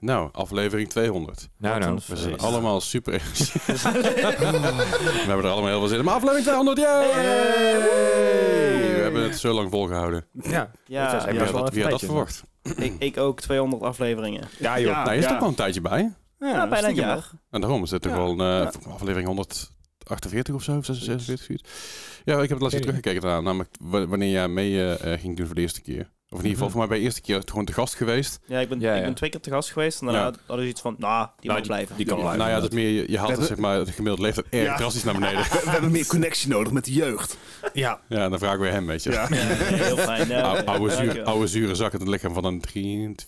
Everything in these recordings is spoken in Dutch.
Nou, aflevering 200. Nou, nou. We zijn allemaal super... we hebben er allemaal heel veel zin in. Maar aflevering 200, yay! We hebben het zo lang volgehouden. Ja, Ja, wel dat, wie had dat verwacht? ik, ik ook 200 afleveringen. ja joh. Ja. nou, je is toch wel een tijdje bij. Ja, bijna een jaar. nog. En daarom is het toch Ja. wel een, eh, Ja. aflevering 148 of zo, of 46, zoiets. Ja, ik heb het laatst teruggekeken daarna, namelijk wa- wanneer jij mee eh, eh, ging doen voor de eerste keer. Of in ieder geval Mhm. voor mij bij de eerste keer gewoon te gast geweest. Ja, ik ben, Ja, ik ben twee keer te gast geweest. En daarna Ja. hadden ze iets van, nou, die Nou, moet blijven. die kan blijven. nou ja, dat meer, je, je haalt We het, zeg maar, de gemiddelde leeftijd erg Ja. drastisch naar beneden. We hebben meer connectie nodig met de jeugd. Ja. ja, dan vragen we hem, weet je. Ja. Ja, heel fijn. Ja, Oude, oude, zuur, oude zure zak in het lichaam van een 23,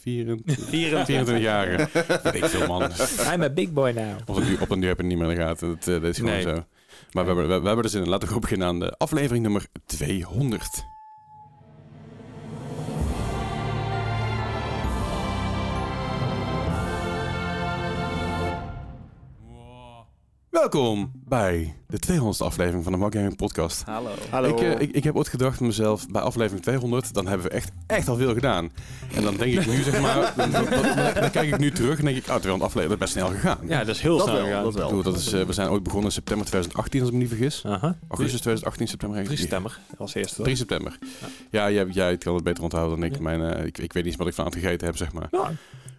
24. 24-jarige. Weet ik veel, man. I'm a big boy now. Op een, op een duur heb je het niet meer in de gaten. Dat, eh, dat is gewoon Nee. zo. Maar we hebben, we, we hebben er zin in. Laten we beginnen aan de aflevering nummer 200. Welkom bij de 200ste aflevering van de Mark Gaming Podcast. Hallo. Hallo. Ik, eh, ik, ik heb ooit gedacht van mezelf, bij aflevering 200, dan hebben we echt, echt al veel gedaan. En dan denk ik nu, zeg maar, dan, dan- dan- dan kijk ik nu terug en denk ik, oh, 200 afleveringen, dat is best snel gegaan. Ja, dat is heel dat snel wel, gegaan. dat wel. bedoel, dat is, eh, we zijn ooit begonnen in september 2018, als ik me niet vergis. Aha. Augustus 2018, september. 3 september als eerste. 3 september. Ja, jij, jij kan het beter onthouden dan ik. Mijn, eh, ik. Ik weet niet eens wat ik vanavond gegeten heb, zeg maar. Ja.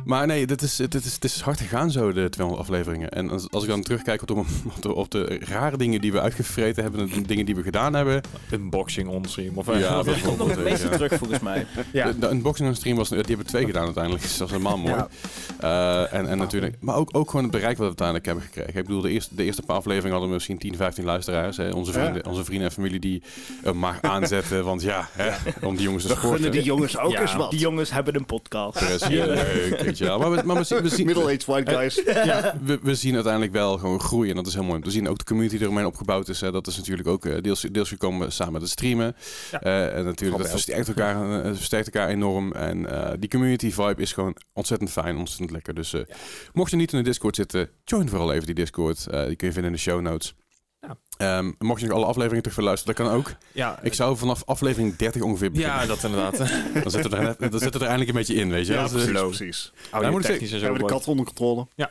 Maar nee, dit is, dit is, het is hard gegaan zo, de 200 afleveringen. En als, als ik dan terugkijk op de, op, de, op de rare dingen die we uitgevreten hebben... en de dingen die we gedaan hebben... Unboxing onstream. Of Ja, of- Komt nog ja. terug volgens mij. ja. De, de unboxing en stream was, die hebben we twee gedaan uiteindelijk. Dus dat is helemaal mooi. Ja. Eh, en, en natuurlijk, maar ook, ook gewoon het bereik wat we uiteindelijk hebben gekregen. Ik bedoel, de eerste, de eerste paar afleveringen hadden we misschien 10, 15 luisteraars. Hè. Onze, vrienden, onze vrienden en familie die eh, maar aanzetten. Want ja, hè, om die jongens te We gunnen sporten. die jongens ook Ja, eens wat. Die jongens hebben een podcast. Precies, leuk. Maar we, maar we, zien- we zien, Middle-aged white guys. we, we zien uiteindelijk wel gewoon groeien. En dat is heel mooi. We zien ook de community die eromheen opgebouwd is. Hè. Dat is natuurlijk ook eh, deels, deels gekomen samen met het streamen. Ja. Eh, en natuurlijk, dat versterkt elkaar, eh, versterkt elkaar enorm. En eh, die community vibe is gewoon ontzettend fijn, ontzettend lekker. Dus eh, mocht je niet in de Discord zitten, join vooral even die Discord. Eh, die kun je vinden in de show notes. Ja. Ehm, mocht je nog alle afleveringen terug willen luisteren, dat kan ook. Ja, Ik zou vanaf aflevering 30 ongeveer beginnen. ja, dat inderdaad. Dan zitten we er, net- dan zitten we er eindelijk een beetje in, weet je. Ja, Dat is, eh, precies. precies. Audio moet ik technisch en We hebben de kat onder controle.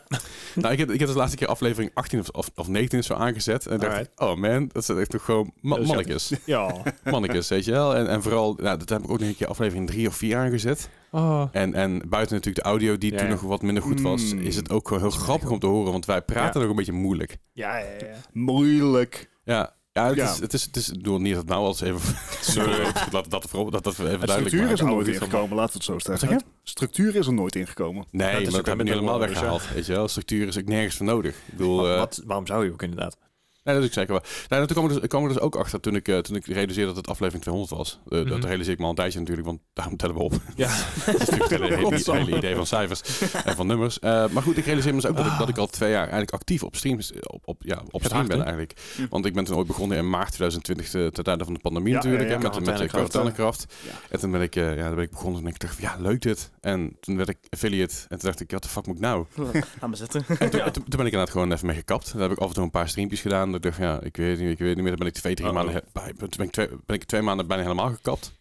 Nou, ik heb, ik heb de laatste keer aflevering 18 of, of, of 19 zo aangezet. En dacht ik, oh man, dat zijn echt toch gewoon ma mannetjes. Ja. Mannetjes, weet je wel. En, en vooral, nou, dat heb ik ook nog een keer aflevering 3 of 4 aangezet. Oh. En, en buiten natuurlijk de audio die Ja, toen ja. nog wat minder goed was, Mm. is het ook gewoon heel grappig om te horen. Want wij praten Ja. nog een beetje moeilijk. Ja, ja, ja. Moeilijk. Ja, ja, het, Ja. Is, het, is, het is, ik bedoel niet dat het nou als even... Sorry, dat, dat, voorop- dat, dat we even Het duidelijk structuur is er nooit ingekomen, laten we het zo zeggen. Structuur is er nooit ingekomen. Nee, Dat is maar dat ook hebben we helemaal weggehaald. Weet je wel, structuur is ook nergens voor nodig. Ik bedoel, Wat- eh, wat, waarom zou je ook inderdaad? Nee, dat is zeker wel. Nee, toen kwam ik, dus, kwam ik dus ook achter toen ik, eh, toen ik realiseerde dat het aflevering 200 was. Eh, Dat Mhm. realiseer ik me al een tijdje natuurlijk, want daarom tellen we op. Ja. dat is natuurlijk het hele, hele, hele idee van cijfers en van nummers. Eh, maar goed, ik realiseer me dus ook dat, ik, dat ik al twee jaar eigenlijk actief op streams op, op, ja, op stream hard, ben eigenlijk. Hm. Want ik ben toen ooit begonnen in maart 2020, te- ten tijde van de pandemie Ja, natuurlijk, ja, ja. met, met. Ja. En toen ben ik, ja, dan ben ik begonnen en ik dacht, ja, leuk dit. En toen werd ik affiliate en toen dacht ik, wat de fuck moet ik nou? Zitten. En toen, toen, toen ben ik inderdaad gewoon even mee gekapt. Dan heb ik af en toe een paar streampjes gedaan. Dat ik dacht, ja, ik weet niet, ik weet niet meer. Dan ben ik twee, drie Uh-oh. maanden... Bij, toen ben ik, twee, ben ik twee maanden bijna helemaal gekapt.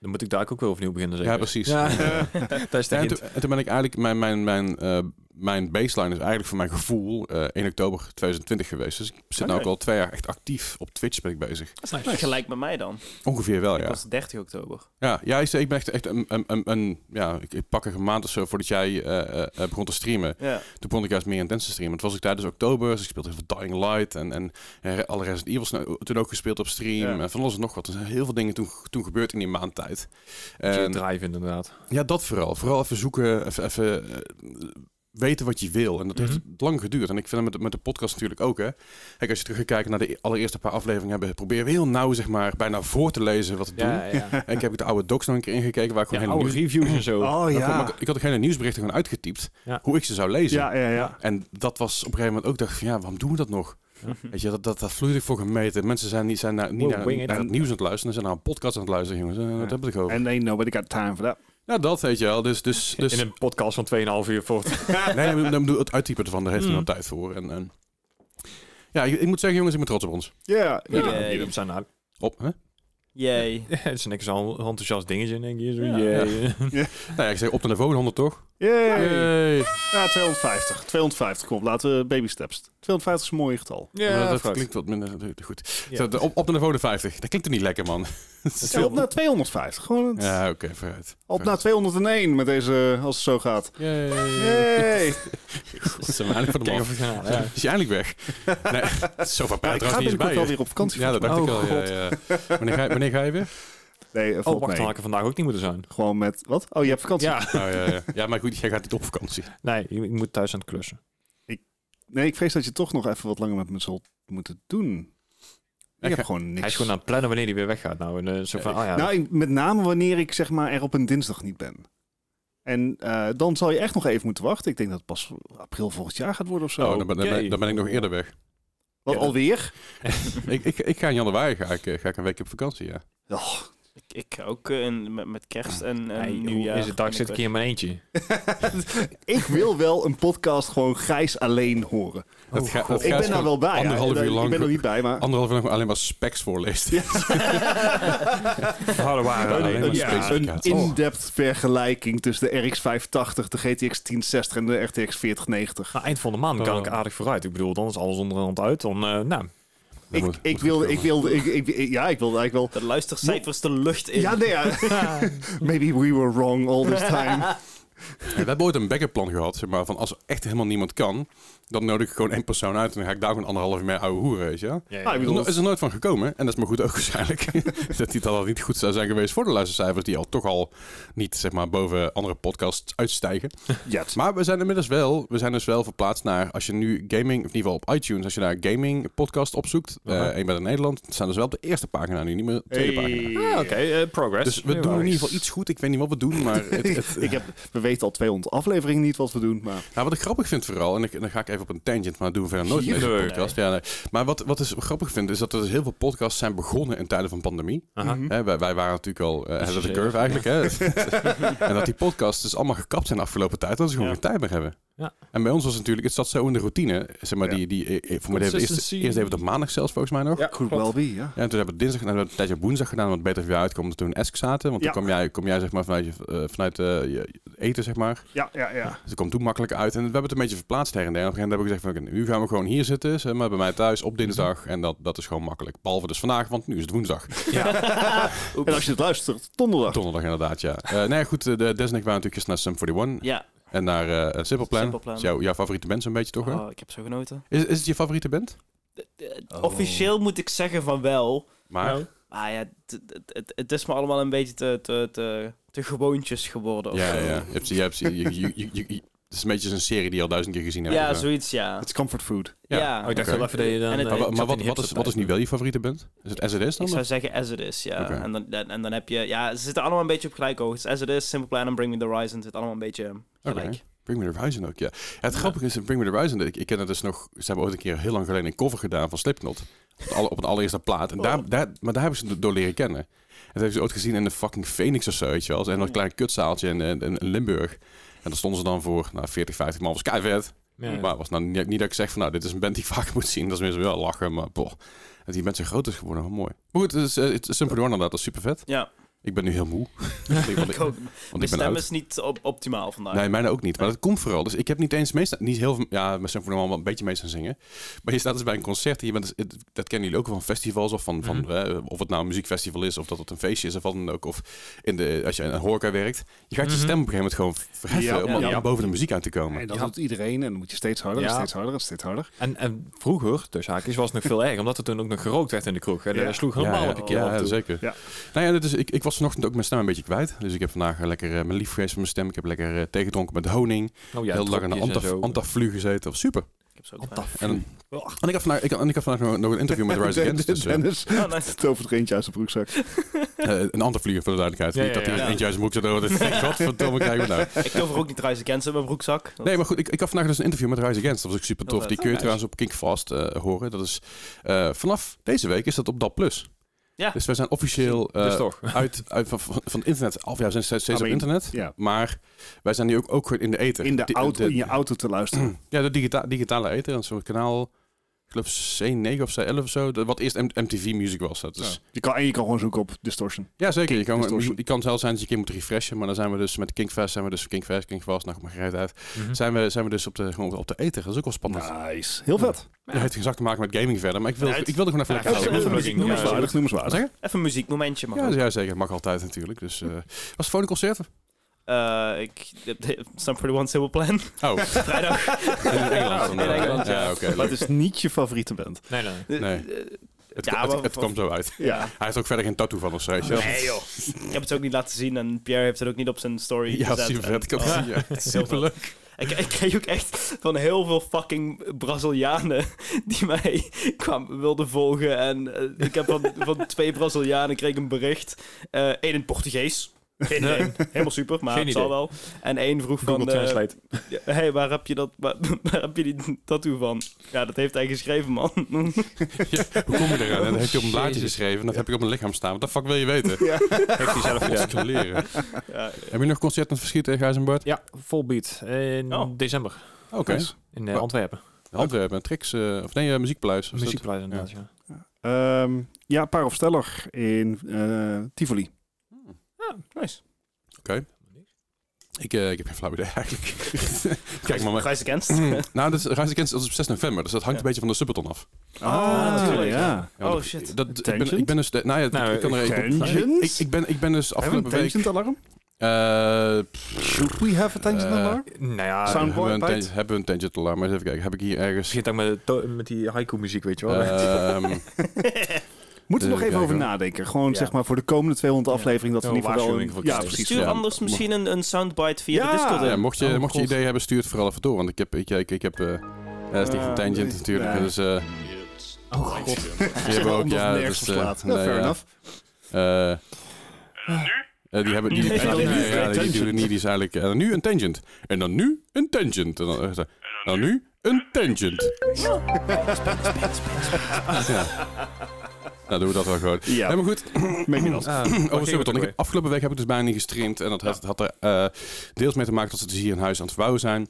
Dan moet ik daar ook weer overnieuw beginnen? Ja, precies. Ja. dat is de En hint. toen, en toen ben ik eigenlijk... Mijn, mijn, mijn, eh, mijn baseline is eigenlijk voor mijn gevoel eh 1 oktober 2020 geweest. Dus ik zit nu Oké. ook al twee jaar echt actief op Twitch ben ik bezig. Dat is nice. Gelijk met mij dan. Ongeveer wel, Ik ja. was 30 oktober. Ja, ja ik, ik ben echt, echt een, een, een, een- Ja, ik, ik pak er een maand of zo voordat jij eh, eh, begon te streamen. Ja. Toen begon ik juist meer intens te streamen. Het was ik tijdens oktober, dus ik speelde heel veel Dying Light en, en eh, alle Resident Evils nou, toen ook gespeeld op stream. Ja. En van alles en nog wat. Er zijn heel veel dingen toen, toen gebeurd in die maand tijd. En, drive inderdaad. ja, dat vooral. Vooral even zoeken, even, even weten wat je wil. En dat heeft Mhm. lang geduurd. En ik vind het met, de- met de podcast natuurlijk ook. Hè. Kijk, als je terug gaat kijken naar de allereerste paar afleveringen, hebben proberen we heel nauw, zeg maar, bijna voor te lezen wat ik doe. Ja, ja. En ik heb de oude docs nog een keer ingekeken, waar ik ja gewoon hele oude nieuws... reviews en zo. Oh ja. ik, ik had ook hele nieuwsberichten gewoon uitgetypt, Ja. hoe ik ze zou lezen. Ja, ja, ja. En dat was op een gegeven moment ook, dacht ik van ja, waarom doen we dat nog? Weet je, dat, dat, dat vloeit voor gemeten. Mensen zijn niet, zijn naar, niet Wow, naar, wing it. naar het nieuws aan het luisteren, ze zijn naar een podcast aan het luisteren, jongens. En wat heb ik over? En nee, nobody got time for that. Nou, dat weet je wel. Dus, dus, dus In een podcast van 2,5 uur voort. nee, dan bedoel het uittypen ervan, daar heeft hij Mm. nog tijd voor. En, en, ja, ik, ik moet zeggen, jongens, ik ben trots op ons. Ja, Ja. ja. Jullie zijn nou. Op, hè? Yay. Het is niks al enthousiast dingetje, denk je. Zo, Ja. yeah. Nou ja, ik zeg op de niveau 100 toch? Yay. Yay. Ja, 250. 250, kom, laten we baby steps. 250 is een mooi getal. Ja, dat vooruit. klinkt wat minder goed. Ja. Zo, op, op naar de volgende 50. Dat klinkt er niet lekker, man. Ja, op naar 250. Gewoon het- Ja, oké, vooruit. op naar 201 met deze, als het zo gaat. Yay. Yay! Goed, zijn we eindelijk van de man. Ja. Is je eindelijk weg? Nee, zoveel Ja, ik ga binnenkort bij wel weer op vakantie. Ja, dat dacht Oh, ik al. Ja, God. ja. Wanneer, ga, je- wanneer ga je weer? Nee, eh, Oh, wacht, dan had ik er vandaag ook niet moeten zijn. Gewoon met, wat? Oh, je hebt vakantie? Ja. Oh, ja, ja. ja, maar goed, jij gaat niet op vakantie. Nee, ik moet thuis aan het klussen. Nee, ik vrees dat je toch nog even wat langer met me zult moeten doen. Ik heb gewoon niks. Hij is gewoon aan het plannen wanneer hij weer weggaat. Nou, en, eh, zo van, oh ja, Nou, met name wanneer ik zeg maar er op een dinsdag niet ben. En eh, dan zal je echt nog even moeten wachten. Ik denk dat het pas april volgend jaar gaat worden of zo. Oh, dan ben, dan, ben, dan ben ik nog eerder weg. Wat Ja. alweer? Ik, ik, ik ga in januari ga ik, eh, ga ik een week op vakantie, ja. Oh, Ik, ook eh, in, met, met kerst en, en Hey, nieuwjaar. hoe is het dag zit ik hier in mijn eentje. ik wil wel een podcast gewoon grijs alleen horen. Dat ga- dat ik ben daar wel bij. ja. anderhalf uur lang Ik ben er niet bij, maar... Anderhalf uur lang alleen maar specs voorleest. Waren. een, Ja, een specificaties. in-depth vergelijking tussen de RX 580, de GTX 1060 en de RTX 4090. Nou, eind van de maand kan Oh. ik aardig vooruit. Ik bedoel, dan is alles onderhand uit. Dan, eh, nou, Ik, moet- ik moet wilde, goed ik wilde, ik, ik, ik- ja, ik wilde eigenlijk wel. De luistercijfers de lucht in. Ja, nee, ja. Maybe we were wrong all this time. Ja, we hebben ooit een backup plan gehad, zeg maar, van als er echt helemaal niemand kan, dan nodig ik gewoon één persoon uit en dan ga ik daar gewoon anderhalf uur mee ouwe hoeren, weet je ja, ja. Bedoel, is- er nooit van gekomen, en dat is maar goed ook waarschijnlijk, dat die dan al niet goed zou zijn geweest voor de luistercijfers, die al toch al niet, zeg maar, boven andere podcasts uitstijgen. Jet. Maar we zijn inmiddels wel, we zijn dus wel verplaatst naar, als je nu gaming, of in ieder geval op iTunes, als je daar gaming podcast opzoekt, eh je bent in Nederland, staan dus wel op de eerste pagina nu, niet meer de tweede pagina. Ah, Oké, eh, progress. Dus we doen in ieder geval iets goed. Ik weet niet wat we doen, maar het, het, ik heb, we weten al 200 afleveringen niet wat we doen, maar Nou, wat ik grappig vind vooral, en ik, en dan ga ik even op een tangent, maar dat doen we verder nooit in deze Nee. podcast. Ja, nee. Maar wat, wat is grappig vind, is dat er dus heel veel podcasts zijn begonnen in tijden van pandemie. Aha. Mhm. Hè, wij, wij waren natuurlijk al uh, ahead of the curve eigenlijk. Hè? en dat die podcasts dus allemaal gekapt zijn de afgelopen tijd, dat ze gewoon Ja. geen tijd meer hebben. Ja. En bij ons was het natuurlijk, het zat zo in de routine. Zeg maar, Ja. die, die, eh, voor mij eerst, even op maandag zelfs volgens mij nog. Ja, klopt. well be, ja. Ja, en toen hebben we dinsdag en dan hebben we een tijdje op woensdag gedaan, wat beter voor jou uitkomt omdat we toen in Esk zaten. Want Ja. toen kom jij, kom jij zeg maar vanuit, je, eh, vanuit eh, je eten, zeg maar. Ja, ja, ja. Dus het komt toen makkelijk uit. En we hebben het een beetje verplaatst her en der. En op een gegeven moment hebben we gezegd, van, oké, nu gaan we gewoon hier zitten, zeg maar, bij mij thuis op dinsdag. En dat, dat is gewoon makkelijk. Behalve dus vandaag, want nu is het woensdag. En als je het luistert, donderdag. Donderdag inderdaad, ja. Eh nee, goed, eh, de Des en ik waren natuurlijk naar Sum 41 Ja. En naar eh Simple Plan. Simple Plan. Dat is jouw, jouw favoriete band zo'n beetje, toch? hè? Oh, ik heb zo genoten. Is, is het je favoriete band? Officieel moet ik zeggen van wel. Maar, Nou, Ah ja, het, het, is me allemaal een beetje te, te, te, te gewoontjes geworden. of ja, zo. ja. Je hebt, je hebt, je, je, je, je- je- het is een beetje een serie die je al duizend keer gezien hebt. Ja, zo. zoiets, ja. Het is comfort food. Ja. Ja. Oh, ik dacht Oké. wel even dat je dan... En het- eh, Maar, wat, wat, is, wat is nu wel je favoriete band? Is het as it is dan? Ik zou zeggen as it is, ja. Oké. En, dan, en, en dan heb je... Ja, ze zitten allemaal een beetje op gelijk hoogte. As it is, Simple Plan en Bring Me The Horizon zitten allemaal een beetje gelijk. Oké. Bring Me The Horizon ook, ja. Het grappige is, in Bring Me The Horizon, ik, ik ken het dus nog... Ze hebben ooit een keer heel lang geleden een cover gedaan van Slipknot. Op, het alle, op een allereerste plaat. En daar, Oh. daar, maar daar hebben ze door leren kennen. En dat hebben ze ooit gezien in de fucking Phoenix of zo, weet je wel. En dat klein kutzaaltje in, in, in Limburg. En daar stonden ze dan voor, nou, 40, 50 man. was kei vet. Ja. Maar was nou niet, niet dat ik zeg van, nou, dit is een band die ik vaak moet zien. Dat is zo wel lachen, maar boh. Dat die band zo groot is geworden, wel mooi. Maar goed, het is, uh, het is Simple One inderdaad, dat is super vet. Ja, Ik ben nu heel moe. want ik, ik ook. want Mijn ik ben stem oud. is niet op optimaal vandaag. Nee, mijne ook niet. Maar dat komt vooral. Dus ik heb niet eens meestal, niet heel veel, ja, met Symphony wel een beetje mee gaan zingen. Maar je staat dus bij een concert en je bent, dus- dat kennen jullie ook wel van festivals of van, van Mhm. of het nou een muziekfestival is of dat het een feestje is of wat dan ook. Of in de, als je in een horeca werkt. Je gaat je Mhm. stem op een gegeven moment gewoon verheffen Ja, om, ja. boven de muziek uit te komen. En dat Ja. doet iedereen en dan moet je steeds harder, en Ja. steeds harder en steeds harder. En, en vroeger, dus haakjes, was het nog veel erger. Omdat er toen ook nog gerookt werd in de kroeg. Ja. Dat sloeg helemaal ja, op je keel ja, en zeker. Ja. Nou ja, dus ik, ik was vanochtend ook mijn stem een beetje kwijt. Dus ik heb vandaag eh, lekker eh, mijn lief geweest van mijn stem. Ik heb lekker eh, tegedronken met honing. Oh, ja, heel lang in de antaf, zo. antaflu gezeten. Was super. Ik heb bij. En, en ik had vandaag, ik, en ik had vandaag nog, nog een interview met Rise Against. Dus, Dennis Oh, nice. tovert er eentje uit zijn broekzak. Een antivlieger voor de duidelijkheid. Ja, Niet ja, dat hij ja. eentje uit zijn broek zit. Oh, dat wat verdomme krijgen we nou. Ik tover ook niet Rise Against in mijn broekzak. Dat- Nee, maar goed, ik, ik had vandaag dus een interview met Rise Against. Dat was ook super tof. Die kun je Oh, trouwens op Kinkfast eh horen. Dat is eh, vanaf deze week is dat op DAP+. Plus. Ja. Dus wij zijn officieel eh, Dus toch. uit, uit van, van van het internet. Of ja, we zijn steeds, op internet. Ja. Maar wij zijn nu ook, ook gewoon in de ether. In, de auto, in je auto te luisteren. Ja, de digita digitale ether. Een soort kanaal. Geloof C9 of C11 of zo. dat- Wat eerst M- MTV Music was. Dat is, Ja. Je kan, en je kan gewoon zoeken op distortion. Ja, zeker. Je kan, Distortion. je kan zelfs zijn dat je een keer moet refreshen. Maar dan zijn we dus met Kingfest, zijn we dus Kingfest, Kingfest, nou, maar gereed uit. Mhm. Zijn we, zijn we dus op de, gewoon op de ether. Dat is ook wel spannend. Nice. Heel vet. Ja, het heeft geen zak te maken met gaming verder. Maar ik, wil, Ja, het- ik wilde gewoon even Ja, lekker houden. ook Even plugging, muziek, ja. noemenswaardig, noemenswaardig. Wat zeg je? Even een muziekmomentje, mag Ja, ja, zeker. Mag altijd natuurlijk. Dus, eh, was het volgende concert? Eh, ik... Sum 41 Simple Plan. Oh, Vrijdag. in Engeland. In Engeland, ja. ja. oké. Maar het is niet je favoriete band. Nee, nee. Nee. Eh, Het, Ja, het, kwam zo uit. Ja. Hij heeft ook verder geen tattoo van of zo. weet je wel. Nee joh. Ik heb het ook niet laten zien en Pierre heeft het ook niet op zijn story Ja, gezet. super. Ik En- ja. Super leuk. Ik, ik kreeg ook echt van heel veel fucking Brazilianen die mij kwam, wilden volgen. En eh, ik heb van, van twee Brazilianen kreeg ik een bericht. Eén in het Portugees. Geen idee. Helemaal super, maar Geen het zal wel. En één vroeg Google van... eh, Translate. ja, hey, waar heb je dat? Waar, waar heb je die tattoo van? Ja, dat heeft hij geschreven, man. Ja, hoe kom je eraan? Dat heeft hij op een blaadje geschreven. En dat heb ik op mijn lichaam staan. Wat de fuck wil je weten? Heeft hij zelf gedaan. Wat leren. ja, Heb je nog concert aan het verschiet tegen Gijs en Bart? Ja, Volbeat in Oh. december Oké. In eh? Antwerpen. Antwerpen, Trix, eh, of nee, uh, dat? Muziekprijs inderdaad, ja. Ehm, ja, Paar of Steller in eh, Tivoli. nice. Ik, eh, ik heb geen flauw idee eigenlijk. Kijk maar. maar. Gijs Against. nou, dat is, Rise Against dat is op 6 november, dus dat hangt Ja. een beetje van de Subathon af. Ah, natuurlijk. ja. Ja, Oh, shit. Dat, ik, ben, ik ben dus... Nou ja, Nou, ik kan er Tangent? ik, ik, ben, ik ben dus Hebben we een afgelopen week... tangent alarm? eh, pff, Should we have a tangent Eh, alarm? Nou ja, hebben, we een hebben we een tangent alarm? Maar eens even kijken, heb ik hier ergens... begint ook met, met die haiku muziek, weet je wel. Ehm, Moeten we nog even even over nadenken. Gewoon Ja. zeg maar voor de komende 200 Ja. afleveringen dat we in ieder geval... voor ja, precies. Stuur anders misschien een, een soundbite via Ja, de Discord. ja, mocht je, Oh, mocht je ideeën hebben, stuur het vooral even door. Want ik heb... Ik, ik, ik heb eh, dat is niet van Tangent nee. natuurlijk. Ja. Dus, eh oh god. die hebben we ook... Ja, nergens dus, eh. Ja, nee, fair ja. enough. Eh, eh, die hebben die, Nee, die- nu ja, die niet. Die is eigenlijk en dan nu een tangent en dan nu een tangent en dan, eh, en dan nu een tangent. Ja. Nou doen we dat wel gewoon. Ja, Helemaal goed. maybe not. Ah, Over. Ik heb, afgelopen week heb ik dus bijna niet gestreamd en dat had, had er eh, deels mee te maken dat ze dus hier in huis aan het bouwen zijn.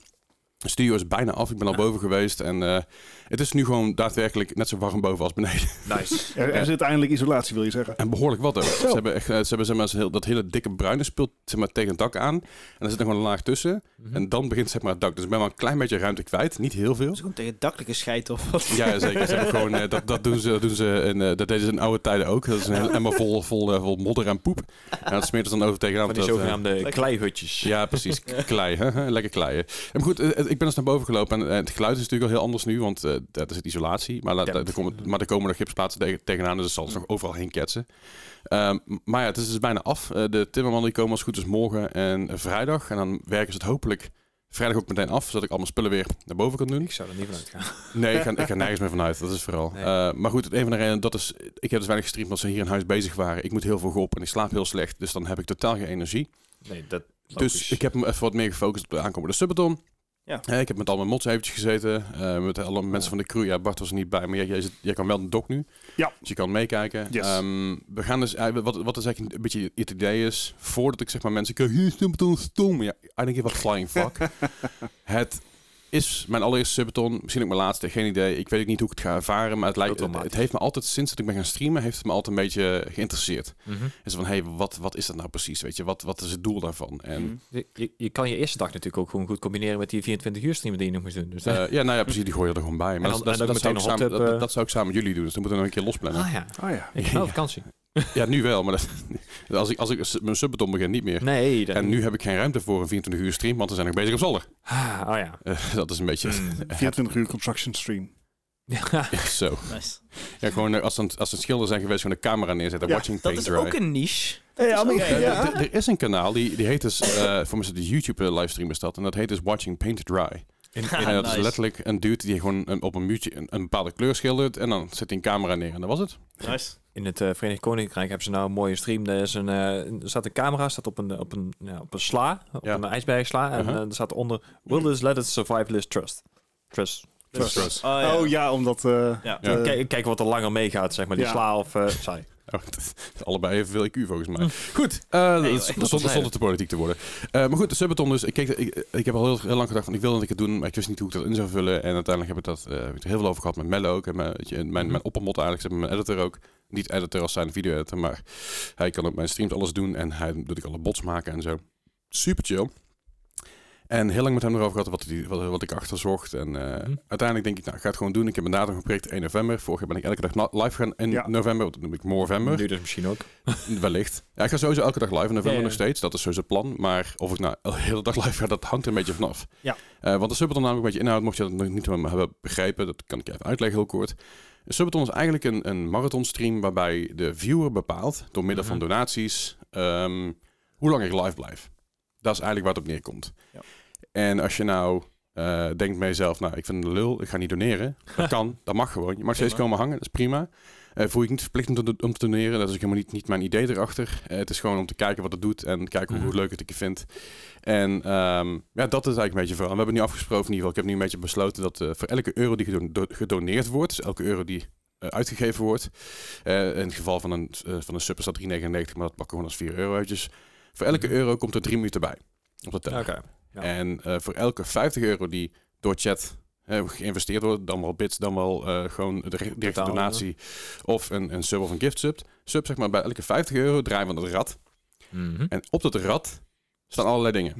De studio is bijna af. Ik ben al boven geweest en eh, het is nu gewoon daadwerkelijk net zo warm boven als beneden. Nice. Er, er zit eindelijk isolatie, wil je zeggen. En behoorlijk wat ook. Ze hebben, echt, eh, ze hebben zeg maar, heel, dat hele dikke bruine speelt zeg maar, tegen het dak aan. En er zit nog gewoon een laag tussen. Mhm. En dan begint zeg maar, het dak. Dus ik ben wel een klein beetje ruimte kwijt. Niet heel veel. Is gewoon tegen dakkelijke scheid of wat? Ja, zeker. Ze hebben gewoon, eh, dat, dat doen ze, dat doen ze in, eh, dat deden ze in oude tijden ook. Dat is een hele emmer vol, vol, vol modder en poep. En dat smeert ze dan over tegenaan. Van die zogenaamde kleihutjes. ja, precies. Klei. hè? Lekker kleien. En goed, ik ben dus naar boven gelopen. En het geluid is natuurlijk al heel anders nu. Want eh, er zit isolatie. Maar, la- Ja. er komen, maar er komen gipsplaatsen tegen, tegenaan. Dus het zal ze nog overal heen ketsen. Ehm, maar ja, het is dus bijna af. Eh, de timmermannen die komen als het goed is morgen en eh, vrijdag. En dan werken ze het hopelijk vrijdag ook meteen af. Zodat ik al mijn spullen weer naar boven kan doen. Ik zou er niet van uitgaan. Nee, ik ga, ik ga nergens meer vanuit. Dat is vooral. Nee. Eh, maar goed, een van de redenen, dat is... Ik heb dus weinig gestreamd omdat ze hier in huis bezig waren. Ik moet heel veel op en ik slaap heel slecht. Dus dan heb ik totaal geen energie. Nee, dat Dus ik heb me even wat meer gefocust op de aankomende Subathon. Ja. Ik heb met al mijn mods eventjes gezeten. eh, met alle mensen van de crew. Ja, Bart was er niet bij, maar jij, jij, zit- jij kan wel de doc nu. Ja. Dus je kan meekijken. Yes. Ehm, we gaan dus... eh, wat, wat is eigenlijk een beetje het idee is... Voordat ik zeg maar mensen... Hier is Subathon stom. Ja, I don't give a flying fuck. het is mijn allereerste Subathon. Misschien ook mijn laatste. Geen idee. Ik weet ook niet hoe ik het ga ervaren. Maar het, lijkt, het, het heeft me altijd... Sinds dat ik ben gaan streamen... Heeft het me altijd een beetje geïnteresseerd. Mhm. Is van... Hé, hey, wat, wat is dat nou precies? Weet je? Wat, wat is het doel daarvan? En... Mhm. Je, je, je kan je eerste dag natuurlijk ook gewoon goed combineren met die 24 uur streamen die je nog moest doen. Dus Eh, ja, nou ja, precies. Die gooi je er gewoon bij. Maar En dat, en zou ik samen, hot dat, tub, dat zou ik samen met jullie doen. Dus dan moeten we nog een keer losplannen. ah ja, Oh ja. ik heb wel vakantie. Ja, nu wel. Maar dat, als, ik, als ik mijn subbeton begin, niet meer. Nee, dat, En nu heb ik geen ruimte voor een 24 uur stream, want we zijn nog bezig op zolder. Ah, oh ja. Eh, dat is een beetje... Mm. 24 uur construction stream. ja. Ja, zo. Nice. Ja, gewoon eh, als een, als een schilder zijn geweest, gewoon de camera neerzetten. Ja, watching Dat paint is dry. ook een niche. Hey, ja. Er is een kanaal, die, die heet dus, eh voor mij is het de YouTube livestream is dat, en dat heet dus Watching Paint Dry. In, Ah, en dat nice. is letterlijk een dude die gewoon een, op een muurtje een, een bepaalde kleur schildert, en dan zet hij een camera neer, en dat was het. Nice. in het eh, Verenigd Koninkrijk hebben ze nou een mooie stream. Er, is een, eh, er staat een camera, staat op een, op een, ja, op een sla, op Ja. een ijsbergsla. En Uh-huh. eh, er staat onder, will this let it survive this trust? Trust. Trust. Oh, ja. Oh ja, omdat... eh, Ja. Eh, Kijk, kijken wat er langer meegaat, zeg maar. Die Ja. sla of... eh saai. Oh, is allebei evenveel IQ volgens mij. Goed, eh, Nee, dat is- joh, dat zonder, te politiek te worden. Eh, maar goed, de Subathon dus. Ik, keek, ik, ik heb al heel, heel lang gedacht van ik wil dat ik het doen, maar ik wist niet hoe ik dat in zou vullen. En uiteindelijk heb ik, dat, eh, heb ik er heel veel over gehad met Mello ook. En mijn, mijn, Mhm. mijn oppermot eigenlijk, mijn editor ook. Niet editor als zijn video-editor, maar hij kan op mijn streams alles doen. En hij doet ik alle bots maken en zo. Super chill. En heel lang met hem erover gehad wat, hij- wat, wat ik achter zocht. En eh, Mhm. uiteindelijk denk ik, nou, ik ga het gewoon doen. Ik heb een datum geprikt 1 november. Vorig jaar ben ik elke dag live gaan in Ja. november. Dan noem ik november. Nu dus misschien ook. Wellicht. Ja, ik ga sowieso elke dag live in november Ja, ja. nog steeds. Dat is sowieso het plan. Maar of ik nou de hele dag live ga, dat hangt er een beetje vanaf. Ja. Eh, want de Subathon namelijk een beetje inhoud, mocht je dat nog niet helemaal hebben begrepen, dat kan ik even uitleggen heel kort. De Subathon is eigenlijk een, een marathonstream waarbij de viewer bepaalt, door middel van Mhm. donaties, ehm, hoe lang ik live blijf. Dat is eigenlijk waar het op neerkomt. Ja. En als je nou eh, denkt bij jezelf, nou, ik vind het een lul, ik ga niet doneren. Dat kan, dat mag gewoon. Je mag steeds komen hangen, dat is prima. Eh voel je niet verplicht om te, om te doneren. Dat is ook helemaal niet, niet mijn idee erachter. Eh, het is gewoon om te kijken wat het doet en kijken hoe Mhm. leuk het ik vind. En ehm, ja, dat is eigenlijk een beetje vooral. We hebben nu afgesproken, in ieder geval, ik heb nu een beetje besloten dat voor elke euro die gedo- do- gedoneerd wordt, dus elke euro die uitgegeven wordt, in het geval van een, van een sub is dat 3,99, maar dat pakken we gewoon als 4 euro uitjes. Voor elke Mhm. euro komt er 3 minuten bij op de teller. Oké. Ja. En eh, voor elke 50 euro die door chat geïnvesteerd wordt, dan wel bits, dan wel eh, gewoon de re- directe donatie of een, een sub of een gift sub. Sub zeg maar bij elke 50 euro draaien we het rad. Mhm. En op dat rad staan allerlei dingen.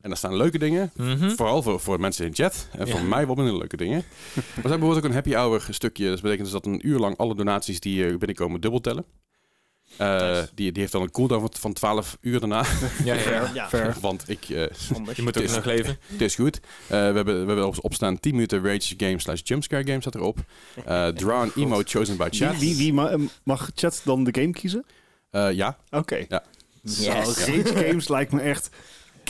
En daar staan leuke dingen, Mhm. vooral voor, voor mensen in chat. En voor mij wat minder leuke dingen. Maar ze hebben bijvoorbeeld ook een happy hour stukje. Dat betekent dus dat een uur lang alle donaties die eh, binnenkomen dubbel tellen. Eh, Nice. die, die heeft dan een cooldown van, van 12 uur daarna. Ja, ja, ja. Ja, Fair. Want ik, eh. Je moet ook is- nog leven. het is goed. Eh, we, hebben, we hebben op, opstaan 10 minuten rage game slash jumpscare game staat erop. Eh draw an emote chosen by chat. wie, wie ma- mag chat dan de game kiezen? Eh, ja, Oké. Ja. Yes. Rage Games lijkt me echt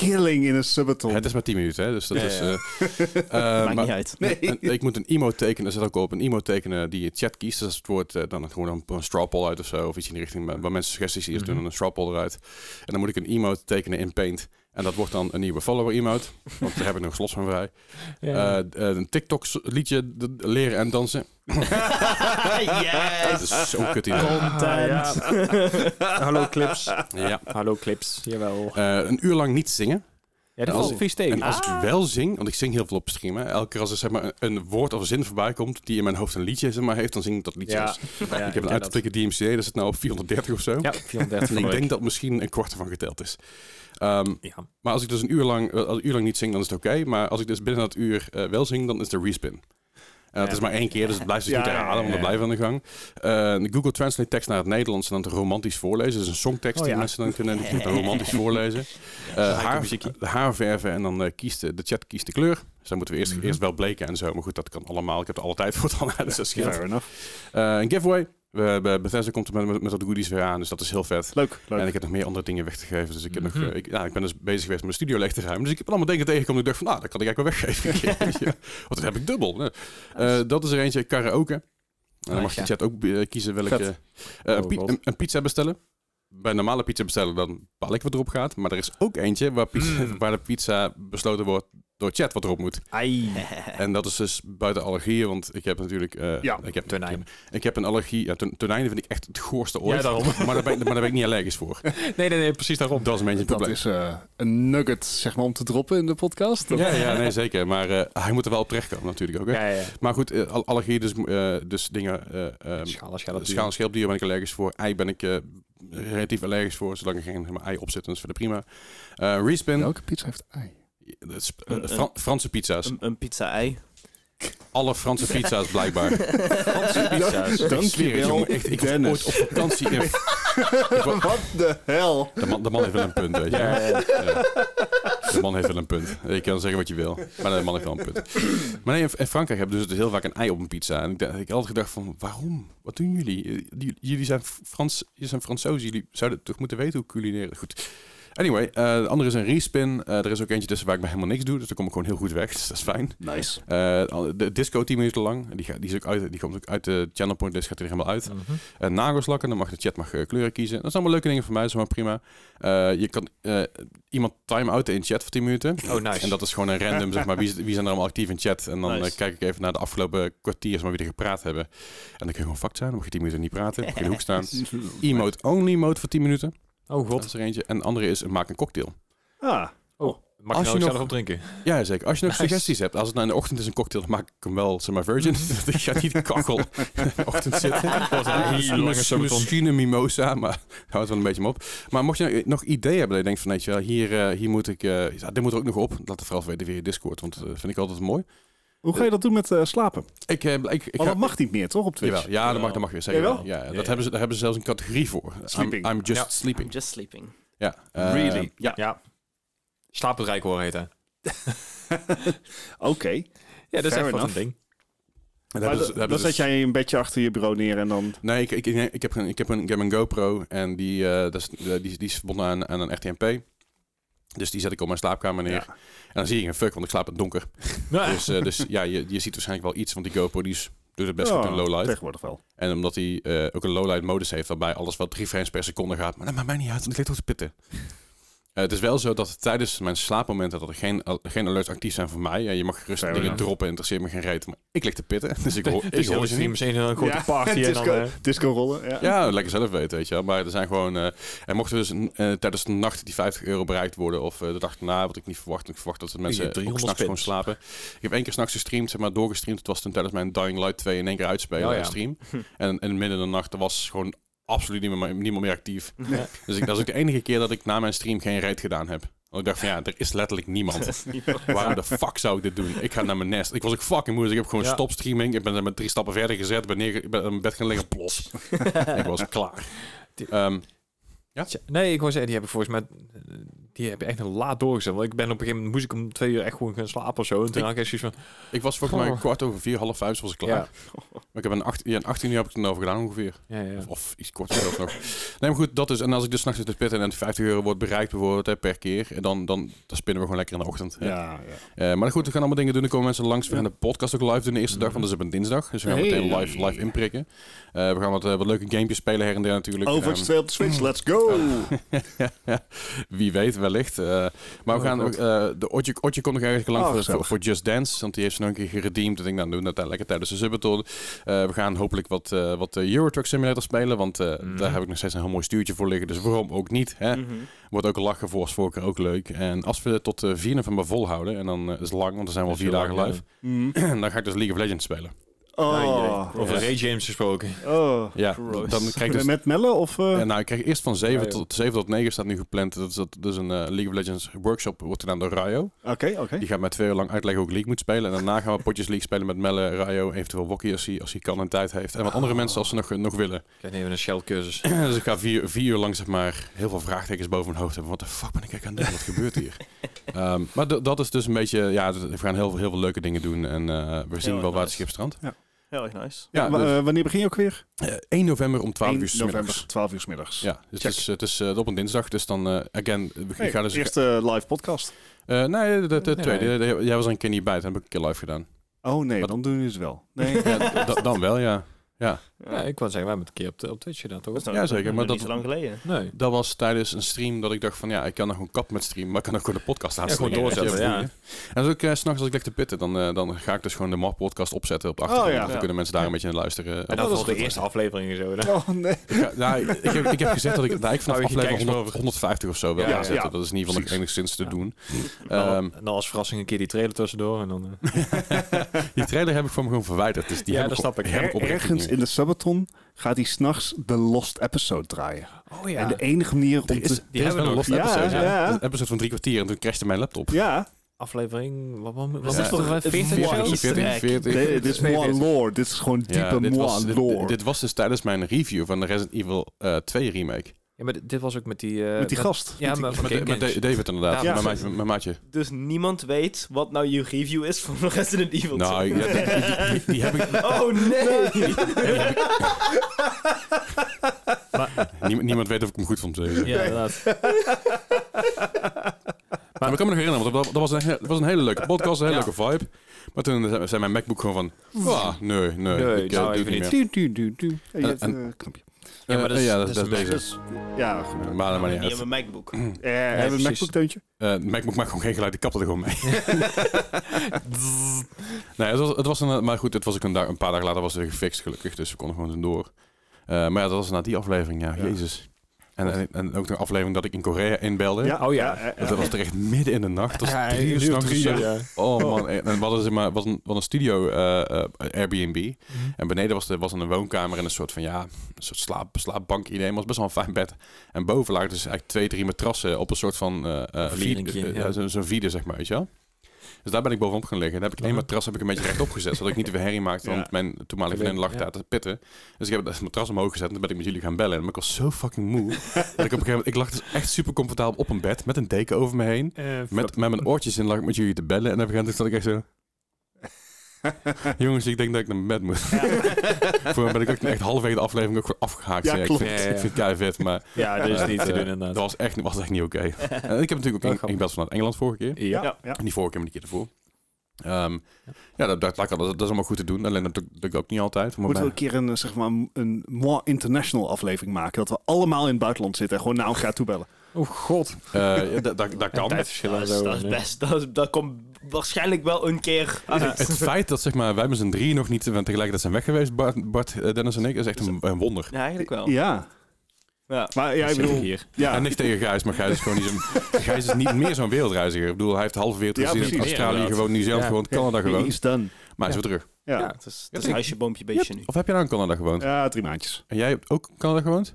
killing in een subathon. het is maar 10 minuten, hè, dus dat Ja, is... ja. eh, eh, Maakt maar- niet uit. Nee. En ik moet een emote tekenen, er zit ook op een emote tekenen die je chat kiest. Dus het wordt eh, dan gewoon een, een straw poll uit of zo, of iets in die richting, waar mensen suggesties eerst doen, Mhm. dan een straw poll eruit. En dan moet ik een emote tekenen in Paint. En dat wordt dan een nieuwe follower emote, want daar heb ik nog slots van vrij. Ja. Eh, eh, een TikTok liedje leren en dansen. Dat yes! is zo kut idee. Content. Hallo clips. Ja. Hallo clips. Jawel. Eh, een uur lang niet zingen. Ja, dat als valt ik- vies tegen. En als ik wel zing, want ik zing heel veel op stream, hè, elke keer als er zeg maar, een, een woord of een zin voorbij komt die in mijn hoofd een liedje zeg maar, heeft, dan zing ik dat liedje. Ja. als- Ja, ik heb een uit te tikken DMCA, dat zit nou op 430 of zo. Ja, 430 En ik denk dat misschien een kwart ervan geteld is. Ehm, Ja. maar als ik dus een uur lang, eh, als een uur lang niet zing, dan is het oké. Maar als ik dus binnen dat uur eh, wel zing, dan is de respin. Dat Ja. is maar één keer, dus het blijft dus niet herhalen, want dat blijft aan de gang. Eh, de Google Translate tekst naar het Nederlands en dan te romantisch voorlezen. Dus een songtekst Oh, die mensen dan kunnen romantisch voorlezen. Eh, haar, haar verven en dan eh, kiest de, chat kiest de kleur. Dus dan moeten we eerst, Mhm. eerst wel bleken en zo. Maar goed, dat kan allemaal. Ik heb er alle tijd voor dan, dus dat. Fair enough. Eh, een giveaway. We Bethesda komt er met, met, met wat goodies weer aan, dus dat is heel vet. Leuk, leuk. En ik heb nog meer andere dingen weg te geven. Dus ik, heb nog, Mhm. eh, ik, ja, ik ben dus bezig geweest met mijn studio leeg te ruimen. Dus ik heb allemaal dingen tegengekomen. En ik dacht van, nou, dat kan ik eigenlijk wel weggeven. ja. Want dat heb ik dubbel. Eh, dat is er eentje, karaoke. En dan mag de ja. chat ook eh, kiezen welke... Eh, een, Oh, pi- een, een pizza bestellen. Bij een normale pizza bestellen, dan bepaal ik wat erop gaat. Maar er is ook eentje waar, pizza, Mm. waar de pizza besloten wordt door chat wat erop moet. Ai. En dat is dus buiten allergieën, want ik heb natuurlijk... eh, Ja, ik heb, tonijn. Ik heb, ik heb een allergie... Ja, ton- tonijnen vind ik echt het goorste ooit. Ja, daarom. maar, daar ben ik, maar daar ben ik niet allergisch voor. Nee, nee, nee, precies daarom. Dat is een beetje het Dat probleem. is eh, een nugget, zeg maar, om te droppen in de podcast. Ja, ja, nee, zeker. Maar eh, hij moet er wel op terechtkomen natuurlijk ook. Hè? Ja, ja. Maar goed, eh, al- allergie, dus, eh, dus dingen... eh ehm. Schaal- en schilddier ben ik allergisch voor. Ei ben ik eh, relatief allergisch voor, zolang er geen ei op zit. Dan is het verder prima. Eh respin, Welke pizza heeft ei? Is, eh, Een- Fran- Franse pizza's. Een, een pizza-ei. Alle Franse pizza's blijkbaar. pizza's. Ik zweer het, jongen. Echt, ik was Dennis. ooit op vakantie in... Wat de hel? de, man, de man heeft wel een punt, weet je. Ja, ja, ja. Ja. De man heeft wel een punt. Je kan zeggen wat je wil, maar de man heeft wel een punt. Maar nee, in Frankrijk hebben ze dus heel vaak een ei op een pizza. En ik, dacht- ik heb altijd gedacht van, waarom? Wat doen jullie? Eh, Jullie zijn Frans, jullie zijn Fransozen. Jullie zouden toch moeten weten hoe culinair... Goed. Anyway, eh, de andere is een respin. Eh, er is ook eentje tussen waar ik bij helemaal niks doe. Dus daar kom ik gewoon heel goed weg. Dus dat is fijn. Nice. Eh, de disco 10 minuten lang. Die, gaat, die, is ook uit, die komt ook uit de channel point list. Gaat er helemaal uit. Mhm. Eh, nagelslakken. Dan mag de chat mag, kleuren kiezen. Dat zijn allemaal leuke dingen voor mij. Dat is maar prima. Je kan iemand time-outen in chat voor 10 minuten. Oh, nice. En dat is gewoon een random, zeg maar, wie, wie zijn er allemaal actief in chat. En dan Nice. kijk ik even naar de afgelopen kwartier, maar, wie er gepraat hebben. En dan kun je gewoon fucked zijn, dan mag je 10 minuten niet praten, mag je in de hoek staan. Emote only mode voor 10 minuten, Oh dat god. is er eentje. En de andere is, maak een cocktail. Ah, Mag Als je je nou nog- zelf op drinken? Ja, zeker. Als je nog Nice. suggesties hebt, als het nou in de ochtend is een cocktail, dan maak ik hem wel, zeg maar, virgin. ik ga niet kachel in de ochtend zitten. was een hele lange. Misschien een mimosa, maar hou het wel een beetje op. Maar mocht je nog ideeën hebben, dat je denkt wel, dat hoe ga je dat doen met eh, slapen? Ik, eh, ik, ik Want ga, dat mag niet meer, toch, op Twitch? Jawel, ja, dat mag, dat mag je zeker. Jawel? wel. Ja, dat Ja, ja. Hebben ze, daar hebben ze zelfs een categorie voor. I'm, Sleeping. I'm just sleeping. I'm just sleeping. Ja. eh, Really? Ja. Ja. Slaperrijk hoor heet hij. Oké. Ja, dat is Fair echt wat een enough. ding. Dat dan dat hebben zet ze- jij een bedje achter je bureau neer en dan... Nee, ik, ik, ik, heb een, ik, heb een, ik heb een, GoPro en die, eh, dat is, die, die is verbonden aan, aan een RTMP. Dus die zet ik op mijn slaapkamer neer. Ja. En dan zie je een fuck, want ik slaap in het donker. Dus, eh, dus ja, je, je ziet waarschijnlijk wel iets, want die GoPro die is, doet het best goed in Ja, lowlight. Tegenwoordig wel. En omdat hij eh, ook een lowlight modus heeft, waarbij alles wat 3 frames per seconde gaat. Maar dat maakt mij niet uit, want ik lig toch te pitten. Eh, het is wel zo dat tijdens mijn slaapmomenten dat er geen, geen alerts actief zijn voor mij. Ja, je mag gerust dingen droppen, interesseert me geen reet. Maar ik lig te pitten, dus ik hoor, ik hoor ze niet. is een grote Ja, party en dan... disco, eh, disco rollen, ja. Ja, lekker zelf weten, weet je wel. Maar er zijn gewoon... eh en mochten dus eh, tijdens de nacht die 50 euro bereikt worden... of eh, de dag daarna, wat ik niet verwacht... ik verwacht dat de mensen ook 300 s'nachts gewoon slapen. Ik heb één keer s'nachts gestreamd, zeg maar, doorgestreamd. Het was toen tijdens mijn Dying Light 2 in één keer uitspelen Oh ja. stream. En in midden van de nacht, er was gewoon absoluut niemand, meer- niemand meer actief. Ja. Dus ik, dat is ook de enige keer dat ik na mijn stream geen raid gedaan heb. Want ik dacht van ja, er is letterlijk niemand. Waarom de fuck zou ik dit doen? Ik ga naar mijn nest. Ik was ook fucking moe, dus ik heb gewoon Ja. stop streaming. Ik ben er met drie stappen verder gezet, ben, neer, ben in mijn bed gaan liggen, plos. ik was klaar. Ehm, Tja, Nee, ik wou zeggen, die hebben volgens mij... Die hebben echt een laat doorgezet. Want ik ben op een gegeven moment... moest ik om twee uur echt gewoon gaan slapen of zo. En toen had ik echt zoiets van... ik was volgens mij Oh. kwart over vier, half vijf was ik klaar. Ja. Maar ik heb een 18, ja, een 18 uur heb ik er over gedaan ongeveer. Ja, ja. Of, of iets korter zelfs nog. Nee, maar goed, dat is. En als ik dus s'nachts zit te pitten en die 50 euro wordt bereikt bijvoorbeeld hè, per keer, en dan, dan, dan spinnen we gewoon lekker in de ochtend. hè. Ja, ja. Eh, maar goed, we gaan allemaal dingen doen. Er komen mensen langs. We gaan de podcast ook live doen de eerste dag, want dat is op een dinsdag. Dus we gaan Hey. meteen live, live inprikken. Eh, we gaan wat, eh, wat leuke gamepjes spelen her en der natuurlijk. Overwatch Ehm, 2 op de Switch, let's go! wie weet, wellicht. Eh, maar we gaan ook... eh, de Otje, Otje komt nog ergens lang Oh, voor, voor, Just Dance. Want die heeft ze nog een keer geredeemd. En ik nou, doen dat dan lekker tijdens de Subathon. Eh, we gaan hopelijk wat, wat Euro Truck Simulator spelen. Want Mhm. daar heb ik nog steeds een heel mooi stuurtje voor liggen. Dus waarom ook niet, hè? Mhm. Wordt ook lachen voor als voorkeur ook leuk. En als we het tot 4 november volhouden... En dan is het lang, want dan zijn we al Dat vier dagen lang, live. ja. Mm. dan ga ik dus League of Legends spelen. Oh, Over Ja. Ray James gesproken. oh. Ja, Gross. dan krijg ik dus... Met Melle of... eh, Ja, nou, ik krijg eerst van 7 Ja, joh. tot 7 tot 9 staat nu gepland. Dat is, dat, dus een eh, League of Legends workshop wordt gedaan door Rayo. Oké, oké. Die gaat mij twee uur lang uitleggen hoe ik League moet spelen. En daarna gaan we potjes League spelen met Melle, Rayo, eventueel Wokkie als hij, als hij kan en tijd heeft. En wat andere Oh. mensen als ze nog, nog willen. Ik krijg even een shell cursus. dus ik ga vier, vier uur lang zeg maar heel veel vraagtekens boven mijn hoofd hebben. Wat de fuck ben ik aan het doen? Wat gebeurt hier? Ehm, maar dat is dus een beetje, ja, we gaan heel, veel- heel veel leuke dingen doen. En eh, we zien Heel wel waar het schip strandt. Heel erg nice. Ja, dus, eh, wanneer begin je ook weer? eh, 1 november om 12 1 uur 's november, middags. 12 uur 's middags. Ja, dus Check. het is, het is eh, op een dinsdag. Dus dan, eh, again, we Hey, gaan dus... eerste live podcast. Eh, nee, de, de, de Nee, tweede. nee. Jij was er een keer niet bij. Dat heb ik een keer live gedaan. Oh nee, Wat? dan doen jullie het wel. Nee. Ja, dan wel, ja. Ja, Ja, ik wou zeggen, wij hebben het een keer op, de- op Twitch gedaan, toch? Dat is Ja, zeker, maar dat- zo lang geleden. Nee. dat was tijdens een stream dat ik dacht van ja, ik kan nog gewoon kap met stream, maar ik kan ook gewoon de podcast aan Ja, gewoon doorzetten, ja. En als ik uh, s'nachts als ik leg te pitten, dan, eh, dan ga ik dus gewoon de Map podcast opzetten op de achtergrond. Oh, ja. Dan Ja. kunnen mensen daar een beetje naar luisteren. En dat is vooral de eerste afleveringen zo. hè? Oh nee. ga- nou, ik, ik heb, ik heb gezegd dat ik, nou, ik vanaf aflevering kijkers 100, 150 of zo wil Ja, gaan ja. zetten. Ja. Dat is in ieder geval enigszins te doen. Nou, Ehm, en dan als verrassing een keer die trailer tussendoor. En dan, eh, die trailer heb ik voor me gewoon verwijderd. Dus die heb ik snap ik. Er- ergens in de gaat hij s'nachts de Lost Episode draaien. oh ja. En de enige manier om is, te... die hebben een lost Ja, episode. Ja, ja. Een episode van drie kwartier en toen crashte mijn laptop. Ja, aflevering... Wat, wat, wat Was het? toch het 40 Moi of zo? Easter 40, egg? 40. dit, is 42. lore. Dit is gewoon diepe Ja, dit, was, moi dit, lore. dit was dus tijdens mijn review van de Resident Evil eh 2 remake. Ja, maar dit was ook met die... eh, met die gast. Ja, Met die- maar Met, met David inderdaad, Ja, mijn, ja. maatje, mijn maatje. Dus niemand weet wat nou je review is van Resident Evil 2. Nou, ja, die, die- die- die heb ik... Oh nee! Niemand, niemand weet of ik hem goed vond. Ja, inderdaad. Maar ik kan me nog herinneren, want dat, dat, was een, dat was een hele leuke podcast, een hele Ja. leuke vibe. Maar toen zei- mijn MacBook gewoon van, ah, nee, nee, Nee, ik, eh, nou, doe even niet meer. Du, du, du, du. En En- eh, knopje. Ja, maar dat is- Eh, ja, dat dat, is een deze. Dus, ja, goed. Maar, maar, maar niet uit. op mijn MacBook. Eh, hebben we een precies. MacBook teuntje? Eh, MacBook maakt gewoon geen geluid, die kapte er gewoon mee. nee, het was, het was een, maar goed, het was ook een, dag, een paar dagen later was het weer gefixt gelukkig, dus we konden gewoon door. Eh, maar ja, dat was na die aflevering, ja, Ja. jezus. En, en, en ook een aflevering dat ik in Korea inbelde. Oh ja. Dat was er echt midden in de nacht. Dat was Ja, drie uur s'nachts ja. Oh man, en we hadden maar, was een, was een studio eh, eh, Airbnb. Mhm. En beneden was, de, was een woonkamer en een soort van ja, een soort slaap, slaapbank idee. Maar het was best wel een fijn bed. En boven lagen dus eigenlijk twee, drie matrassen op een soort van eh eh, eh, ja. ja, zo- zo'n vide, zeg maar, weet je wel. Dus daar ben ik bovenop gaan liggen. En dan heb ik één matras heb ik een beetje rechtop gezet, zodat ik niet te veel herrie maakte. Want mijn toenmalige vriendin lag daar te pitten. Dus ik heb het matras omhoog gezet en toen ben ik met jullie gaan bellen. En ik was zo fucking moe. dat ik op een gegeven moment, ik lag dus echt super comfortabel op een bed met een deken over me heen. Eh, Met, met mijn oortjes in lag ik met jullie te bellen. En op een gegeven moment zat ik echt zo... Jongens, ik denk dat ik naar bed moet. Voor mij ben ik ook echt halverwege de aflevering ook afgehaakt. Ja, ik klopt. vind, Ja, ja. ik vind het kei vet, maar Ja, dat is eh, niet te eh, doen inderdaad. dat was echt, was echt niet oké. En ik heb natuurlijk ook gebeld vanuit Engeland vorige keer. Ja. Ja, ja. En die vorige keer, maar die keer ervoor. Ehm, ja, dat, dat, dat, dat, dat is allemaal goed te doen. Alleen dat ik ook niet altijd. Maar Moeten we een keer een, zeg maar, een more international aflevering maken? Dat we allemaal in het buitenland zitten en gewoon naar elkaar toe bellen. Oh god. eh, dat, dat, dat kan. Tijdverschillen Dat is, zo. dat is best. Dat, is- dat komt waarschijnlijk wel een keer uit. Het feit dat zeg maar, wij met z'n drie nog niet want tegelijkertijd zijn weg geweest, Bart, Bart eh, Dennis en ik, is echt een, een wonder. Ja, eigenlijk wel. Ja. Ja. Maar ja, ik Zit bedoel... hier. Ja, En niks tegen Gijs, maar Gijs is gewoon niet zo'n... Gijs is niet meer zo'n wereldreiziger. Ik bedoel, hij heeft halve wereld Ja, gezien. precies. Australië gewoond, Nieuw-Zeeland Ja. gewoond, Canada gewoond. He's done. Maar hij is weer terug. Ja. Ja, het is, het is ik- huisje, boompje, beestje nu. Of heb je nou in Canada gewoond? Ja, drie maandjes. En jij hebt ook in Canada gewoond?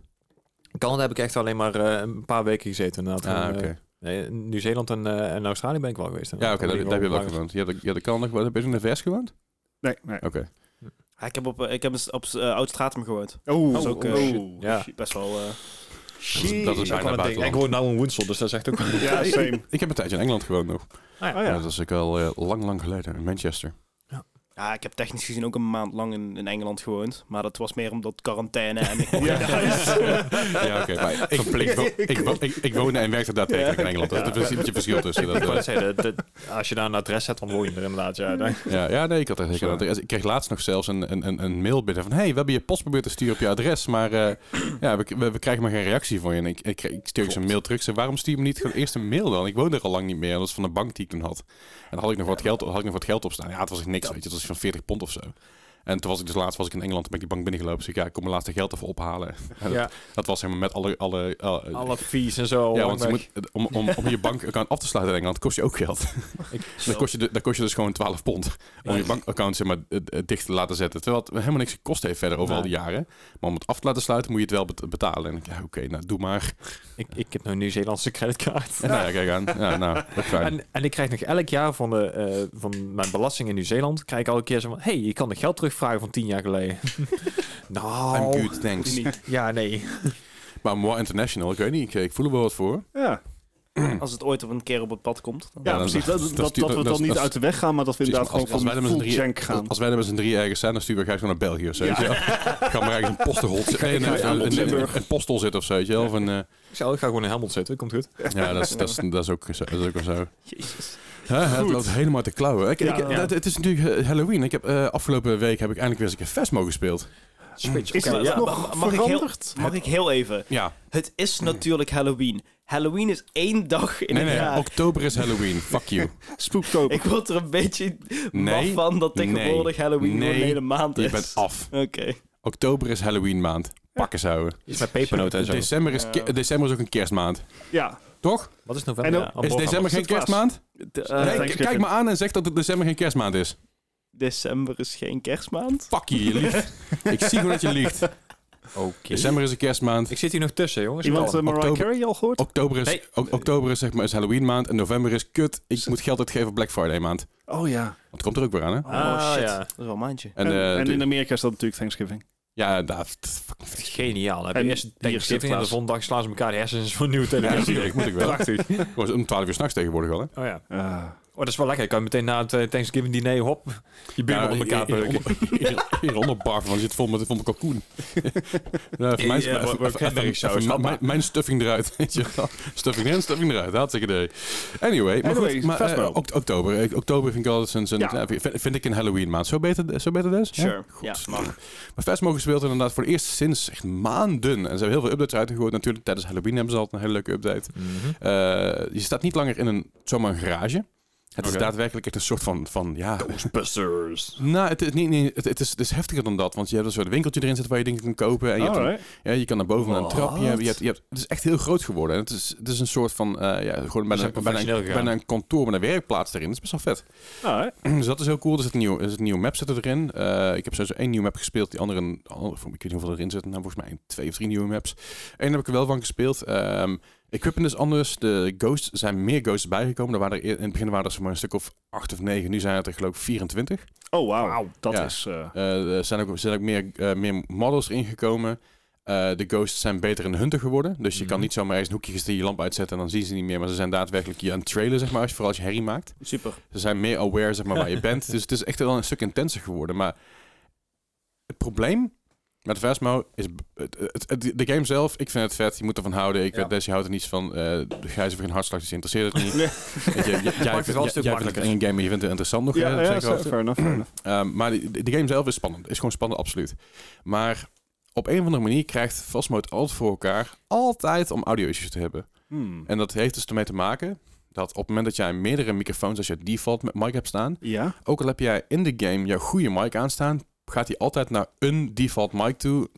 In Canada heb ik echt alleen maar eh, een paar weken gezeten. Inderdaad. Ah, Gewoon, oké. eh, nee, Nieuw-Zeeland en, eh, en Australië ben ik wel geweest. Ja, oké, daar, daar heb je wel ook gewoond. Je hebt, je in Canada gewoond. Heb je ook in de VS gewoond? Nee, nee. Oké. Ja, ik heb op, eh, ik heb op uh, Oud-Stratum gewoond. Oh, Dat is ook eh, oh, shit. Ja. best wel... eh, Shit. Dat is bijna Ik woon nou in Woensel, dus dat is echt ook... Ja, same. Ik heb een tijdje in Engeland gewoond nog. Oh Ja, ja. dat is ook al eh, lang, lang geleden. In Manchester. Ja, ik heb technisch gezien ook een maand lang in, in Engeland gewoond. Maar dat was meer omdat quarantaine en ik Ja. Ja, oké. maar ik, ik, ik, ik, ik woonde en werkte daadwerkelijk in Engeland. Dat is een beetje verschil tussen. Dat, eh, zeggen, dat- als je daar een adres hebt, dan woon je er inderdaad. Ja, dan- Ja, ja, nee, ik had echt zeker. Ik kreeg laatst nog zelfs een, een, een, een mail binnen van... hey, we hebben je post geprobeerd te sturen op je adres, maar eh, ja, we, we, we krijgen maar geen reactie van je. En ik, ik, stuur zo'n mail terug. Zei, waarom stuur je me niet gewoon eerst een mail dan? Ik woon er al lang niet meer. Dat is van de bank die ik toen had. En dan had ik nog wat geld, had ik nog wat geld op staan. Ja, het was echt niks, weet je. Het was van 40 pond of zo. En toen was ik dus laatst was ik in Engeland, toen ben ik die bank binnengelopen. Dus ik, ja, ik kom mijn laatste geld even ophalen. En Ja, dat, dat was helemaal met alle... alle, eh, alle fees en zo. ja, want je moet, om, om, om je bankaccount af te sluiten in Engeland kost je ook geld. dan, kost je dan kost je dus gewoon 12 pond om je bankaccount zeg maar, eh, eh, dicht te laten zetten. Terwijl het helemaal niks gekost heeft verder over al die jaren. Maar om het af te laten sluiten moet je het wel bet- betalen. En ik, ja, oké, nou doe maar. Ik, ik heb nou een Nieuw-Zeelandse creditcard. En nou ja, kijk aan. Ja, nou, fijn. En, en ik krijg nog elk jaar van, de, van mijn belasting in Nieuw-Zeeland... krijg ik al een keer zo van... hey, je kan de geld terugvragen van tien jaar geleden. nou... I'm good, thanks. Niet. Ja, nee. Maar more international, ik weet niet. Ik, ik voel er wel wat voor. Ja, Als het ooit op een keer op het pad komt. dan- ja, Ja, dan- precies. Dat, dat- dat, dat- dat we dan niet dat- uit de weg gaan, maar dat we inderdaad gewoon van z'n full jank gaan. Als wij er met z'n drie ergens zijn, dan sturen we gewoon naar België of zo. Ga maar ergens een aan een, een, een, een postel zitten of zo. Weet je wel. Of een, eh, Ik ga gewoon in Helmond zitten, komt goed. ja, dat is, dat, is, dat, is ook, zo- dat is ook wel zo. Jezus. Het Goed. loopt helemaal te klauwen. Ik, ik- Ja. dat- het is natuurlijk eh, Halloween. Ik heb, eh, afgelopen week heb ik eindelijk weer eens een keer Vesmo gespeeld. Switch. Is ja. nog mag ik heel-? Mag ik heel even? Ja, Het is natuurlijk Halloween. Halloween is één dag in nee, het nee, jaar. oktober is Halloween. Fuck you. Spooktober. Ik word er een beetje Nee. maf van dat tegenwoordig Halloween Nee. een hele maand is. Je bent af. Oké. Oktober is Halloween maand. Pakken zouden. Iets met pepernoten en zo. December is, december is ook een kerstmaand. Ja, Toch? Wat is november? Ja, Is december geen kerstmaand? Eh, Nee, kijk me aan en zeg dat het december geen kerstmaand is. December is geen kerstmaand. Fuck je, je liegt. Ik zie gewoon dat je liegt. Oké. December is een kerstmaand. Ik zit hier nog tussen, jongens. iemand uh, Mariah oktober- Carey al gehoord? Oktober is, Nee. oktober is, zeg maar, is Halloween maand en november is kut. Ik moet geld uitgeven op Black Friday maand. Oh ja. Want het komt er ook weer aan, hè? Oh Ah, shit, ja. dat is wel een maandje. En, En, eh, en in Amerika is dat natuurlijk Thanksgiving. Ja, dat... Geniaal. Heb En je eerst is Thanksgiving en de Sinterklaas. volgende dag slaan ze elkaar de hersens voor een nieuwe Ja, televisie. natuurlijk, moet ik wel. Prachtig. Om 12 uur s'nachts tegenwoordig al, hè? Oh ja. Ah. Oh, dat is wel lekker. Kan je meteen na het eh, Thanksgiving diner, hop, je binnen Ja, onder elkaar beuken. hier- Hieronder barven, want je zit vol met, vol met kalkoen. Nou, mijn- Mijn stuffing eruit, weet je. Stuffing erin, stuffing eruit. Hartstikke idee. Anyway, maar Anyway, goed. Maar, Vesmo. eh, ok- oktober. Eh, Oktober vind ik altijd Ja. ja, vind, vind ik een Halloween maand. Zo beter, zo beter dus? Sure. Goed. Ja, mag. Maar Vesmo gespeeld inderdaad voor het eerst sinds echt maanden. En ze hebben heel veel updates uitgegooid. Natuurlijk, tijdens Halloween hebben ze altijd een hele leuke update. Mhm. Eh, je staat niet langer in een, zomaar een garage. Het is daadwerkelijk echt een soort van, van ja... Ghostbusters. Nou, het is, niet, niet, het, het, is, het is heftiger dan dat. Want je hebt een soort winkeltje erin zitten waar je dingen kan kopen. En je, hebt een- ja, je kan naar boven naar een trap. Je hebt, je hebt, je hebt, het is echt heel groot geworden. En het is, het is een soort van... eh, ja, gewoon bijna, zijn bijna, een, bijna een kantoor met een werkplaats erin. Dat is best wel vet. Alright. dus dat is heel cool. Er zit een nieuwe, er zit een nieuwe map zit erin. Eh, ik heb sowieso één nieuwe map gespeeld. Die andere, een- andere ik weet niet hoeveel erin zitten. Nou, volgens mij een, twee of drie nieuwe maps. Eén heb ik er wel van gespeeld. Ehm equipment is anders. De ghosts zijn meer ghosts bijgekomen. Er waren er, in het begin waren er maar een stuk of acht of negen. Nu zijn het er geloof ik 24. Oh, wauw. Dat Ja. is... eh, Eh, er zijn ook, er zijn ook meer, eh, meer models erin gekomen. Eh, de ghosts zijn beter in hunter geworden. Dus je kan Mhm. niet zomaar eens een hoekje gaan je lamp uitzetten en dan zien ze niet meer. Maar ze zijn daadwerkelijk je aan het trailen, zeg maar, als je, vooral als je herrie maakt. Super. Ze zijn meer aware, zeg maar, waar je bent. Dus het is echt wel een stuk intenser geworden. Maar het probleem met Vesmo is... Het, het, het- de game zelf, ik vind het vet. Je moet ervan houden. Ik Ja. weet, Des, je houdt er niets van. eh de gijzer voor geen hartslag, dus interesseert het niet. Nee. Weet je, jij het wel een vindt- stuk jij vindt het makkelijker. een game, maar je vindt het interessant nog. ja, hè, ja, zeker fair over. enough, fair enough. Um, maar de, de game zelf is spannend. Is gewoon spannend, absoluut. Maar op een of andere manier krijgt Fosmo het altijd voor elkaar... altijd om audio-issues te hebben. Hmm. En dat heeft dus ermee te maken... dat op het moment dat jij meerdere microfoons... als je default met mic hebt staan... Ja? ook al heb jij in de game jouw goede mic aanstaan... gaat hij altijd naar een default mic toe...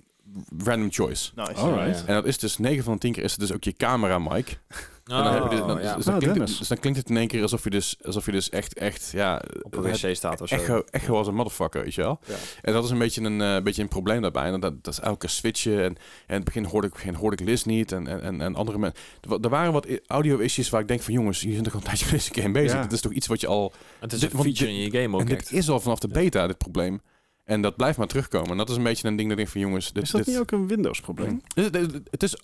random choice. Nice. Alright. En dat is dus 9 van de 10 keer is het dus ook je camera mic. En dan, heb je dus, dan, ja. dus, dan klinkt het, Dennis. dus dan klinkt het in één keer alsof je dus, alsof je dus echt, echt, ja... Op een wc staat of zo. Echo, echo als een motherfucker, weet je wel. Ja. En dat is een beetje een, eh, beetje een probleem daarbij. En dat, dat is elke switchen. En, en in het begin hoorde ik, begin hoorde ik Liz niet. En, en, en, andere mensen. Er waren wat audio-issues waar ik denk van... jongens, je bent toch al een tijdje met deze game bezig. Ja. Dit is toch iets wat je al... Het is Dit- een feature in je game ook en dit is al vanaf de beta, dit probleem. En dat blijft maar terugkomen. En dat is een beetje een ding dat ik van... jongens, dit, Is dat dit, niet ook een Windows-probleem? het, het- het is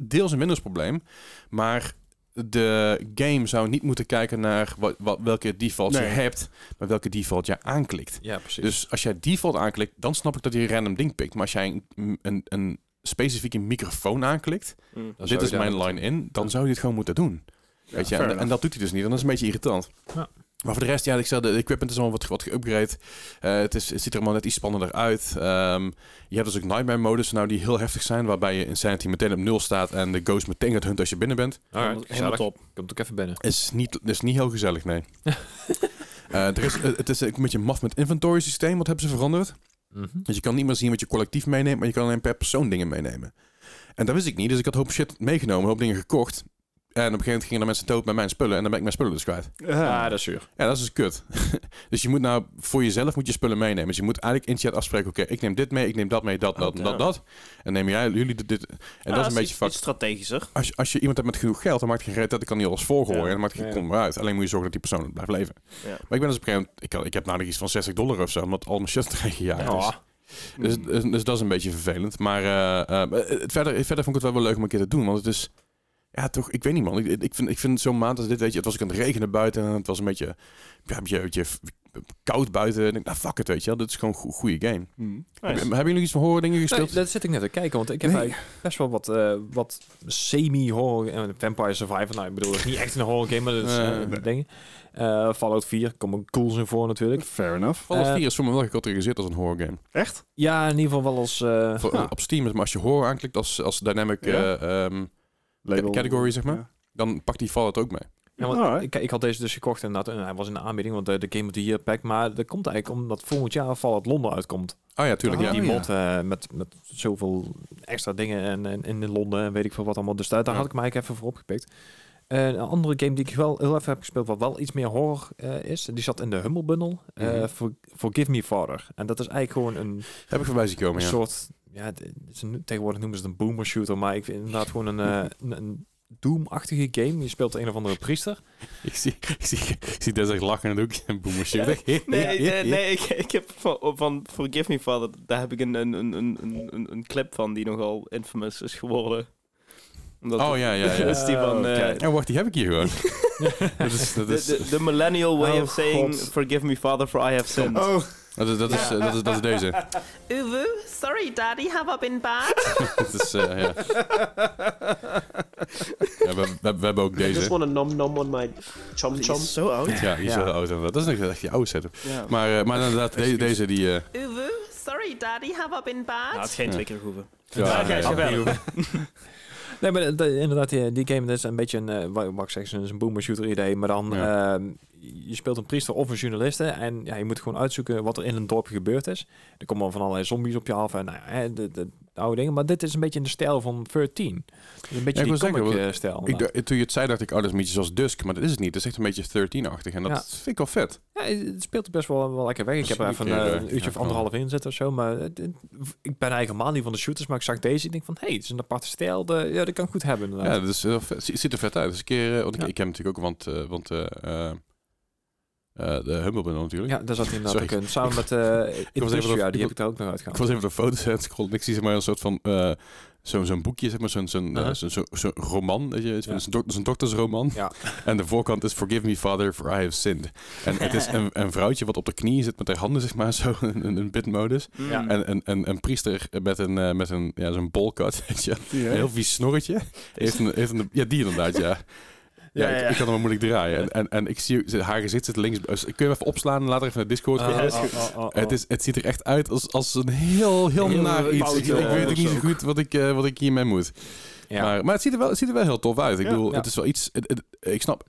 deels een Windows-probleem. Maar de game zou niet moeten kijken naar wat, wat, welke default Nee. je hebt... maar welke default je aanklikt. Ja, precies. Dus als jij default aanklikt, dan snap ik dat hij een random ding pikt. Maar als jij een, een, een specifieke microfoon aanklikt, Mm. Dan dit is mijn line-in, dan zou je het gewoon moeten doen. Weet je? fair En, enough. en dat doet hij dus niet. En dat is een beetje irritant. Ja. Maar voor de rest, ja, ik zei, de equipment is allemaal wat, wat geüpgrade. Eh, het, is, het ziet er allemaal net iets spannender uit. Ehm, je hebt dus ook nightmare modus nou die heel heftig zijn, waarbij je insanity meteen op nul staat en de ghost meteen gaat hunt als je binnen bent. Alright, Helemaal top. Komt ook even binnen. Is niet, is niet heel gezellig, nee. Eh, er is, het is een beetje een maf met inventory systeem. Wat hebben ze veranderd? Mhm. Dus je kan niet meer zien wat je collectief meeneemt, maar je kan alleen per persoon dingen meenemen. En dat wist ik niet, dus ik had een hoop shit meegenomen, een hoop dingen gekocht. En op een gegeven moment gingen er mensen dood met mijn spullen en dan ben ik mijn spullen dus kwijt. Ah, dat is zuur. Ja, dat is dus kut. dus je moet nou, voor jezelf moet je spullen meenemen. Dus je moet eigenlijk in chat afspreken, oké, ik neem dit mee, ik neem dat mee, dat, dat, Oké. dat, dat. En neem jij, jullie dit, dit. En dat is een beetje iets, fucked. iets strategischer. Als je, als je iemand hebt met genoeg geld, dan maakt het geen reet dat ik kan niet alles volgooien. Ja. En dan maakt het geen Ja. meer uit. Alleen moet je zorgen dat die persoon blijft leven. Ja. Maar ik ben dus op een gegeven moment, ik, had- ik heb nog iets van 60 dollar of zo, omdat al mijn shit erin gejaagd is. Ja. Dus, dus, dus dat is een beetje vervelend. Maar eh, eh, het verder, verder vond ik het wel wel leuk om een keer te doen. Want het is... Ja, toch, ik weet niet man. Ik, ik vind, ik vind zo'n maand als dit, weet je, het was ook aan het regenen buiten. En het was een beetje, ja, een beetje, een beetje koud buiten. En ik denk, nou fuck het, weet je wel. Dit is gewoon een goe- goede game. Heb- Hebben jullie iets van horror dingen Nee, gespeeld? dat zit ik net te kijken, want ik heb Nee. eigenlijk best wel wat, eh, wat semi-horror... eh, Vampire Survivor, nou, ik bedoel, het is niet echt een horror game, maar dat is Eh, eh, nee. dingen. Eh, Fallout 4, komen cools in voor natuurlijk. Fair enough. Fallout eh, 4 is voor me wel gecategoriseerd als een horror game. Echt? Ja, in ieder geval wel als... eh, Voor- ja. Op Steam, maar als je horror aanklikt als, als dynamic Ja. eh, ehm, Label- category, zeg maar. Ja. dan pakt die Fallout ook mee. Ja, want ik, ik had deze dus gekocht inderdaad. En hij was in de aanbieding, want de, de Game of the Year pack. Maar dat komt eigenlijk omdat volgend jaar Fallout Londen uitkomt. Oh ja, tuurlijk. Oh, ja. die ja. mod eh, met, met zoveel extra dingen en, en, in Londen en weet ik veel wat allemaal. Dus daar, daar Ja. had ik hem eigenlijk even voor opgepikt. Eh, een andere game die ik wel heel even heb gespeeld, wat wel iets meer horror eh, is. Die zat in de Humble Bundle. eh, Mhm. For- Forgive Me Father. En dat is eigenlijk gewoon een, Heb ik voorbij zien komen, een ja. soort... Ja, het is een- tegenwoordig noemen ze het een boomer shooter. Maar ik vind inderdaad gewoon een, eh, een, een Doom-achtige game. Je speelt een of andere priester. Ik zie, ik zie, ik zie Des echt lachen in het hoekje en boomer shit. Nee, nee, nee ik, ik heb van, van Forgive Me Father, daar heb ik een, een, een, een, een, een clip van die nogal infamous is geworden. Omdat Oh ja, ja, ja. Dat is die van... eh, Oké. Oh, wacht, die heb ik hier gewoon. dat is, dat de, is, de, de millennial way Oh, of saying... God. Forgive me, father, for I have sinned. Oh, dat is, dat is, eh, dat is, dat is deze. Uwu, sorry daddy, have I been bad? dat is, eh, ja. ja we, we, we hebben ook I just deze. want a nom nom on my chom chom. zo oud. Ja, die is wel oud. Dat is echt die oude setup. Maar, eh, maar inderdaad, de- deze die... eh, Uwu, sorry daddy, have I been bad? Nou, het is geen twee keer hoeven. ja, Ja. Nee, maar inderdaad, die, die game is een beetje een, eh, wat ik zeg, een boomer shooter idee. Maar dan, Ja. ehm, je speelt een priester of een journaliste en ja, je moet gewoon uitzoeken wat er in een dorpje gebeurd is. Er komen dan van allerlei zombies op je af en nou, ja, de, de, de oude dingen. Maar dit is een beetje in de stijl van 13. Dus een beetje ik die wil zeggen, comic want eh, toen je het zei, dacht ik, oh, dat is een beetje zoals Dusk. Maar dat is het niet. Dat is echt een beetje 13-achtig. En dat Ja. vind ik wel vet. Ja, het speelt best wel, wel lekker weg. Ik heb er even een eh, eh, een uurtje ja, of anderhalf in zitten of zo. Maar het- het- ik ben eigenlijk helemaal niet van de shooters. Maar ik zag deze. Ik denk van, hey, het is een aparte stijl. De, ja, dat kan goed hebben Ja, dat is vet. Ziet er vet uit. Dus een keer, want ik, Ja. ik heb natuurlijk ook, want, want eh, de Humble Bundle natuurlijk. Ja, daar zat hij inderdaad Sorry. ook in. Samen met uh, was even Industria, op- die ik heb ik daar ook nog Ik uitgehaald. was even de foto's aan het scrollen. en Ik zie zeg maar een soort van eh, zo'n zo'n boekje, zeg maar, zo'n zo'n zo'n roman. Weet je, Ja. zo'n dok- zo'n doktersroman. Ja. En de voorkant is Forgive me, Father, for I have sinned. En het is een, een vrouwtje wat op de knieën zit met haar handen, zeg maar, zo in een, een bidmodus. Ja. En een, een, een priester met een, eh, met een ja, zo'n bolkat, weet je. ja. Een heel vies snorretje. Heeft een, heeft een, ja, die inderdaad, ja. Ja, Ja, ik, ja. ik kan hem moeilijk draaien. En, en, en ik zie haar gezicht zit links. Dus kun je hem even opslaan en later even naar Discord gaan? oh, oh, oh. Het, is, het ziet er echt uit als, als een heel, heel, Heel naar iets. Ik, ik eh, weet ook niet zo goed wat ik, eh, wat ik hiermee moet. Ja. Maar, maar het, ziet er wel, het ziet er wel heel tof uit. Ik Ja. bedoel, Ja. het is wel iets... Het, het- ik snap...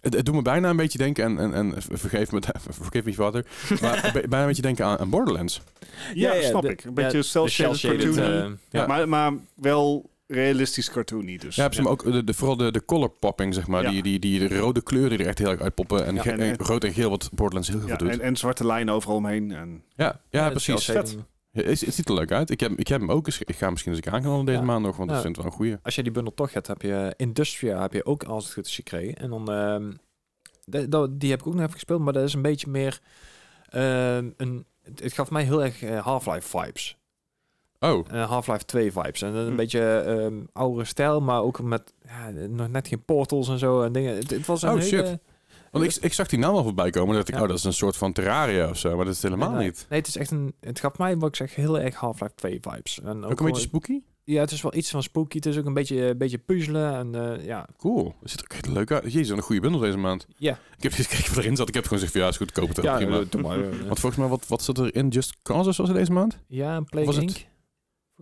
Het, het doet me bijna een beetje denken, en, en, en vergeef me, forgive me father, maar bijna een beetje denken aan, aan Borderlands. Ja, Ja, ja, snap de- ik. Een beetje ja, cel-shaded eh, ja. maar, maar wel realistisch cartoony dus. Ja, maar ook de, de, vooral de, de color popping, zeg maar. Ja. Die, die, die de rode kleuren die er echt heel erg uitpoppen. En, Ja, en- en rood en geel, wat Borderlands heel Ja, veel doet. en, en zwarte lijnen overal omheen. En, ja, ja, het precies. Ja, Het, het ziet er leuk uit. Ik heb, ik heb hem ook eens... Ik ga hem misschien eens aanknallen deze Ja. maand nog, want Ja. ik vind het wel een goeie. Als je die bundel toch hebt, heb je Industria heb je ook als het goed is gekregen. En dan, ehm, de- dat- die heb ik ook nog even gespeeld, maar dat is een beetje meer ehm, een... Het, het gaf mij heel erg eh, Half-Life vibes. Oh, Eh, Half-Life 2 vibes. En een Hm. beetje ehm oudere stijl, maar ook met ja, nog net geen portals en zo en dingen. Het, het was een Oh, hele... shit. want ik, ik zag die naam al voorbij komen. En dacht ik, Ja. oh, dat is een soort van Terraria of zo. Maar dat is het helemaal nee, niet. Nee, het is echt een... Het gaf mij, wat ik zeg, heel erg Half-Life 2 vibes. En Ook een beetje spooky? Ja, het is wel iets van spooky. Het is ook een beetje, een beetje puzzelen en eh, ja... Cool. Dat ziet er ook echt leuk uit. Jezus, een goede bundel deze maand. Ja. Ik heb eens gekeken wat erin zat. Ik heb gewoon gezegd, ja, is goed, koop het. Ja, prima. eh, doe maar. eh, Want volgens mij, wat, wat zat er in Just Cause was er deze maand? Ja, een Plague Was het-.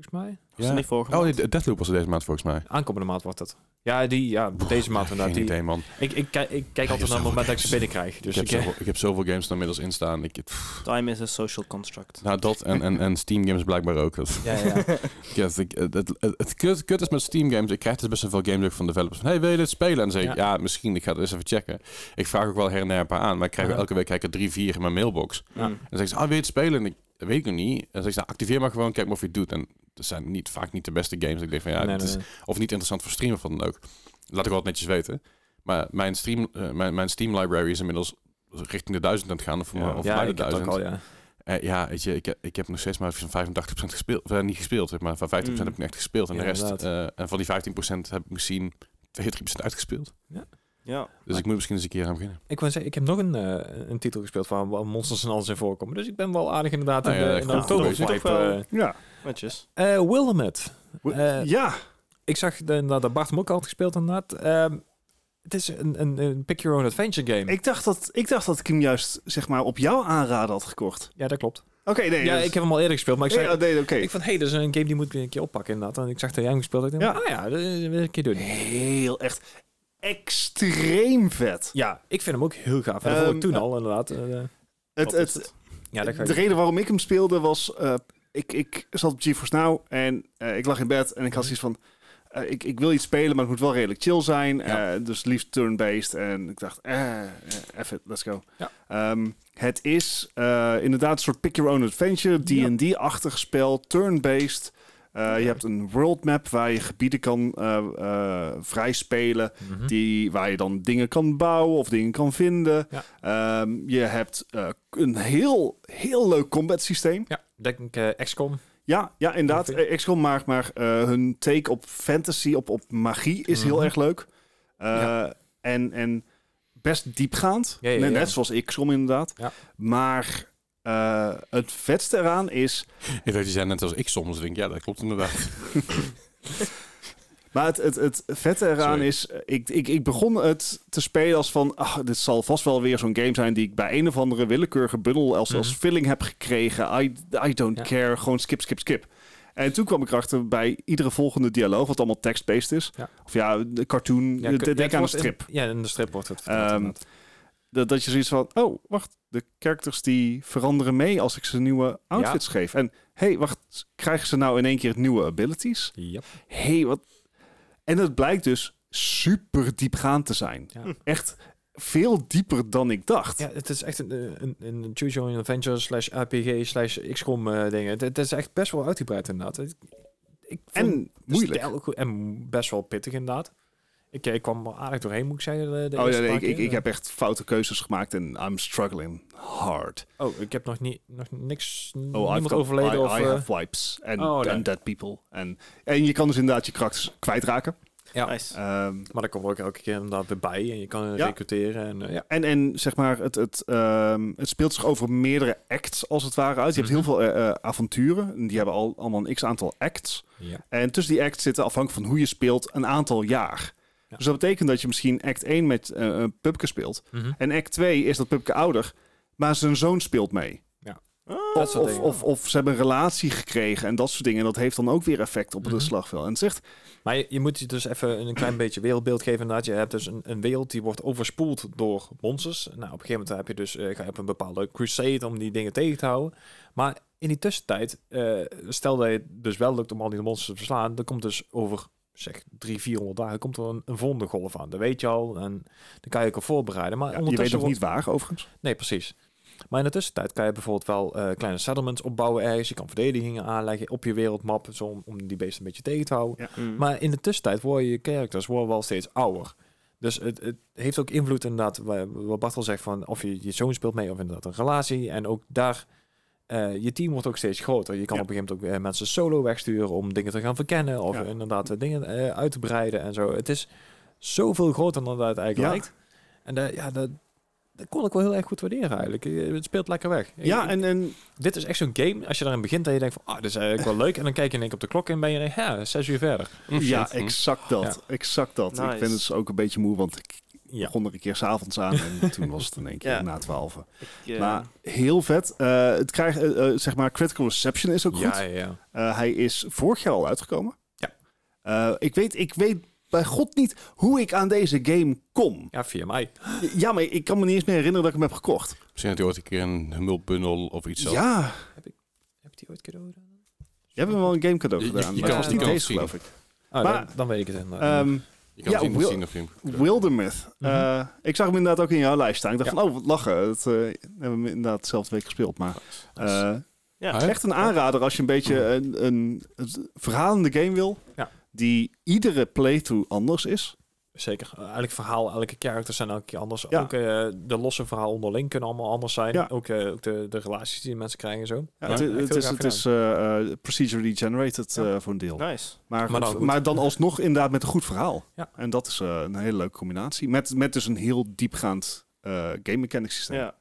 Volgens mij. Was niet vorige Oh, nee, Deathloop was er deze maand volgens mij. Aankomende maand wordt het. Ja, die, ja deze maand inderdaad. Geen Die, idee, man. ik, ik, kijk- ik kijk Ja, altijd naar het moment dat ik ze binnenkrijg. Dus ik, heb ik, eh, zoveel, ik heb zoveel games er inmiddels in staan. Ik, pff, Time is a social construct. nou, dat en, en, en Steam games blijkbaar ook. Dat, ja, ja. ja, het, ik- het, het, het, het kut, kut is met Steam games. Ik krijg dus best wel veel games ook van developers. Van, hey, wil je dit spelen? En dan zeg ik, ja. Ja. misschien. Ik ga het eens even checken. Ik vraag ook wel her en her een paar aan. Maar ik krijg elke week krijg ik er drie, vier in mijn mailbox. Ja. En dan zeggen ze, ah, wil je het spelen? En ik dat weet ik nog niet. En dan zeg ik, nou, activeer maar gewoon, kijk maar of je het doet. En dat zijn niet, vaak niet de beste games. Ik denk van, ja, Nee, het nee, is nee. of niet interessant voor streamen wat dan ook. Laat ik wel netjes weten. Maar mijn, stream, eh, mijn, mijn Steam library is inmiddels richting de duizend aan het gaan. Of, Ja. of ja, bij de ik heb het ook duizend. al, ja. Eh, ja, weet je, ik, heb- ik heb nog steeds maar van 85% gespeeld. Of, eh, niet gespeeld, zeg maar. Van 15% Mm. heb ik echt gespeeld. En Ja, de rest, en van die 15% heb ik misschien 2-3% uitgespeeld. Ja. Dus ik moet misschien eens een keer aan beginnen. Ik wou zeggen, ik heb nog een, eh, een titel gespeeld waar, waar monsters en alles in voorkomen. Dus ik ben wel aardig inderdaad Nou in ja, de, in de oktober Ja. Netjes. Eh Willamette. Eh, ja. Ik zag de, dat Bart hem ook al had gespeeld inderdaad. Ehm, het is een, een, een pick your own adventure game. Ik dacht, dat, ik dacht dat ik hem juist zeg maar, op jouw aanraden had gekocht. ja, dat klopt. Oké, nee. ja, dat- ik heb hem al eerder gespeeld, maar ik zei... oh, nee, oké. Ik van, hé, hey, dat is een game die moet ik een keer oppakken inderdaad. En ik zag dat jij hem gespeeld had. Ik dacht, Ja. ah ja, dat wil ik een keer doen. Heel echt extreem vet. Ja, ik vind hem ook heel gaaf. En dat vond Ehm, ik toen eh, al inderdaad. Eh, Het, het, ja, de reden waarom ik hem speelde was... eh, ik, ik zat op GeForce Now en eh, ik lag in bed en ik had zoiets van... ik, ik wil iets spelen, maar het moet wel redelijk chill zijn. Ja. dus liefst turn-based. En ik dacht, eh, eh, it, let's go. Ja. Ehm, het is inderdaad een soort pick-your-own adventure, D&D-achtig spel, turn-based. Eh, je hebt een world map waar je gebieden kan eh, vrij spelen. Mhm. Die, waar je dan dingen kan bouwen of dingen kan vinden. Ja. Ehm, je hebt een heel, heel leuk combat systeem. Ja, denk ik XCOM. Ja, ja inderdaad. XCOM, maar, maar hun take op fantasy, op, op magie is heel Mhm. erg leuk. Ja. en, en best diepgaand. Ja, net, net zoals XCOM inderdaad. Maar eh, het vetste eraan is... Ik dacht, je zei net als ik soms. Denk, ja, dat klopt inderdaad. Maar het, het, het vette eraan Sorry. is... eh, Ik, ik, ik begon het te spelen als van... ach, dit zal vast wel weer zo'n game zijn... die ik bij een of andere willekeurige bundel... als, als Mhm. filling heb gekregen. I, I don't Ja. care. Gewoon skip, skip, skip. En toen kwam ik erachter bij iedere volgende dialoog... wat allemaal text-based is. Ja. Of ja, de cartoon. Ja, de- k- denk aan een in- strip. ja, in de strip wordt het verteld, Ehm. Dat, dat je zoiets van... Oh, wacht. De characters die veranderen mee... als ik ze nieuwe outfits geef. En hey, wacht. Krijgen ze nou in één keer nieuwe abilities? Yep. hey, wat... En het blijkt dus super diepgaand te zijn. Ja. Echt veel dieper dan ik dacht. Ja, het is echt een, een, een Choose Your Own Adventure slash RPG slash XCOM eh dingen. Het, het is echt best wel uitgebreid inderdaad. Ik, en moeilijk. ook en best wel pittig inderdaad. Ik, eh, ik kwam er aardig doorheen, moet ik zeggen. De, de Oh ja, nee, ik, ik, ik heb echt foute keuzes gemaakt en I'm struggling hard. Oh, ik heb nog, niet, nog niks, Oh, niemand got- overleden I, of... I eh, have wipes and, Oh, nee. and dead people. En, en je kan dus inderdaad je karakters kwijtraken. ja, Nice. Ehm, maar dan komt ook elke keer inderdaad weer bij en je kan eh, Ja. recruteren. En, eh, ja. en, en zeg maar, het, het, ehm, het speelt zich over meerdere acts als het ware uit. Je hebt heel veel eh, eh, avonturen. En die hebben al, allemaal een x-aantal acts. Ja. En tussen die acts zitten, afhankelijk van hoe je speelt, een aantal jaar. Ja. Dus dat betekent dat je misschien act 1 met eh, een pupke speelt. Mhm. En act 2 is dat pupke ouder, maar zijn zoon speelt mee. Of, soort of, of, of ze hebben een relatie gekregen en dat soort dingen. En dat heeft dan ook weer effect op Mhm. het slagveld. En het zegt, Maar je, je moet je dus even een klein beetje wereldbeeld geven. Inderdaad. Je hebt dus een, een wereld die wordt overspoeld door monsters. Nou, op een gegeven moment heb je dus, eh, ga je op een bepaalde crusade om die dingen tegen te houden. Maar in die tussentijd, eh, stel dat je het dus wel lukt om al die monsters te verslaan, dan komt dus over zeg drie, 400 dagen komt er een, een volgende golf aan. Dat weet je al en dan kan je ook al voorbereiden. Maar ja, je weet nog niet waar overigens. Nee, precies. Maar in de tussentijd kan je bijvoorbeeld wel eh, kleine settlements opbouwen ergens. Je kan verdedigingen aanleggen op je wereldmap, zo om, om die beesten een beetje tegen te houden. Ja. Mm. Maar in de tussentijd worden je characters worden wel steeds ouder. Dus het, het heeft ook invloed inderdaad, wa- wat Bart al zegt, van of je je zoon speelt mee of inderdaad een relatie. En ook daar, eh, je team wordt ook steeds groter. Je kan Ja. op een gegeven moment ook eh, mensen solo wegsturen om dingen te gaan verkennen. Of Ja. inderdaad eh, dingen eh, uit te breiden en zo. Het is zoveel groter dan dat het eigenlijk Ja. lijkt. En dat, ja, dat, dat kon ik wel heel erg goed waarderen eigenlijk. Het speelt lekker weg. Ja, Ik- en, en dit is echt zo'n game, als je daarin begint en je denkt van, ah, dit is eigenlijk wel leuk. En dan kijk je in één op de klok en ben je, ja, zes uur verder. ja, exact dat. Exact dat. Nice. Ik vind het dus ook een beetje moe, want ik Ja. begon er een keer s'avonds aan en toen was het in één keer Ja. na twaalf. Eh, Maar heel vet. Eh, het krijgt, eh, eh, zeg maar, critical reception is ook goed. Ja, ja, ja. Eh, hij is vorig jaar al uitgekomen. Ja. Eh, ik, weet, ik weet bij god niet hoe ik aan deze game kom. Ja, via mij. Ja, maar ik kan me niet eens meer herinneren dat ik hem heb gekocht. Misschien had hij ooit een keer een hummelbundel of iets zo. Ja, Heb ik die ooit cadeau gedaan? je hebt hem wel een game cadeau Je- je- gedaan. je maar kan- het was niet deze, geloof ik. Oh, Maar- dan, dan weet ik het inderdaad. Ehm, Je kan Ja, zien, Wil- zien of je hem... Wildermyth. Mhm. Eh, ik zag hem inderdaad ook in jouw lijst staan. Ik dacht Ja. van, oh, wat lachen. Het, eh, we hebben hem inderdaad dezelfde week gespeeld. Maar eh, ja. Ah, echt een aanrader als je een beetje een, een, een verhalende game wil. Ja. Die iedere playthrough anders is. Zeker. Uh, Elk verhaal, elke character zijn elke keer anders. Ja. Ook eh, de losse verhaal onderling kunnen allemaal anders zijn. Ja. Ook, eh, ook de, de relaties die mensen krijgen en zo. Ja, Ja, het, het is, het is eh, eh, procedurally generated Ja. eh, voor een deel. Nice. Maar, Maar maar, dan alsnog inderdaad met een goed verhaal. Ja. En dat is eh, een hele leuke combinatie. Met, met dus een heel diepgaand eh game mechanics systeem. Ja.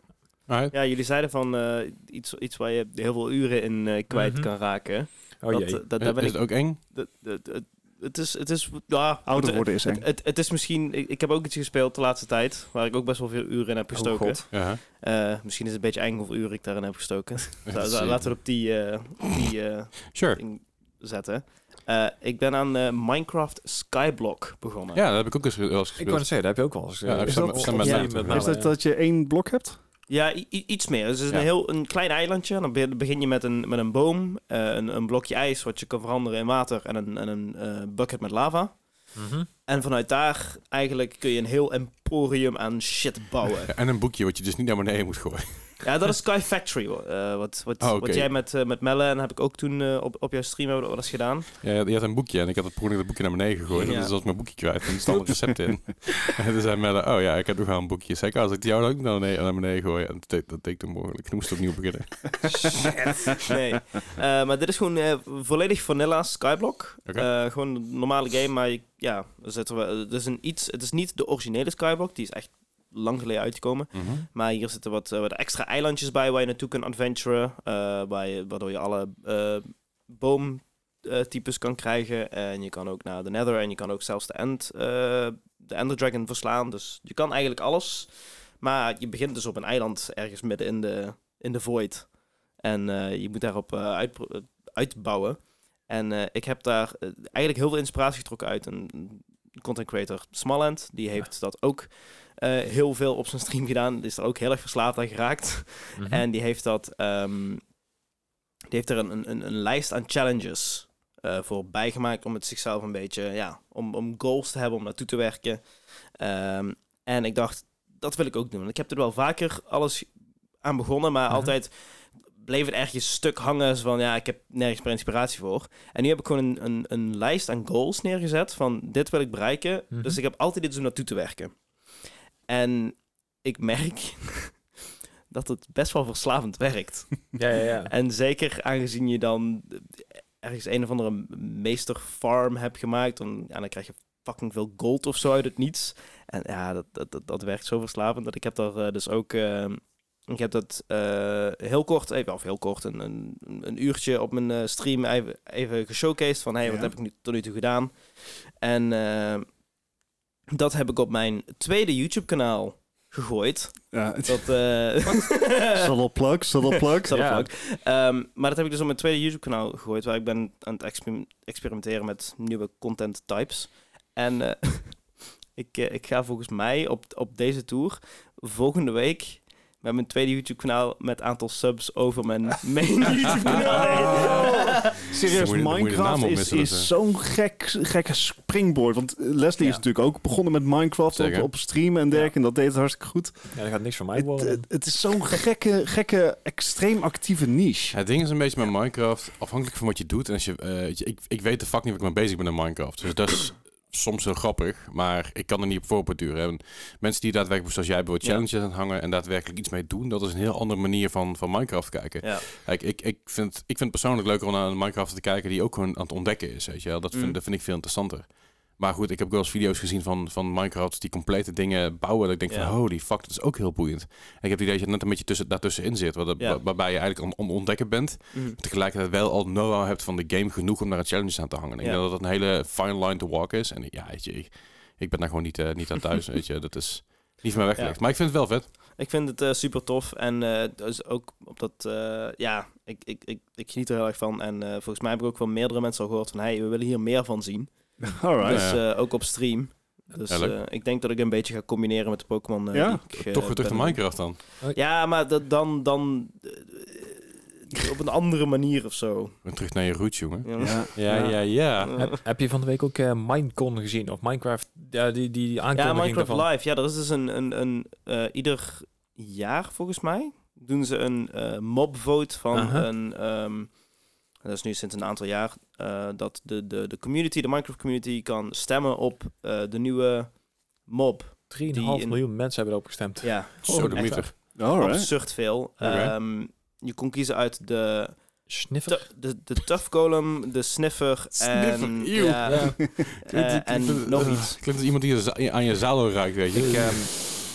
Alright. ja, jullie zeiden van eh, iets, iets waar je heel veel uren in eh, kwijt Mhm. kan raken. Oh dat, jee. eh, dat, ben is ik... het ook eng? dat- dat- het- het is, het is, ja, Ouder het, worden is eng. het, het, het is misschien, ik, ik heb ook iets gespeeld de laatste tijd, waar ik ook best wel veel uren in heb Oh gestoken. god. Ja. Eh, misschien is het een beetje eng hoeveel uren ik daarin heb gestoken. Laten we het op die, eh, op die eh, Sure. ding zetten. Eh, ik ben aan Minecraft Skyblock begonnen. Ja, dat heb ik ook eens wel eens Ik gespeeld. wou net zeggen, dat heb je ook wel eens. Ja, is dat- is dat dat je één blok hebt? Ja, iets meer. Dus het is Ja. een heel een klein eilandje. Dan be- begin je met een, met een boom, eh, een, een blokje ijs wat je kan veranderen in water en een, en een eh, bucket met lava. Mhm. En vanuit daar eigenlijk kun je een heel emporium aan shit bouwen. En een boekje wat je dus niet naar beneden moet gooien. Ja, dat is Sky Factory. Eh, wat, wat, Oh, oké. wat jij met, eh, met Melle en heb ik ook toen eh, op, op jouw stream wel eens gedaan. Ja, je had een boekje en ik had het per het boekje naar beneden gegooid. Ja. En dus was mijn boekje kwijt en er stond een recept in. en toen zei Melle, oh ja, ik heb nog wel een boekje. Zei ik, oh, als ik die jou ook naar beneden, naar beneden gooi. En dat, deed- dat deed ik toen mogelijk. Ik moest opnieuw beginnen. Nee. Eh, maar dit is gewoon volledig vanilla Skyblock. Gewoon een normale game, maar je- ja, er zitten we, het, is een iets, het is niet de originele Skyblock, die is echt lang geleden uitgekomen. Mhm. Maar hier zitten wat, eh, wat extra eilandjes bij waar je naartoe kan adventuren. eh, waar je, waardoor je alle eh boomtypes kan krijgen. En je kan ook naar de Nether en je kan ook zelfs de End, de Ender Dragon verslaan. Dus je kan eigenlijk alles. Maar je begint dus op een eiland ergens midden in de, in de void. En je moet daarop eh, uitbouwen. En ik heb daar eigenlijk heel veel inspiratie getrokken uit een content creator, Smalland. Die heeft dat ook heel veel op zijn stream gedaan. Is er ook heel erg verslaafd aan geraakt. Mhm. En die heeft dat. ehm, die heeft er een, een, een, lijst aan challenges eh, voor bijgemaakt om het zichzelf een beetje, ja, om, om goals te hebben, om naartoe te werken. Ehm, en ik dacht, dat wil ik ook doen. Ik heb er wel vaker alles aan begonnen, maar Mhm. altijd bleef het ergens stuk hangen. Van ja, ik heb nergens meer inspiratie voor. En nu heb ik gewoon een, een, een lijst aan goals neergezet van dit wil ik bereiken. Mhm. Dus ik heb altijd iets om naartoe te werken. En ik merk dat het best wel verslavend werkt. Ja, ja, ja. En zeker aangezien je dan ergens een of andere meesterfarm hebt gemaakt, dan, ja, dan krijg je fucking veel gold of zo uit het niets. En ja, dat, dat, dat, dat werkt zo verslavend dat ik heb daar eh, dus ook... eh, ik heb dat eh, heel kort, even, of heel kort, een, een, een uurtje op mijn stream even, even geshowcased van, hey, wat Ja. heb ik nu tot nu toe gedaan? En dat heb ik op mijn tweede YouTube-kanaal gegooid. Ja, het Dat, eh subtle plug, subtle plug. Subtle Ja. plug. Ehm, maar dat heb ik dus op mijn tweede YouTube-kanaal gegooid, waar ik ben aan het exper- experimenteren met nieuwe content types. En eh, ik, eh, ik ga volgens mij op, op deze tour volgende week met mijn tweede YouTube-kanaal met aantal subs over mijn main YouTube-kanaal. Serieus, je- de naam Minecraft is, is zo'n gek, gekke springboard. Want Leslie Ja. is natuurlijk ook begonnen met Minecraft op, op stream en dergelijke. En dat deed het hartstikke goed. ja, dat gaat niks van mij Het, worden. het, het is zo'n gekke, gekke, extreem actieve niche. Het ding is een beetje met Minecraft, afhankelijk van wat je doet. En als je, eh, weet je, ik, ik weet de fuck niet wat ik mee bezig ben in Minecraft. Dus dat is soms heel grappig, maar ik kan er niet op voorborduren. En mensen die daadwerkelijk, zoals jij, bijvoorbeeld challenges aan het hangen en daadwerkelijk iets mee doen, dat is een heel andere manier van, van Minecraft kijken. Ja. Kijk, ik, ik, vind, ik vind het persoonlijk leuker om naar Minecraft te kijken die ook gewoon aan het ontdekken is. Weet je wel? Dat, vind, Mm. dat vind ik veel interessanter. Maar goed, ik heb wel eens video's gezien van, van Minecraft die complete dingen bouwen. Dat ik denk Ja. van, holy fuck, dat is ook heel boeiend. En ik heb het idee dat je net een beetje tussen, daartussenin zit. Waar, Ja. waar- waarbij je eigenlijk aan het ontdekken bent. Mhm. Tegelijkertijd wel al know-how hebt van de game genoeg om daar een challenge aan te hangen. Ik Ja. denk dat dat een hele fine line to walk is. En ja, weet je, ik, ik ben daar gewoon niet, eh, niet aan thuis. weet je, dat is niet van mij weggelegd. Maar ik vind het wel vet. Ik vind het super tof en eh, dus ook op dat, eh, ja, ik, ik, ik, ik geniet er heel erg van. En eh, volgens mij heb ik ook van meerdere mensen al gehoord van, hey, we willen hier meer van zien. Alright. Dus Ja. eh, ook op stream. Dus Ja, eh, ik denk dat ik een beetje ga combineren met de Pokémon. eh, Ja, ik, Toch weer terug naar Minecraft dan. Ja, maar dat, dan, dan op een andere manier of zo. En terug naar je roots, jongen. Ja. Ja. Ja, ja, ja. Ja. heb, heb je van de week ook eh, Minecon gezien? Of Minecraft, ja, die, die Ja, aankondiging Minecraft daarvan. Live. Ja, er is dus een, een, een eh, ieder jaar volgens mij doen ze een eh mob vote van een. Ehm, dat is nu sinds een aantal jaar eh, dat de, de, de community, de Minecraft community, kan stemmen op eh, de nieuwe mob. 3,5 die in- miljoen mensen hebben erop gestemd. Ja, Zo de meter. Absurd veel. Ehm, je kon kiezen uit de, Sniffer. de, de Tough Golem, de Sniffer, en, Sniffer, eeuw. ja, Ja. eh, en nog iets. Klinkt als iemand die aan je zadel ruikt, weet je. Ik, ehm,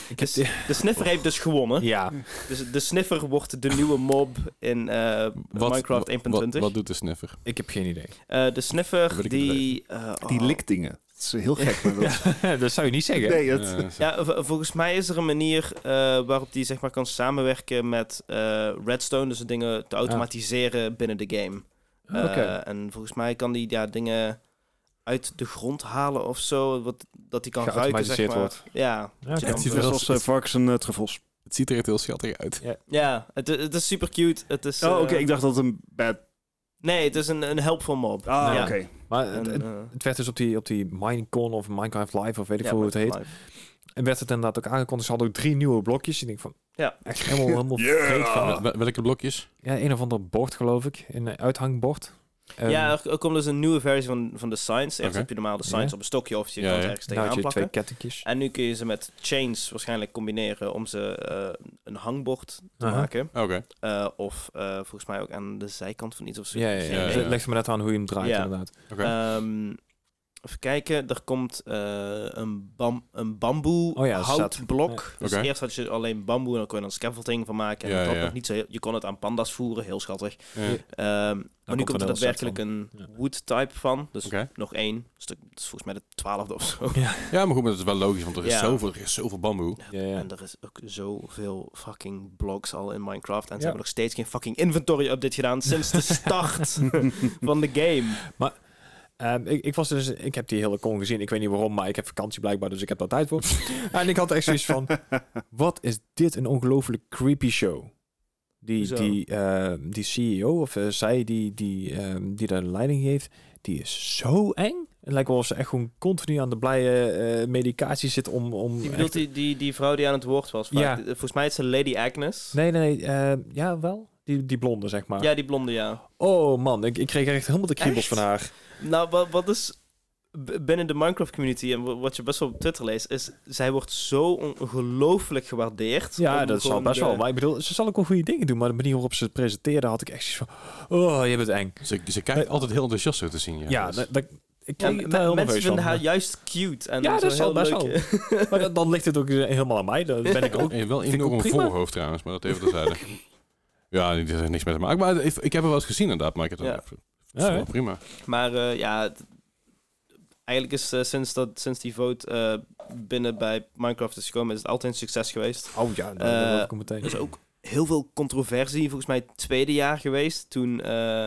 ik heb die- De Sniffer heeft dus gewonnen. ja, Dus de Sniffer wordt de nieuwe mob in eh, Minecraft 1.20. Wat, wat doet de sniffer? ik heb geen idee. Eh, de Sniffer die... eh, Die oh. likt dingen. Het is heel gek. Maar dat, dat zou je niet zeggen. nee. Ja, volgens mij is er een manier eh, waarop die zeg maar kan samenwerken met eh, Redstone, dus dingen te automatiseren binnen de game. Oké. Eh, en volgens mij kan die ja, dingen uit de grond halen of zo, wat, dat die kan ruiken, zeg maar. wordt. Ja, Ja. Het ziet er zoals uh, varkens en uh, truffels. Het ziet er echt heel schattig uit. ja het, het is super cute. Het is, Oh, oké. eh, Ik dacht dat het een bad... Nee, het is een, een helpful mob. Ah, ja. oké. Maar het, En, het, eh, het werd dus op die, op die Minecon of Minecraft Live of weet ik ja, veel hoe het heet. live. en werd het inderdaad ook aangekondigd. Ze hadden ook drie nieuwe blokjes. Ik denk van, Ja. echt helemaal, helemaal Yeah. vreed van. Wel- wel- Welke blokjes? Ja, een of ander bord geloof ik. Een uithangbord. Ehm, ja, er, er komt dus een nieuwe versie van, van de signs. Eerst heb je normaal de signs Ja. op een stokje of je Ja, kan ja. ze ergens nou had tegenaan je twee plakken. kettingjes. En nu kun je ze met chains waarschijnlijk combineren om ze eh, een hangbord te maken. Oké. Eh, of eh, volgens mij ook aan de zijkant van iets of zo. Ja, ja, ja. ja, idee. ja. Leg er maar net aan hoe je hem draait Ja. inderdaad. Oké. Ehm, even kijken, er komt eh, een, bam, een bamboe Oh ja, een houtblok. Dus eerst had je alleen bamboe en dan kon je dan scaffolding van maken. En Ja, dat nog niet zo heel- je kon het aan panda's voeren, heel schattig. Ja. Ehm, maar nu komt komt er er een daadwerkelijk een wood type van. Dus nog één stuk. Dat is volgens mij de twaalfde of zo. Ja, maar goed, maar dat is wel logisch, want er is, Ja. zoveel, er is zoveel bamboe. Ja, ja. En er is ook zoveel fucking blogs al in Minecraft. En ze Ja. hebben nog steeds geen fucking inventory update gedaan sinds de start van de game. Ehm, ik, ik was dus, ik heb die hele con gezien. Ik weet niet waarom, maar ik heb vakantie blijkbaar, dus ik heb daar tijd voor. en ik had echt zoiets van: wat is dit een ongelooflijk creepy show? Die, die, eh, die CEO of eh, zij die, die, ehm, die daar de leiding geeft, die is zo eng. Het lijkt wel of ze echt gewoon continu aan de blije eh, medicatie zit om. om Je bedoelt echt- die, die, die vrouw die aan het woord was. vaak. Ja. Volgens mij is ze Lady Agnes. Nee, nee, nee. eh, ja, wel. Die, die blonde, zeg maar. Ja, die blonde, ja. Oh man, ik, ik kreeg echt helemaal de kriebels van haar. Nou, wat, wat is binnen de Minecraft community en wa- wat je best wel op Twitter leest, is zij wordt zo ongelooflijk gewaardeerd. Ja, dat zal best de- wel. Maar ik bedoel, ze zal ook wel goede dingen doen. Maar de manier waarop ze het presenteerde, had ik echt zoiets van... Oh, je bent eng. Ze, ze kijkt altijd heel enthousiast zo te zien. Ja, Ja, Dat is- ik Ja, mensen vinden van. haar juist cute. En Ja, zo dat heel best leuk. Maar dan, dan ligt het ook eh, helemaal aan mij. Dan ben ik ook... Eh, wel enorm voorhoofd trouwens, maar dat even terzijde. ja, dit heeft niks met te maken. Maar ik, ik heb er wel eens gezien inderdaad, maar ik heb het Ja. het is Ja, wel prima. Maar eh, ja, eigenlijk is eh, sinds, dat, sinds die vote eh, binnen bij Minecraft is gekomen, is het altijd een succes geweest. Oh ja, Eh, uh, ik meteen. Er is ook heel veel controversie, volgens mij het tweede jaar geweest, toen eh,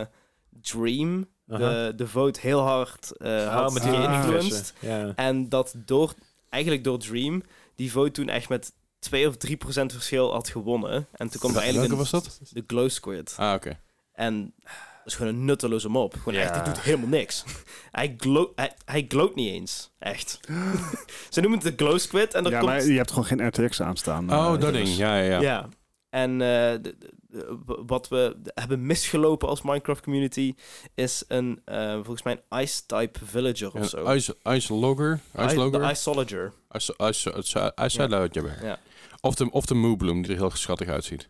Dream de, de vote heel hard eh Ah, had met die. Ja. En dat door, eigenlijk door Dream, die vote toen echt met 2 of 3 procent verschil had gewonnen. En toen kwam er eigenlijk een, was dat? de Glow Squid. Ah, oké. En dat is gewoon een nutteloze mop. Gewoon Ja. echt, die doet helemaal niks. hij, glow, hij, hij glowt niet eens. Echt. Ze noemen het de Glow Squid en er ja, komt... maar je hebt gewoon geen RTX aanstaan. Oh, eh, dat dus- ding. Ja, ja, ja. Ja. En eh, de- wat we hebben misgelopen als Minecraft community is een, eh, volgens mij een Ice-type villager of zo. Een Ice, ice Logger. Ice Logger. De Ice-Solager. Ice, ice, ice, ice, Ja. Logger. Ja. Of de, of de Moobloom, die er heel schattig uitziet.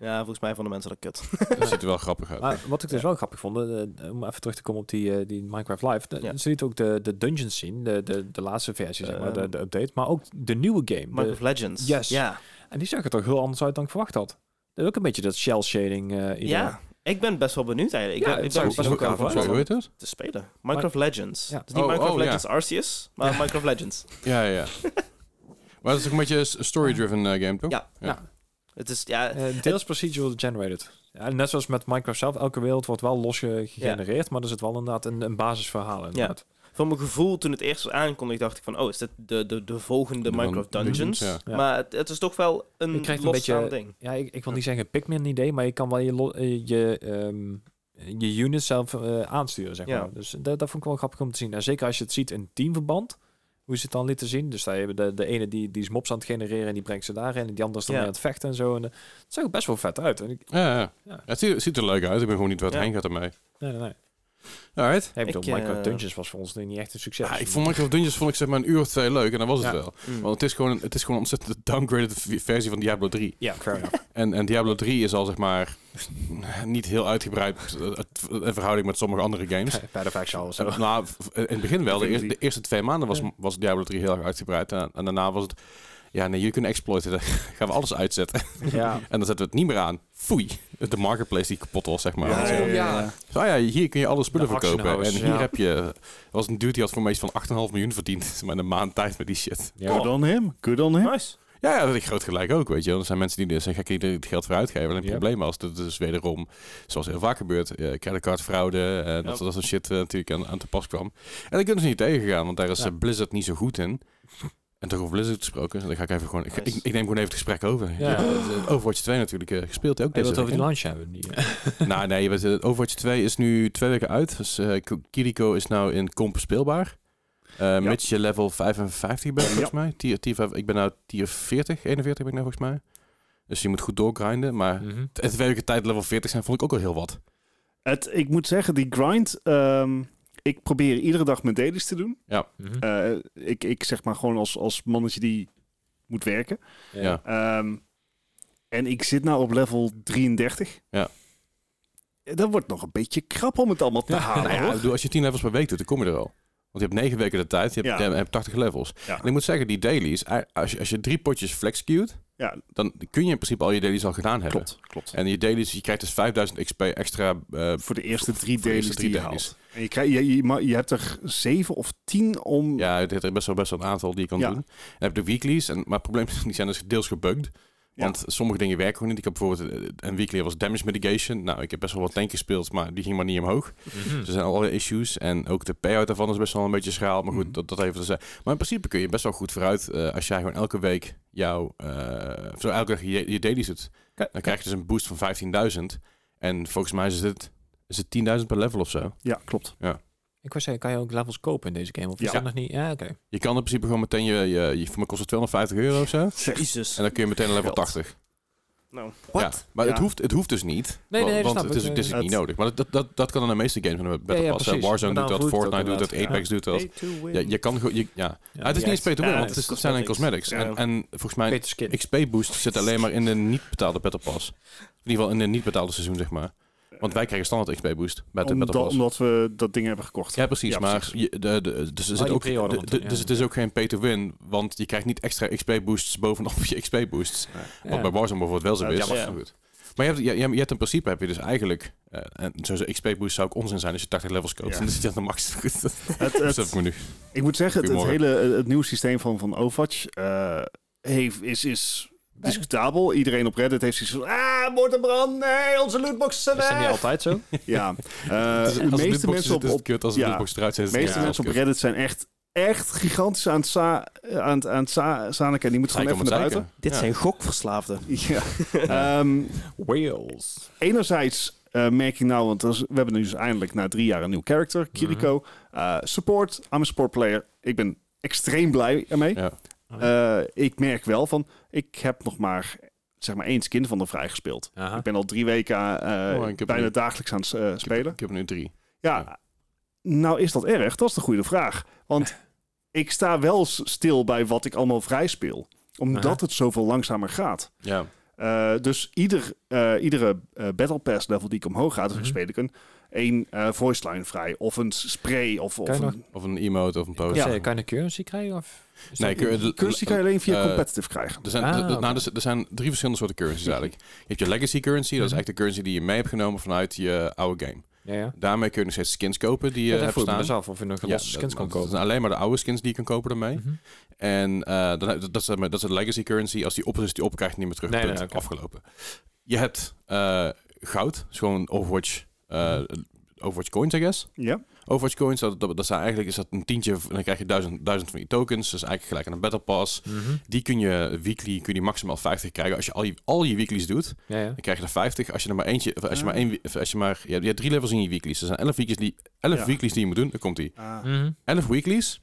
Ja, volgens mij vonden mensen dat kut. Dat ziet er wel grappig uit. Maar wat ik dus wel grappig vond, eh, om even terug te komen op die, eh, die Minecraft Live. De, Ja. Ze liet ook de, de dungeons zien, de, de, de laatste versie, zeg maar, de, Ehm. de update. Maar ook de nieuwe game. De- Minecraft Legends. Yes. Ja. en die zag er toch heel anders uit dan ik verwacht had. Dat is ook een beetje dat shell shading eh idee. ja. Ik ben best wel benieuwd eigenlijk. Ja, ik ben, het ik ben zou best best wel wel gaaf gaaf Sorry, om hoe heet het? te spelen. Minecraft Legends. Ja. Het is niet Oh, Minecraft oh, ja. Legends Arceus, maar Minecraft Legends. Ja, ja, ja. maar dat is ook een beetje een story-driven eh, game, toch? Ja. Ja. Het is, ja, Eh, deels procedural generated. Ja, net zoals met Minecraft zelf, elke wereld wordt wel los ge- gegenereerd, maar er zit wel inderdaad een, een basisverhaal in. Ja. Van mijn gevoel, toen het eerst was aangekondigd, dacht ik van... Oh, is dit de, de, de volgende De Minecraft Dungeons? Dungeons, ja. Maar het, het is toch wel een Je krijgt een losstaand beetje- ding. Ja, ik, ik wil niet zeggen Pikmin idee, maar je kan wel je, eh, je, ehm, je units zelf eh, aansturen, zeg Ja. maar. Dus dat, dat vond ik wel grappig om te zien. En zeker als je het ziet in teamverband, hoe ze het dan lieten zien. Dus daar hebben de, de ene die, die is mobs aan het genereren en die brengt ze daarin. En die andere is dan Ja. mee aan het vechten en zo. En eh, het zag er best wel vet uit. En ik, Ja, ja. Het, ziet, er leuk uit. Ik ben gewoon niet wat Ja. heen gaat ermee. nee, nee, nee. Alright. Ik bedoel, Ik, eh, Minecraft Dungeons was voor ons niet echt een succes. Ja, ik vond Minecraft Dungeons vond ik zeg maar een uur of twee leuk en dan was het Ja. wel. Mm. Want het is gewoon, het is gewoon een ontzettend downgraded versie van Diablo 3. Ja, fair enough. En, en Diablo 3 is al zeg maar niet heel uitgebreid eh, in verhouding met sommige andere games. Bij de Faction of zo. Nou, in het begin wel. De, eerste, de eerste twee maanden was, Ja. was Diablo 3 heel erg uitgebreid. En, en daarna was het... Ja, nee, jullie kunnen exploiten. Dan gaan we alles uitzetten. Ja. En dan zetten we het niet meer aan. Foei. De marketplace die kapot was, zeg maar. Ja, Zo. ja, ja, ja. ja. Zo, ja, hier kun je alle spullen De verkopen. En auction hier heb je... Er was een dude die had voor mij iets van 8,5 miljoen verdiend. Maar in een maand tijd met die shit. Ja. Good on him. Good on him. Nice. Ja, ja, dat ik groot gelijk ook, weet je. wel. Er zijn mensen die er zijn gekken die er het geld voor uitgeven. Alleen het Ja. probleem was, dat is wederom, zoals heel vaak gebeurt, eh creditcardfraude, eh dat, soort shit eh, natuurlijk aan, aan te pas kwam. En daar kunnen ze niet tegengaan, want daar is Ja. eh, Blizzard niet zo goed in. En toch over Blizzard gesproken, dan ga ik even gewoon, ik, ik, ik neem gewoon even het gesprek over. Ja. Ja. eh, Overwatch 2 natuurlijk eh, gespeeld ook deze wat over die launch hebben. Die, hè? Nou nee, we- eh, Overwatch 2 is nu twee weken uit. Dus eh, K- Kiriko is nou in comp speelbaar. Eh Mits je level 55 bent, volgens Ja. mij. Tier, tier, ik ben nou tier 40, 41 ben ik nou volgens mij. Dus je moet goed doorgrinden. Maar Mhm. het werken tijd level 40 zijn, vond ik ook al heel wat. Het, ik moet zeggen, die grind... ehm, ik probeer iedere dag mijn dailies te doen. Mhm. Eh, ik, ik zeg maar gewoon als, als mannetje die moet werken. Ja. Ehm, en ik zit nou op level 33. Ja. Dat wordt nog een beetje krap om het allemaal te halen. Nou ja, als je 10 levels per week doet, dan kom je er al. Want je hebt 9 weken de tijd, je hebt, Ja. je hebt 80 levels. Ja. En ik moet zeggen, die dailies, eh, als je, als je drie potjes flex queued, Ja, dan kun je in principe al je dailies al gedaan hebben. klopt. klopt. En je dailies, je krijgt dus 5000 XP extra. eh, Voor de eerste drie voor de eerste dailies drie die je dailies. haalt. En je, krijgt, je, je, hebt er zeven of tien om... ja, er best wel, best wel een aantal die je kan Ja. doen. En dan heb je de weeklies, en, maar het probleem is, die zijn dus deels gebugged. Ja. Want sommige dingen werken gewoon niet. Ik heb bijvoorbeeld eh, een weekly was damage mitigation. Nou, ik heb best wel wat tank gespeeld, maar die ging maar niet omhoog. Mhm. Dus er zijn allerlei issues. En ook de payout daarvan is best wel een beetje schraal. Maar goed, Mhm. dat, dat even te zeggen. Maar in principe kun je best wel goed vooruit. eh, als jij gewoon elke week jouw... eh, zo elke dag je, je dailies doet. Dan krijg je dus een boost van 15.000. En volgens mij is het, is het 10.000 per level of zo. Ja, klopt. Ik wou zeggen, kan je ook levels kopen in deze game? Of is Ja. dat nog niet? Ja, oké. Je kan in principe gewoon meteen je... je, je voor mij kost het 250 euro of zo. Jezus. En dan kun je meteen een level Geld. 80. Nou, Ja, maar Ja. Het, hoeft, het hoeft dus niet. nee, wa- dat want snap het is, ik. het is niet nodig. Maar dat, dat, dat kan in de meeste games van de Battle ja, Pass. Warzone doet dat, Fortnite doet dat, Apex doet dat. Ja, je kan je- Ja. Ja, Ah, het is niet eens pay to win, Ja, want het is, zijn alleen cosmetics. En, en volgens mij, skin. XP-boost zit alleen maar in de niet betaalde Battle Pass. In ieder geval in de niet betaalde seizoen, zeg maar. Want wij krijgen standaard XP-boost bij de Battle Omdat, Pass. omdat we dat ding hebben gekocht. Ja, precies. Ja, maar precies. Je, de, de, dus, er zit die ook, de- de- ja. dus het is ook geen pay-to-win, want je krijgt niet extra XP-boosts bovenop je XP-boosts. Ja. Wat bij Warzone bijvoorbeeld wel zo Ja, is. jammer. Maar goed. Maar je hebt, je, hebt in principe heb je dus eigenlijk, eh en zo'n XP-boost zou ook onzin zijn als je 80 levels koopt. Ja. En dan zit je aan de max. Het, het, ik me nu. ik moet zeggen, het, hele het nieuwe systeem van, van Overwatch eh, heeft, is, is discutabel. Iedereen op Reddit heeft zoiets van... Ah, motorbrand, nee, onze lootboxes zijn Is dat niet weg. altijd zo? Ja, eh, is- de meeste mensen op, zit, is het op, kut. Als de ja. lootbox eruit zit, is de het meeste kut. mensen op Kut. Reddit zijn echt, echt gigantisch aan het, za aan het, aan het za zaniken. En die moeten gewoon even naar buiten. Dit Ja. zijn gokverslaafden. Ja. Ehm, Wales. enerzijds eh, merk ik nou, want is- we hebben nu dus eindelijk na drie jaar een nieuw character, Kiriko. Eh, support, I'm a support player. Ik ben extreem blij ermee. Ja. Eh, ik merk wel van, ik heb nog maar, zeg maar één skin van de vrijgespeeld. Aha. Ik ben al drie weken eh, Oh, ik bijna nu- dagelijks aan het eh, Ik heb- spelen. Ik heb nu drie. Ja, Ja. nou is dat erg? Dat is de goede vraag. Want ik sta wel stil bij wat ik allemaal vrij speel. Omdat Aha. het zoveel langzamer gaat. Ja. Eh, dus ieder, eh, iedere Battle Pass level die ik omhoog ga, dus Mhm. speel ik een één eh, voice line vrij. Of een spray. Of, of je nog- een Of een emote of een post. Ja. Kan je een currency krijgen? Of Nee, dat- je- currency kan je alleen via eh, competitive krijgen. Er zijn, Ah, nou, er, zijn- er zijn drie verschillende soorten currencies eigenlijk. Je hebt je legacy currency, dat is Mhm. eigenlijk de currency die je mee hebt genomen vanuit je oude game. Ja, ja. Daarmee kun je nog steeds skins kopen die je Ja, daar hebt staan. dus af of je nog Ja, losse skins dat- kan dat kopen. zijn alleen maar de oude skins die je kan kopen daarmee. Mhm. En eh, heb- dat, is, dat is de legacy currency. Als die op is, die op, krijg je niet meer terug. Nee. Afgelopen. Je hebt eh, goud. Dat is gewoon Overwatch, eh, Overwatch coins, I guess. Ja, Overwatch coins, dat, dat, dat zijn eigenlijk is dat een tientje. en Dan krijg je duizend, duizend van die tokens. Dat is eigenlijk gelijk aan een battle pass. Mhm. Die kun je weekly, kun je maximaal 50 krijgen. Als je al je, al je weeklies doet, Ja, ja. dan krijg je er 50. Als je er maar eentje, of als je Ah. maar één, als je maar, je hebt, je hebt drie levels in je weeklies. Er zijn 11 weeklies die, 11 Ja. weeklies die je moet doen. Dan komt die. Ah, Mhm. 11 weeklies.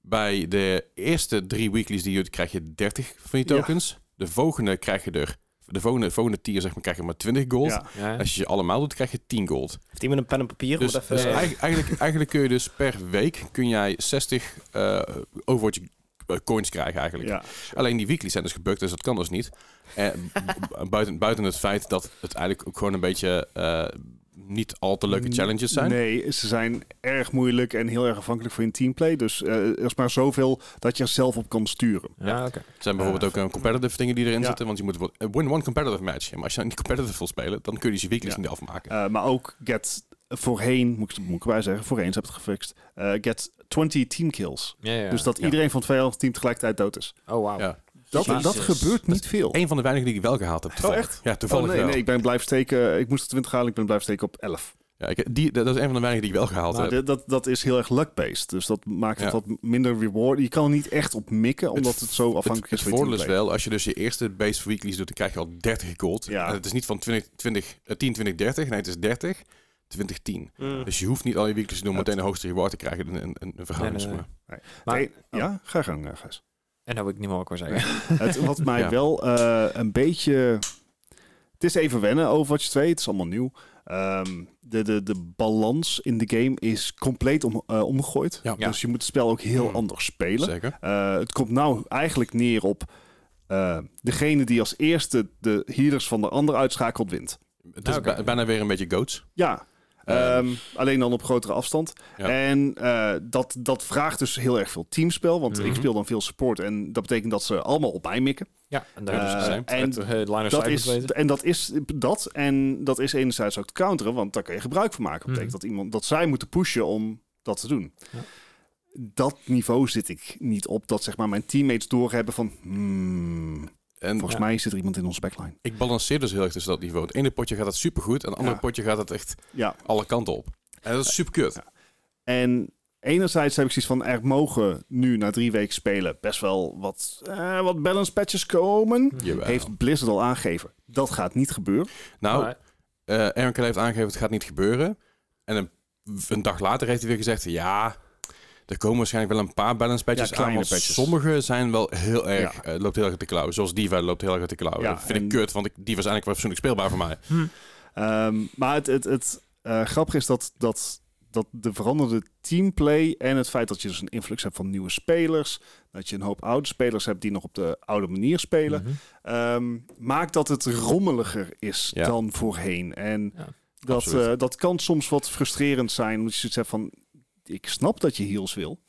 Bij de eerste drie weeklies die je doet, krijg je 30 van die Ja. tokens. De volgende krijg je er, de volgende, volgende tier zeg maar, krijg je maar 20 gold. ja. Ja. Als je ze allemaal doet, krijg je 10 gold. Heeft iemand een pen en papier? Dus, even, dus ja. eigenlijk, eigenlijk, eigenlijk kun je dus per week kun jij 60 eh Overwatch coins krijgen eigenlijk. ja. Alleen die weeklies zijn dus gebukt, dus dat kan dus niet. B- buiten, buiten het feit dat het eigenlijk ook gewoon een beetje eh, niet al te leuke challenges zijn. Nee, ze zijn erg moeilijk en heel erg afhankelijk van je teamplay. Dus eh, er is maar zoveel dat je er zelf op kan sturen. Ja, oké. Er zijn bijvoorbeeld ook een competitive dingen die erin Ja. zitten. Want je moet bijvoorbeeld- eh, win one competitive match. Maar als je niet competitive wil spelen, dan kun je dus je weeklies Ja. niet afmaken. Eh, maar ook get voorheen, moet ik, moet ik erbij zeggen, voorheen ze hebben het gefixt. eh, get 20 team kills. Ja, ja. Dus dat Ja. iedereen van het vijandig team tegelijkertijd dood is. Oh, wauw. Dat, Jezus. dat gebeurt niet veel. Een van de weinigen die ik wel gehaald heb. toevallig. echt? Ja, Oh, toevallig nee, wel. nee, ik ben blijven steken. Ik moest er 20 halen, ik ben blijven steken op 11. Ja, ik, die, dat is een van de weinigen die ik wel gehaald Nou, heb. dit- dat, dat is heel erg luck-based. Dus dat maakt het Ja. wat minder reward. Je kan er niet echt op mikken, omdat het, zo Het, afhankelijk het is van je voordeel is wel, als je dus je eerste base weeklies doet, dan krijg je al 30 gold. Ja. En het is niet van 20, 20, eh, 10, 20, 30. Nee, het is 30. 2010. Mm. Dus je hoeft niet al je weeklies te doen om Het- meteen een hoogste reward te krijgen in een, een, een verhouding. Nee, nee, zeg maar. Maar- Hey, ja, ga gang, uh, Gijs. En nou weet ik niet meer wat ik wil zeggen. Het, wat mij Ja. wel eh, een beetje... Het is even wennen, Overwatch 2. Het is allemaal nieuw. Ehm, de, de, de balans in de game is compleet om, eh, omgegooid. Ja. Dus je moet het spel ook heel Hmm. anders spelen. Zeker. Eh, het komt nou eigenlijk neer op... eh, degene die als eerste de healers van de ander uitschakelt, wint. Het is bij- bijna weer een beetje goats. Ja, Eh, ehm, alleen dan op grotere afstand. Ja. En eh, dat, dat vraagt dus heel erg veel teamspel. Want Mhm. ik speel dan veel support. En dat betekent dat ze allemaal op mij mikken. Ja, en daar dus dus Eh, zijn. en uh, of dat is, en dat is dat. En dat is enerzijds ook te counteren. Want daar kun je gebruik van maken. Dat betekent Mhm. dat, iemand, dat zij moeten pushen om dat te doen. Ja. Dat niveau zit ik niet op. Dat zeg maar mijn teammates doorhebben van... hmm, En volgens Ja. mij zit er iemand in onze backline. ik balanceer dus heel erg tussen dat niveau. Het ene potje gaat het supergoed en het andere Ja. potje gaat het echt Ja, alle kanten op. En dat is super kut. Ja. En enerzijds heb ik zoiets van, er mogen nu na drie weken spelen best wel wat, eh, wat balance patches komen. Jawel. Heeft Blizzard al aangegeven. Dat gaat niet gebeuren. Nou, Maar- eh Aaron heeft aangegeven het gaat niet gebeuren. En een, een dag later heeft hij weer gezegd, ja, er komen waarschijnlijk wel een paar balance patches Ja, aan. kleine Want patches. sommige zijn wel heel erg, Ja. eh, loopt heel erg de klauwen. Zoals Diva loopt heel erg uit de klauwen. Ja, dat vind en- ik kut, want ik, die was eigenlijk wel fatsoenlijk speelbaar voor mij. Ehm, maar het, het, het eh, grappige is dat, dat, dat de veranderde teamplay en het feit dat je dus een influx hebt van nieuwe spelers, dat je een hoop oude spelers hebt die nog op de oude manier spelen, Mhm. ehm, maakt dat het rommeliger is dan voorheen. En dat, eh, dat kan soms wat frustrerend zijn, omdat je zoiets hebt van, ik snap dat je heals wil,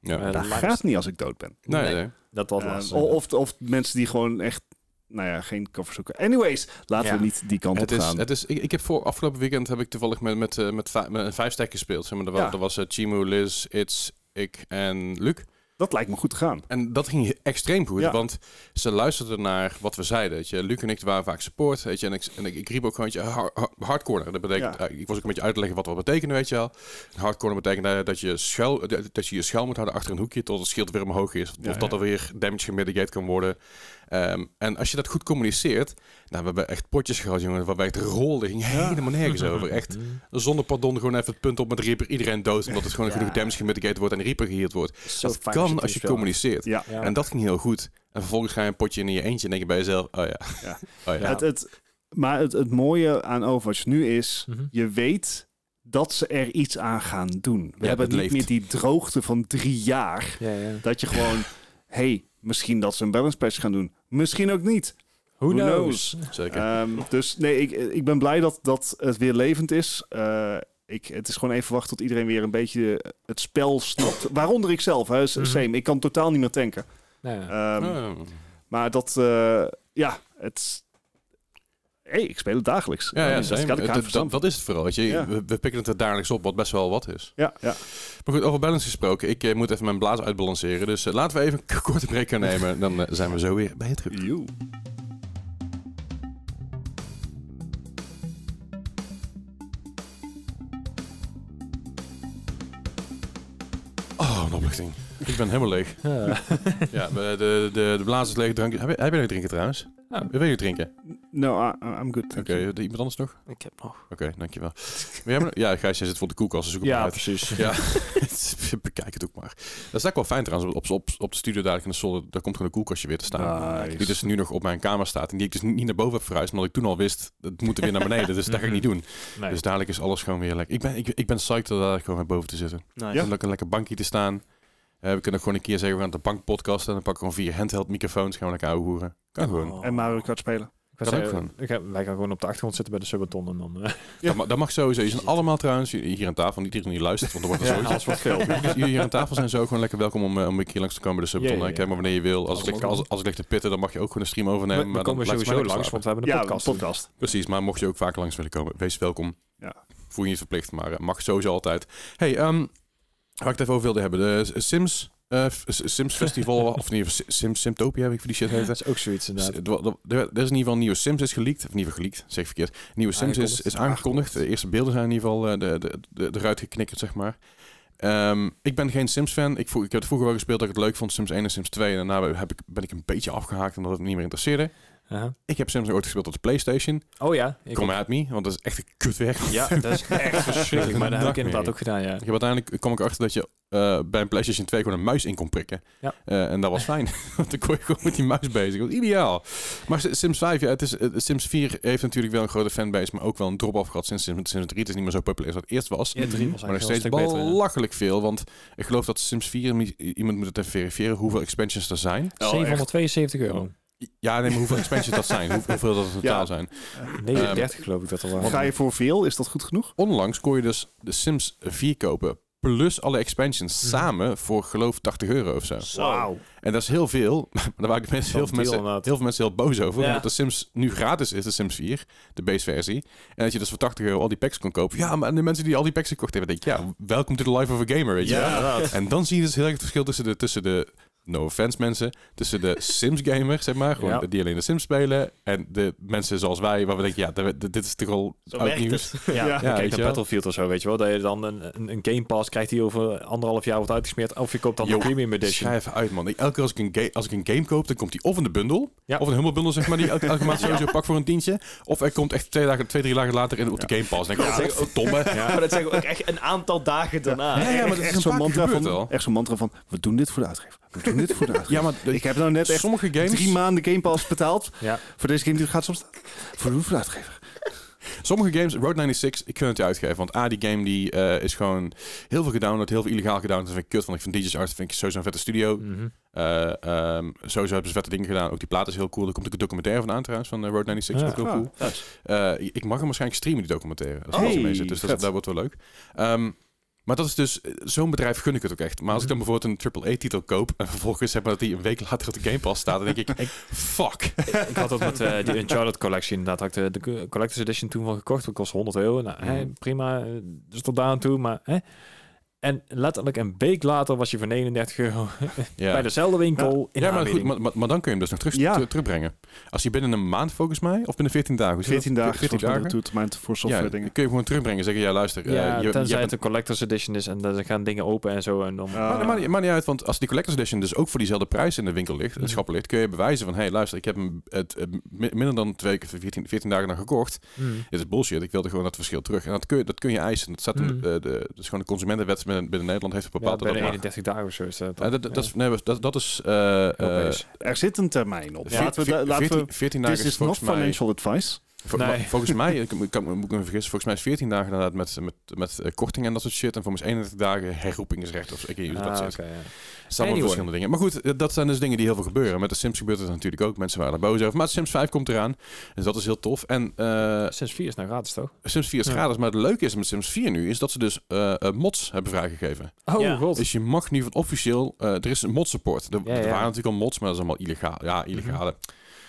Ja. Eh, dat gaat niet als ik dood ben. nee, nee. nee. Dat was Ehm, lastig. of, of mensen die gewoon echt, nou ja, geen cover zoeken. Anyways, laten Ja. we niet die kant Het op is, gaan. het is, ik, ik heb voor afgelopen weekend heb ik toevallig met, met, eh, met, met een vijf stack gespeeld. Zeg maar, er, wa- Ja. er was eh, Chimu, Liz, It's, ik en Luc. Dat lijkt me goed te gaan. En dat ging extreem goed, Ja. want ze luisterden naar wat we zeiden. Weet je. Luc en ik waren vaak support, weet je, en, ik, en ik, ik riep ook gewoon, weet je, hard, hard- hardcorner. Dat betekent, Ja. eh, ik was ook een beetje uit te leggen wat dat betekende, weet je wel. Hardcorner betekent eh, dat je, schuil, dat je je schuil moet houden achter een hoekje tot het schild weer omhoog is. Of Ja, dat er weer damage gemitigate kan worden. Ehm, en als je dat goed communiceert, nou, we hebben echt potjes gehad, jongen, waarbij het rolde, ging helemaal nergens over. Echt Mhm. zonder pardon gewoon even het punt op met Reaper, iedereen dood, omdat het gewoon Ja. genoeg damage gemitigated wordt en Reaper geheeld wordt. Zo Dat kan als je communiceert. Ja. Ja. En dat ging heel goed. En vervolgens ga je een potje in je eentje en denk je bij jezelf, oh ja. Ja. Oh ja. Het, het, maar het, het mooie aan Overwatch nu is, Mhm. je weet dat ze er iets aan gaan doen. We Ja, hebben het niet leeft. meer die droogte van drie jaar. Ja, ja. Dat je gewoon, hey, misschien dat ze een balance patch gaan doen. Misschien ook niet. Who, Who knows? Zeker. Ehm, dus nee, ik, ik ben blij dat, dat het weer levend is. Eh, ik, het is gewoon even wachten tot iedereen weer een beetje het spel snapt. Waaronder ik zelf, hè, Mhm. same. Ik kan totaal niet meer tanken. Nou ja. Ehm, Oh. Maar dat, eh, ja, het... hey, ik speel het dagelijks. Ja, ja, dat, same. kan ik Dat- dat is het vooral. Weet je. Ja. We, we pikken het er dagelijks op, wat best wel wat is. Ja, ja. Maar goed, over balance gesproken. Ik eh, moet even mijn blaas uitbalanceren. Dus eh, laten we even een korte break gaan nemen. Dan eh, zijn we zo weer bij je terug. Joe. Oh, een opluchting. Ik ben helemaal leeg. Ja. Ja, de, de, de, blaas is leeg. Drank. Heb, je- heb jij nog drinken trouwens? Ja. Wil je drinken? No, I, I'm good. Oké, de- iemand anders nog? Ik heb nog. Oké, dankjewel. We hebben, ja, Gijs, jij zit voor de koelkast, dus ja, uit. precies. Ja, bekijk het ook maar. Dat is ook wel fijn trouwens, op, op, op de studio dadelijk in de zolder, daar komt gewoon een koelkastje weer te staan. Nice. Die dus nu nog op mijn kamer staat en die ik dus niet naar boven heb verhuisd, omdat ik toen al wist, het moet er weer naar beneden, dus dat ga ik niet doen. Nee. Dus dadelijk is alles gewoon weer lekker. Ik ben, ik, ik ben psyched om daar gewoon weer boven te zitten. Nice. Ja. Een lekker bankje te staan. Eh, we kunnen gewoon een keer zeggen, we gaan de bank podcasten en dan pakken we gewoon vier handheld microfoons, gaan we lekker ouwe hoeren. Kan gewoon. Oh. En Mario Kart spelen. Kan ook zeggen, gewoon. ik ga- wij gaan gewoon op de achtergrond zitten bij de Subathon en dan... eh, Ja. Dat, ma- dat mag sowieso. Je zijn allemaal trouwens, hier aan tafel, niet iedereen die luistert, want er wordt er ja, sowieso alles wat veel. Jullie hier aan tafel zijn zo gewoon lekker welkom om, eh, om een keer langs te komen bij de Subton. Ja, ja, ja. Kijk maar wanneer je wil. Als, Als ik, als, als ik lig te pitten, dan mag je ook gewoon een stream overnemen. we maar komen dan je sowieso langs, want we hebben een Ja, podcast. podcast. Precies, maar mocht je ook vaak langs willen komen, wees welkom. Ja. Voel je niet verplicht, maar mag sowieso altijd. Hey, ehm waar ik het even over wilde hebben. De Sims, eh, Sims Festival, of geval Sims Simtopia, heb ik voor die shit heet. Dat is ook zoiets inderdaad. Er is in ieder geval een nieuwe Sims is geleakt. Of in ieder geval geleakt, zeg ik verkeerd. Een nieuwe Sims is, Aangekondigd. is aangekondigd. De eerste beelden zijn in ieder geval eh, de, de, de, eruit geknikkerd, zeg maar. Ehm, ik ben geen Sims-fan. Ik, ik heb het vroeger wel gespeeld dat ik het leuk vond, Sims 1 en Sims 2. En daarna heb ik, ben ik een beetje afgehaakt omdat het me niet meer interesseerde. Ik heb Sims ooit gespeeld op de PlayStation. Oh ja. Ik Come at me, want dat is echt een kutwerk. Ja, dat is echt verschrikkelijk. Maar dat heb ik inderdaad ook gedaan, ja. Ik heb uiteindelijk kwam ik erachter dat je eh, bij een PlayStation 2 gewoon een muis in kon prikken. Ja. Eh, en dat was fijn. Want dan kon je gewoon met die muis bezig. Dat was ideaal. Maar Sims 5, ja, het is, eh, Sims 4 heeft natuurlijk wel een grote fanbase, maar ook wel een drop-off gehad sinds Sims, Sims 3. Het is niet meer zo populair als het eerst was. Ja, drie was Maar nog steeds ja. belachelijk veel. Want ik geloof dat Sims 4, mi- iemand moet het even verifiëren, hoeveel expansions er zijn. Oh, 772 euro. Ja, nee, maar hoeveel expansions dat zijn. Hoe- Hoeveel dat in totaal Ja. zijn. 39 geloof ik dat er waren. Ga je voor veel? Is dat goed genoeg? Onlangs kon je dus de Sims 4 kopen. Plus alle expansions Mhm. samen voor geloof 80 euro of zo. Zo. En dat is heel veel. Maar daar waren mensen, heel, veel mensen, heel veel mensen heel boos over. Ja. Omdat de Sims nu gratis is, de Sims 4. De base versie. En dat je dus voor 80 euro al die packs kon kopen. Ja, maar de mensen die al die packs gekocht hebben, denk ik, ja, welkom to the life of a gamer, weet je. Ja. En dan zie je dus heel erg het verschil tussen de, tussen de no offense mensen, tussen de Sims gamers, zeg maar, gewoon Ja. die alleen de Sims spelen, en de mensen zoals wij, waar we denken, ja, dit- dit is toch al Zo oud nieuws. Ja, Ja, kijk naar wel. Battlefield of zo, weet je wel. Dat je dan een, een, een Game Pass krijgt die over anderhalf jaar wordt uitgesmeerd. Of je koopt dan Yo, een Premium Edition. Schrijf uit, man. Ik- Elke keer als ik, een als ik een game koop, dan komt die of in de bundel, Ja. of een humble bundle, zeg maar, die elke, elke maand sowieso pak voor een tientje, of er komt echt twee, dagen, twee drie dagen later in op de Game Pass. Denk ik, Ja. oh, verdomme. Maar dat zeggen ook echt een aantal dagen daarna. Ja, ja, maar dat is echt een zo'n mantra, van, echt zo'n mantra van, we doen dit voor de uitgever. We doen dit voor de. Ja, maar ik heb nou net echt sommige games, drie maanden Game Pass betaald Ja. voor deze game die gaat soms voor de uitgever. sommige games, Road 96, ik gun het je uitgeven. Want A, die game die eh, is gewoon heel veel gedownload, heel veel illegaal gedownload. Dat vind ik kut, want ik vind DJ's Art vind ik sowieso een vette studio. Eh, ehm, sowieso hebben ze vette dingen gedaan. Ook die plaat is heel cool. Er komt ook een documentaire van aan trouwens, van eh, Road 96. Ja. ook heel Ah, cool. nice. Eh, ik mag hem waarschijnlijk streamen, die documentaire. Als oh, mee zit. Dus dat wordt wel leuk. Ehm, maar dat is dus, eh, zo'n bedrijf gun ik het ook echt. Maar als ik dan bijvoorbeeld een AAA-titel koop en vervolgens zeg maar dat die een week later op de Game Pass staat, dan denk ik, fuck. ik had dat met eh, die Uncharted Collection. Inderdaad had ik de, de Collector's Edition toen wel gekocht. Dat kost 100 euro. Nou, Mhm. prima. eh, Dus tot daar aan toe. Maar. En letterlijk een week later was je voor 39 euro Ja. bij dezelfde winkel in Ja, maar, goed, maar, maar, maar dan kun je hem dus nog terug, Ja. ter- terugbrengen. Als je binnen een maand volgens mij, of binnen 14 dagen. hoe zit 14 dat? dagen, 14 14 dagen. dagen. termijn voor software ja, dingen. kun je gewoon terugbrengen. Zeggen, ja luister. eh, ja, je, je tenzij hebt het een Collector's Edition is en dan gaan dingen open en zo. En dan, Ah. Maar maakt niet- uit, want als die Collector's Edition dus ook voor diezelfde prijs in de winkel ligt, in Mhm. de schappen ligt, kun je bewijzen van, hé hey, luister, ik heb hem het, eh, mi- minder dan twee weken, 14, 14 dagen dan gekocht. Hmm. Dit is bullshit, ik wilde gewoon dat verschil terug. En dat kun je, dat kun je eisen. Dat staat in Mhm. de, de, de, dus gewoon de consumentenwet binnen, binnen Nederland heeft Ja, bepaald bij dat de dat mag. 31 dagen of zo is dat. Eh, dat, dat, ja. is, nee, dat, dat is... eh, eh, Europees. Er zit een termijn op. veer- Laten we, laten 14, we 14 dagen This is mij... financial advice. Nee. Volgens mij, ik, ik kan, moet ik me vergissen, volgens mij is 14 dagen inderdaad met, met, met eh, korting en dat soort shit. En volgens mij 31 dagen herroepingsrecht of ik weet niet hoe dat Ah, zit. oké, ja. Het zijn allemaal Anyway. verschillende dingen. Maar goed, eh, dat zijn dus dingen die heel veel gebeuren. Met de Sims gebeurt het natuurlijk ook. Mensen waren er boos over. Maar Sims 5 komt eraan. Dus dat is heel tof. En eh, Sims 4 is nou gratis, toch? Sims 4 is Ja. gratis. Maar het leuke is met Sims 4 nu, is dat ze dus eh, eh, mods hebben vrijgegeven. Oh, Ja. god. Dus je mag nu van officieel... eh, er is een mod support. Er, er waren natuurlijk al mods, maar dat is allemaal illegaal. Ja, illegale.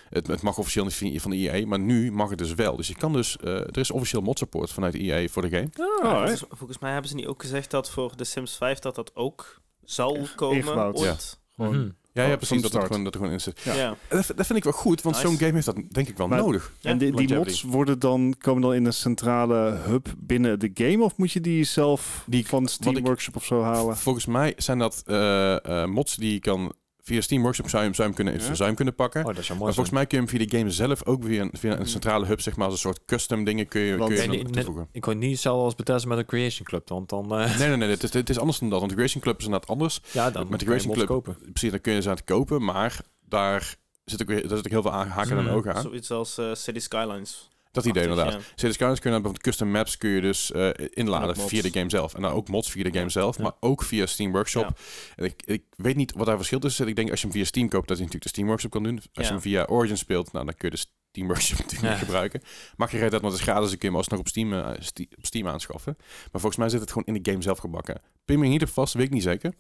Het, het mag officieel niet van- de EA, maar nu mag het dus wel. Dus je kan dus... eh, er is officieel mod support vanuit EA voor de game. Oh, hè? volgens, volgens mij hebben ze niet ook gezegd dat voor de Sims 5 dat dat ook zal komen ingebouwd. ooit. Gewoon, Mhm. Ja, ja precies. Dat start. gewoon, dat er gewoon in zit. Ja. Ja. Dat, dat vind ik wel goed, want Nice. zo'n game heeft dat denk ik wel Maar- nodig. En die, mods worden dan, komen dan in een centrale hub binnen de game? Of moet je die zelf Die- van Steam ik- Workshop of zo halen? Volgens mij zijn dat eh, eh, mods die je kan via Steam Workshop zou je, hem- zou je hem kunnen, Ja. zou je hem kunnen pakken. Oh, dat is wel maar volgens mij kun je hem via de game zelf ook via een, via een centrale hub, zeg maar, als een soort custom dingen kun je, Want- kun je Nee, hem nee, toevoegen. Ik kon niet hetzelfde als Bethesda met een Creation Club, want dan... eh, Nee, nee, nee, het is, het is anders dan dat. Want de Creation Club is inderdaad anders. ja, dan met de Creation Club, kopen. precies, dan kun je ze aan het kopen, maar daar zit ook, weer, daar zit ook heel veel aan, haken en Mm. ogen aan. Zoiets als eh, City Skylines. Dat idee Achtig, inderdaad. ja. Skylines kun je bijvoorbeeld custom maps kun je dus eh, inladen via de game zelf. En dan ook mods via de game zelf, Ja. maar ook via Steam Workshop. Ja. En ik, ik weet niet wat daar verschil tussen zit. Ik denk als je hem via Steam koopt, dat je natuurlijk de Steam Workshop kan doen. Als je hem via Origin speelt, nou, dan kun je de Steam Workshop natuurlijk niet gebruiken. Mag je redden, want het is gratis, dan kun je hem alsnog op Steam, eh, op Steam aanschaffen. Maar volgens mij zit het gewoon in de game zelf gebakken. Pin me niet op vast, weet ik niet zeker.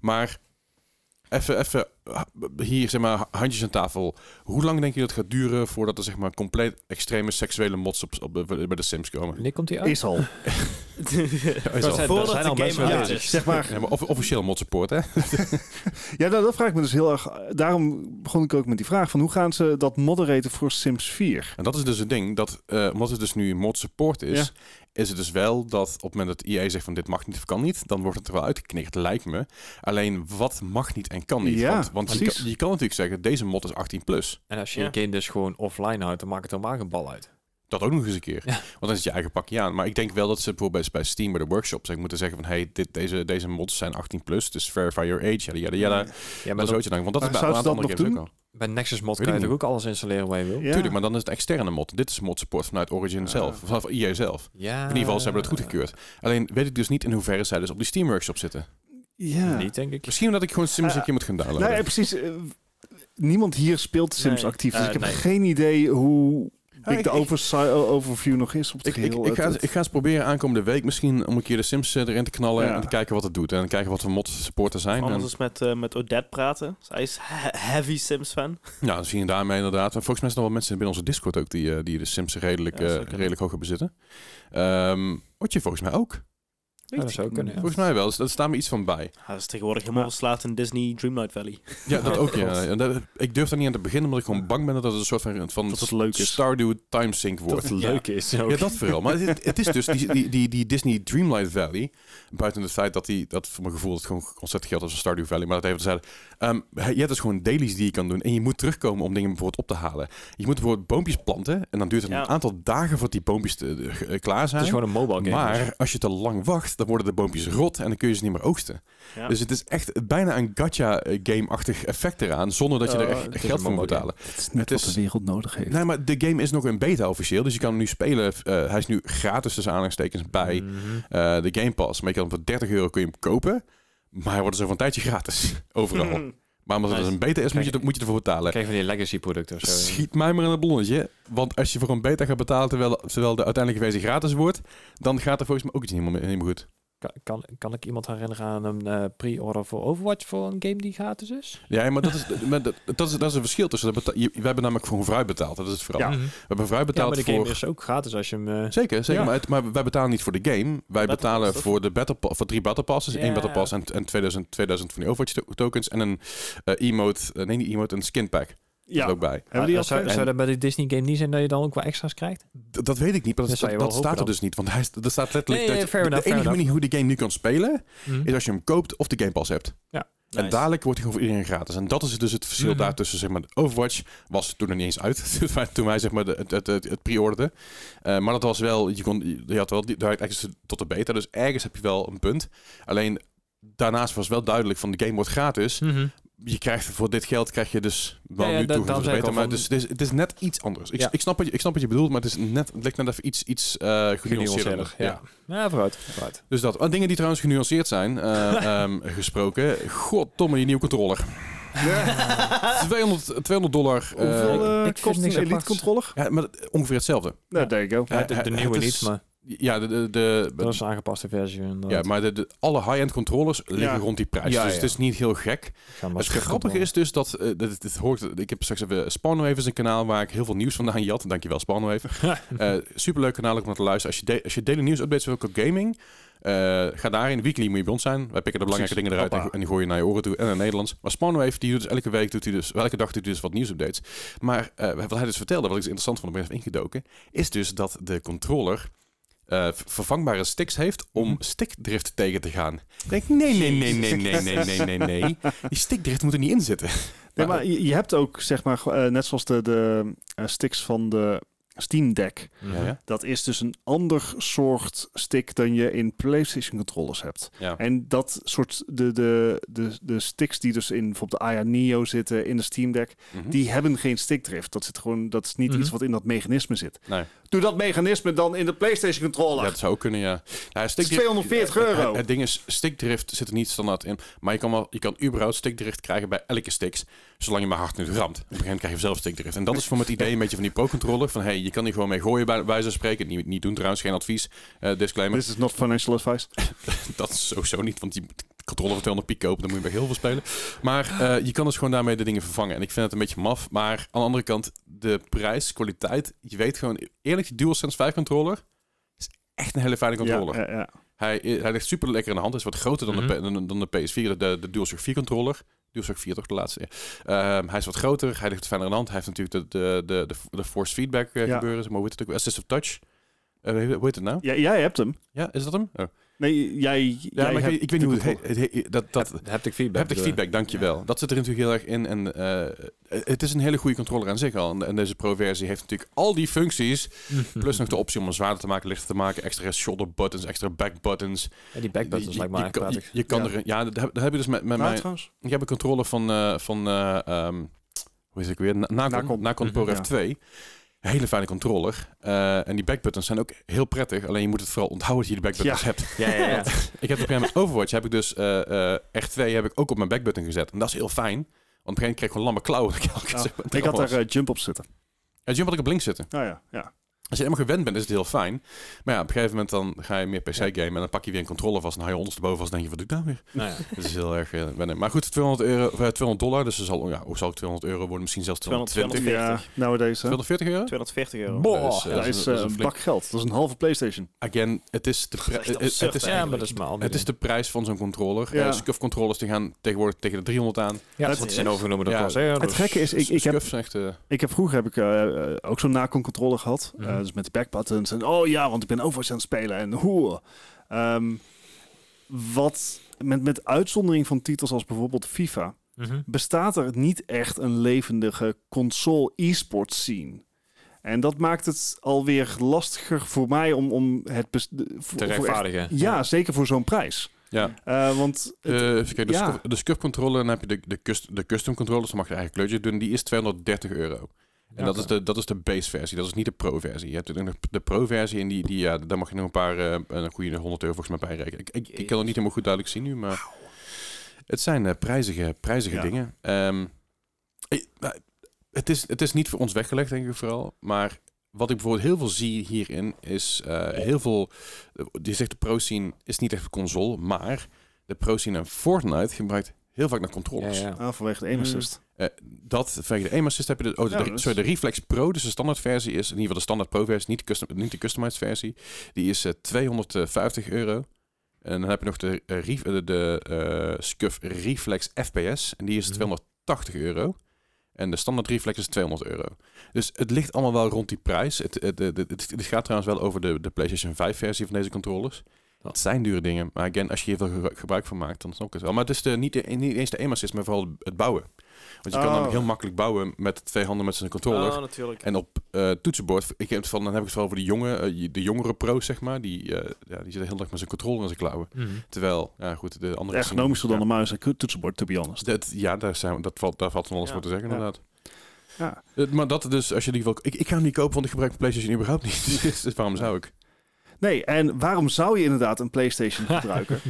Maar even, even hier, zeg maar, handjes aan tafel. Hoe lang denk je dat het gaat duren voordat er zeg maar compleet extreme seksuele mods op, op, bij de Sims komen? Wanneer komt die uit? Is al. Ja, is Dat al. zijn- Voordat zijn de al game uit is. Zeg maar, Ja, maar offi- officieel mod support, hè? ja, nou, dat vraag ik me dus heel erg. Daarom begon ik ook met die vraag van hoe gaan ze dat moderaten voor Sims 4? En dat is dus het ding, dat eh, omdat het dus nu mod support is, Ja. Is het dus wel dat op het moment dat EA zegt van dit mag niet of kan niet, dan wordt het er wel uitgeknikt, lijkt me. Alleen wat mag niet en kan niet. Ja, want want je, precies. kan, je kan natuurlijk zeggen, deze mod is 18 plus. En als je Ja. een game dus gewoon offline houdt, dan maakt het er maar een bal uit. Dat ook nog eens een keer. Ja. Want dan is het je eigen pakje aan. Maar ik denk wel dat ze bijvoorbeeld bij Steam bij de workshop zeg, moeten zeggen van hey, dit, deze, deze mods zijn 18 plus, dus verify your age, yada yada yada. Ja, Maar maar dat dan- is dan, want dat is bij een andere games ook al. bij Nexus mod Weet kan ik je toch ook alles installeren waar je wil? Ja. Tuurlijk, maar dan is het externe mod. Dit is mod support vanuit Origin Ja. zelf, of van EA zelf. Ja. In ieder geval, ze hebben het goedgekeurd. Alleen weet ik dus niet in hoeverre zij dus op die Steam workshop zitten. Ja. Niet, denk ik. Misschien omdat ik gewoon Sims Eh, een keer moet gaan downloaden. Nou ja, precies. eh, niemand hier speelt Sims Nee, actief. Dus eh, ik heb nee. geen idee hoe Ja, ik- de overview nog is op het Ik, ik, geheel. ik, ga, ik ga eens proberen aankomende week misschien om een keer de Sims eh, erin te knallen Ja. en te kijken wat het doet. En kijken wat voor mod supporter zijn. Anders En, eens met, eh, met Odette praten. Zij is he- heavy Sims fan. ja, dan zie je daarmee inderdaad. En volgens mij zijn er wel mensen binnen onze Discord ook die, eh, die de Sims redelijk, redelijk hoog hebben zitten. Ehm Otje volgens mij ook. Ja, dat zou kunnen, ja. Volgens mij wel. Dus daar staat me iets van bij. Hij is tegenwoordig helemaal verslaafd in Disney Dreamlight Valley. Ja, dat Ja, ook. Ja. En dat, ik durf daar niet aan te beginnen, omdat ik gewoon bang ben dat het een soort van, van Dat het leuk is. Stardew timesync wordt. Dat het leuk is. ook. Ja, dat vooral. Maar het, het is dus die, die, die, die Disney Dreamlight Valley. Buiten het feit dat die, dat voor mijn gevoel het gewoon ontzettend geldt als een Stardew Valley. Maar dat even zeiden. Um, je hebt dus gewoon dailies die je kan doen. En je moet terugkomen om dingen bijvoorbeeld op te halen. Je moet bijvoorbeeld boompjes planten. En dan duurt het Ja. een aantal dagen voordat die boompjes te- eh, klaar Het zijn. is gewoon een mobile game. maar dus. als je te lang wacht, dan worden de boompjes rot en dan kun je ze niet meer oogsten. Ja. Dus het is echt bijna een gacha-game-achtig effect eraan, zonder dat je er Oh, echt het geld een voor moet betalen. Het is niet Het wat is- de wereld nodig heeft. Nee, maar de game is nog in beta officieel, dus je kan hem nu spelen. Eh, hij is nu gratis tussen aanhalingstekens bij Mhm. eh, de Game Pass. Maar je kan hem voor 30 euro kun je hem kopen. Maar hij wordt dus over een tijdje gratis. Overal. Maar omdat het Nice. een beta is, moet je, moet je ervoor betalen. Krijg van die legacy producten of zo. Schiet mij maar in het ballonnetje. Want als je voor een beta gaat betalen terwijl, terwijl de uiteindelijke versie gratis wordt, dan gaat er volgens mij ook iets niet meer goed. Kan, kan, kan ik iemand herinneren aan een eh, pre-order voor Overwatch voor een game die gratis is? Ja, maar dat is, maar dat, dat is, dat is een verschil tussen. Dat beta- je- wij hebben namelijk gewoon vrij betaald. Dat is het vooral. Ja. We hebben vrij Ja, betaald maar de voor... game is ook gratis als je hem... eh, Zeker, zeker. Ja. Maar, het- maar wij betalen niet voor de game. Wij Battle betalen Pass, voor de battle voor drie battle passes, Ja. één battle pass en, en 2000, 2000 van die Overwatch to- tokens en een eh, emote, nee niet emote, een skin pack. Ja. Er ook bij. Hebben die al zou, zou dat bij de Disney game niet zijn dat je dan ook wel extra's krijgt? D- dat weet ik niet, maar dat, Dat staat er dus niet. Want hij, is- er staat letterlijk Nee, dat nee, je- fair de enige manier hoe de game nu kan spelen Mhm. is als je hem koopt of de Game Pass hebt. En Nice. dadelijk wordt hij gewoon voor iedereen gratis. En dat is dus het verschil Mhm. daartussen. Zeg maar, Overwatch was toen er niet eens uit. toen wij- zeg maar, het, het, het, het pre-orderden. Eh, maar dat was wel, je, kon, je had wel die- direct access tot de beta. Dus ergens heb je wel een punt. Alleen daarnaast was wel duidelijk van de game wordt gratis. Mhm. Je krijgt voor dit geld krijg je dus wel Ja, ja, nu da- toe daarom tot de zei ik beta. al Maar dus, het, is, het is net iets anders. Ik, Ja. ik, snap wat je, ik snap wat je bedoelt, maar het, is net, het lijkt net even iets, iets eh genuanceerder. Genuanceerder, ja. Ja, vooruit. vooruit. Dus dat. Oh, dingen die trouwens genuanceerd zijn, eh, ehm, gesproken. Goddomme, je nieuwe controller. 200, 200 dollar. eh, Hoeveel vind kost een Elite controller? ja, maar ongeveer hetzelfde. Nou, there you go. Ja, de, de nieuwe is- niet, maar Ja, de, de, de, dat is een aangepaste versie. inderdaad. ja maar de, de, alle high-end controllers liggen Ja. rond die prijs. Ja, dus ja. het is niet heel gek. Het grappige is dus dat, eh, dat het, het hoort, ik heb straks even Spano even zijn kanaal waar ik heel veel nieuws vandaan jat. Dankjewel Spano even. Eh superleuk kanaal om naar te luisteren. Als je, de, als je daily nieuws updates wil op gaming, eh, ga daarin. Weekly moet je bij ons zijn. Wij pikken de belangrijke Precies. dingen eruit en, Hoppa. en die gooi je naar je oren toe en in het Nederlands. Maar Spano heeft, die doet dus elke week, doet hij dus, elke dag doet hij dus wat nieuwsupdates. Maar eh, wat hij dus vertelde, wat ik dus interessant vond, om even ingedoken, is dus dat de controller eh, vervangbare sticks heeft om Mhm. stickdrift tegen te gaan. Ik denk, nee, nee, nee, nee, nee, nee, nee, nee, nee. Die stickdrift moet er niet in zitten. Nee, maar je, je hebt ook, zeg maar, eh, net zoals de, de eh, sticks van de Steam Deck. Mhm. Ja. Dat is dus een ander soort stick dan je in PlayStation controllers hebt. ja. En dat soort, de, de, de, de sticks die dus in bijvoorbeeld de Aya Neo zitten, in de Steam Deck, Mhm. die hebben geen stickdrift. Dat, zit gewoon, dat is niet Mhm. iets wat in dat mechanisme zit. Nee. Doe dat mechanisme dan in de PlayStation controller. Ja, dat zou ook kunnen, ja. ja Dat is 240 Het, euro. het ding is, stickdrift zit er niet standaard in. Maar je kan, wel, je kan überhaupt stickdrift krijgen bij elke sticks. Zolang je maar hard nu ramt. Op een gegeven moment krijg je zelf stickdrift. En dat is voor het idee een beetje van die pro-controller. Van hey, je kan hier gewoon mee gooien bij wijze van spreken. Niet, niet doen trouwens, geen advies. eh, disclaimer. This is not financial advice. Dat is sowieso niet, want die controller voor 200 piek kopen, dan moet je bij heel veel spelen. Maar eh, je kan dus gewoon daarmee de dingen vervangen. En ik vind het een beetje maf. Maar aan de andere kant, de prijs, kwaliteit. Je weet gewoon, eerlijk, die DualSense 5 controller is echt een hele fijne controller. Ja, ja, ja. Hij, hij ligt super lekker in de hand. Hij is wat groter dan, Mhm. de, dan, dan de PS4, de, de DualShock 4 controller. DualShock 4 toch de laatste. Ehm, hij is wat groter, hij ligt fijner in de hand. Hij heeft natuurlijk de, de, de, de, de force feedback eh, Ja. gebeuren. Maar hoe heet het ook? Assistive touch. Eh, hoe hoe heet het nou? Ja, jij hebt hem. Ja, is dat hem? Oh. Nee, jij. Ja, maar ik, weet niet hoe het heet. Dat, dat, heb ik feedback. Haptic feedback, dankjewel. Dat zit er natuurlijk heel erg in. En eh, het is een hele goede controller aan zich al. En, en deze Pro-versie heeft natuurlijk al die functies. plus nog de optie om hem zwaarder te maken, lichter te maken. Extra shoulder buttons, extra back buttons. Ja, die back buttons lijkt me je, je, kan ja. er. Ja, dat heb, je dus met, met mij. mijn. Ik heb een controller van. Eh, van eh, ehm, hoe is ik weer? Nacon, Contro-Ref mhm. 2 hele fijne controller. Eh, en die backbuttons zijn ook heel prettig. Alleen je moet het vooral onthouden dat je die backbuttons Ja. hebt. Ja, ja, ja. Ik heb op een gegeven moment Overwatch heb ik dus eh eh R2 heb ik ook op mijn backbutton gezet. En dat is heel fijn. Want op een gegeven moment kreeg ik gewoon lamme klauwen. ik ik had daar eh, jump op zitten. Ja, jump had ik op links zitten. Nou ja, ja. Als je helemaal gewend bent, is het heel fijn. Maar ja, op een gegeven moment dan ga je meer PC gamen en dan pak je weer een controller vast en dan hou je ondersteboven vast en denk je, wat doe ik nou weer? Nou ja. Dat is heel erg eh, wennen. Maar goed, 200, euro, of, eh, 200 dollar, dus er zal, ja, hoe zal ik 200 euro worden? Misschien zelfs 220. 240. Ja, nowadays. Hè? 240 euro? 240 euro. Boah. Dus, dat is eh, dat een flink- bak geld. Dat is een halve PlayStation. Again, het is de, pri- Dat is echt het- absurd, het is, Ja, maar dat is maar al die het is de prijs van zo'n controller. Ja. Eh, Scuf controllers die gaan tegenwoordig tegen de 300 aan. Ja, zijn overgenomen door Ja, Corsair. Het dus- gekke is, ik, ik heb echt... Ik heb vroeger heb ik ook zo'n Nacon controller gehad. Eh, dus met die backbuttons. En oh ja, want ik ben Overwatch aan het spelen. En hoe. Ehm, wat met, met uitzondering van titels als bijvoorbeeld FIFA. Mhm. bestaat er niet echt een levendige console e-sport scene. En dat maakt het alweer lastiger voor mij om, om het de- Te echt- rechtvaardigen. ja, zeker voor zo'n prijs. ja. Eh, want het- Eh, even kijken, de, ja. De Scuf controller, dan heb je de, de, cust- de custom controllers, dan mag je eigen kleurtje doen. Die is 230 euro. En dat, is de, dat is de base versie, dat is niet de pro versie. Je hebt nog de pro versie en die, die, ja, daar mag je nog een paar, eh, een goede 100 euro volgens mij bij rekenen. Ik, ik, ik kan het niet helemaal goed duidelijk zien nu, maar het zijn eh, prijzige, prijzige Ja. dingen. Ehm, ik- nou, het, is, het is niet voor ons weggelegd, denk ik vooral. Maar wat ik bijvoorbeeld heel veel zie hierin is eh, heel veel. Die zegt de pro scene is niet echt een console, maar de pro scene en Fortnite gebruikt heel vaak naar Ja, controllers. ja. ah, vanwege de aim Mm. Eh, dat vanwege de aim assist heb je de, oh, de, Ja, de- dat is- sorry, de Reflex Pro, dus de standaard versie is in ieder geval de standaard Pro versie, niet de, custom, niet de customized versie. Die is eh, 250 euro. En dan heb je nog de, ref- de, de Scuf Reflex FPS en die is Mhm. 280 euro. En de standaard Reflex is 200 euro. Dus het ligt allemaal wel rond die prijs. Het, het, het, het, het gaat trouwens wel over de, de PlayStation 5 versie van deze controllers. Het zijn dure dingen, maar again, als je hier veel gebru- gebruik van maakt, dan snap ik het wel. Maar het is de, niet, de, niet eens de assist, maar vooral het bouwen. Want je kan Oh. namelijk heel makkelijk bouwen met twee handen met zijn controller. Oh, natuurlijk. En op eh, toetsenbord, ik heb het van, dan heb ik het vooral voor de jonge, eh, de jongere pro's, zeg maar. Die, eh, ja, die zitten heel erg met zijn controller in zijn klauwen. Mhm. Terwijl, ja goed, de andere... Ergonomischer dan ja, de muis en toetsenbord, to be honest. dat, ja, daar, zijn, dat valt, daar valt van alles Ja. voor te zeggen, Ja. inderdaad. Ja. Maar dat dus, als je die wil... Ik, ik ga hem niet kopen, want ik gebruik PlayStation überhaupt niet. dus waarom zou ik? Nee, en waarom zou je inderdaad een PlayStation gebruiken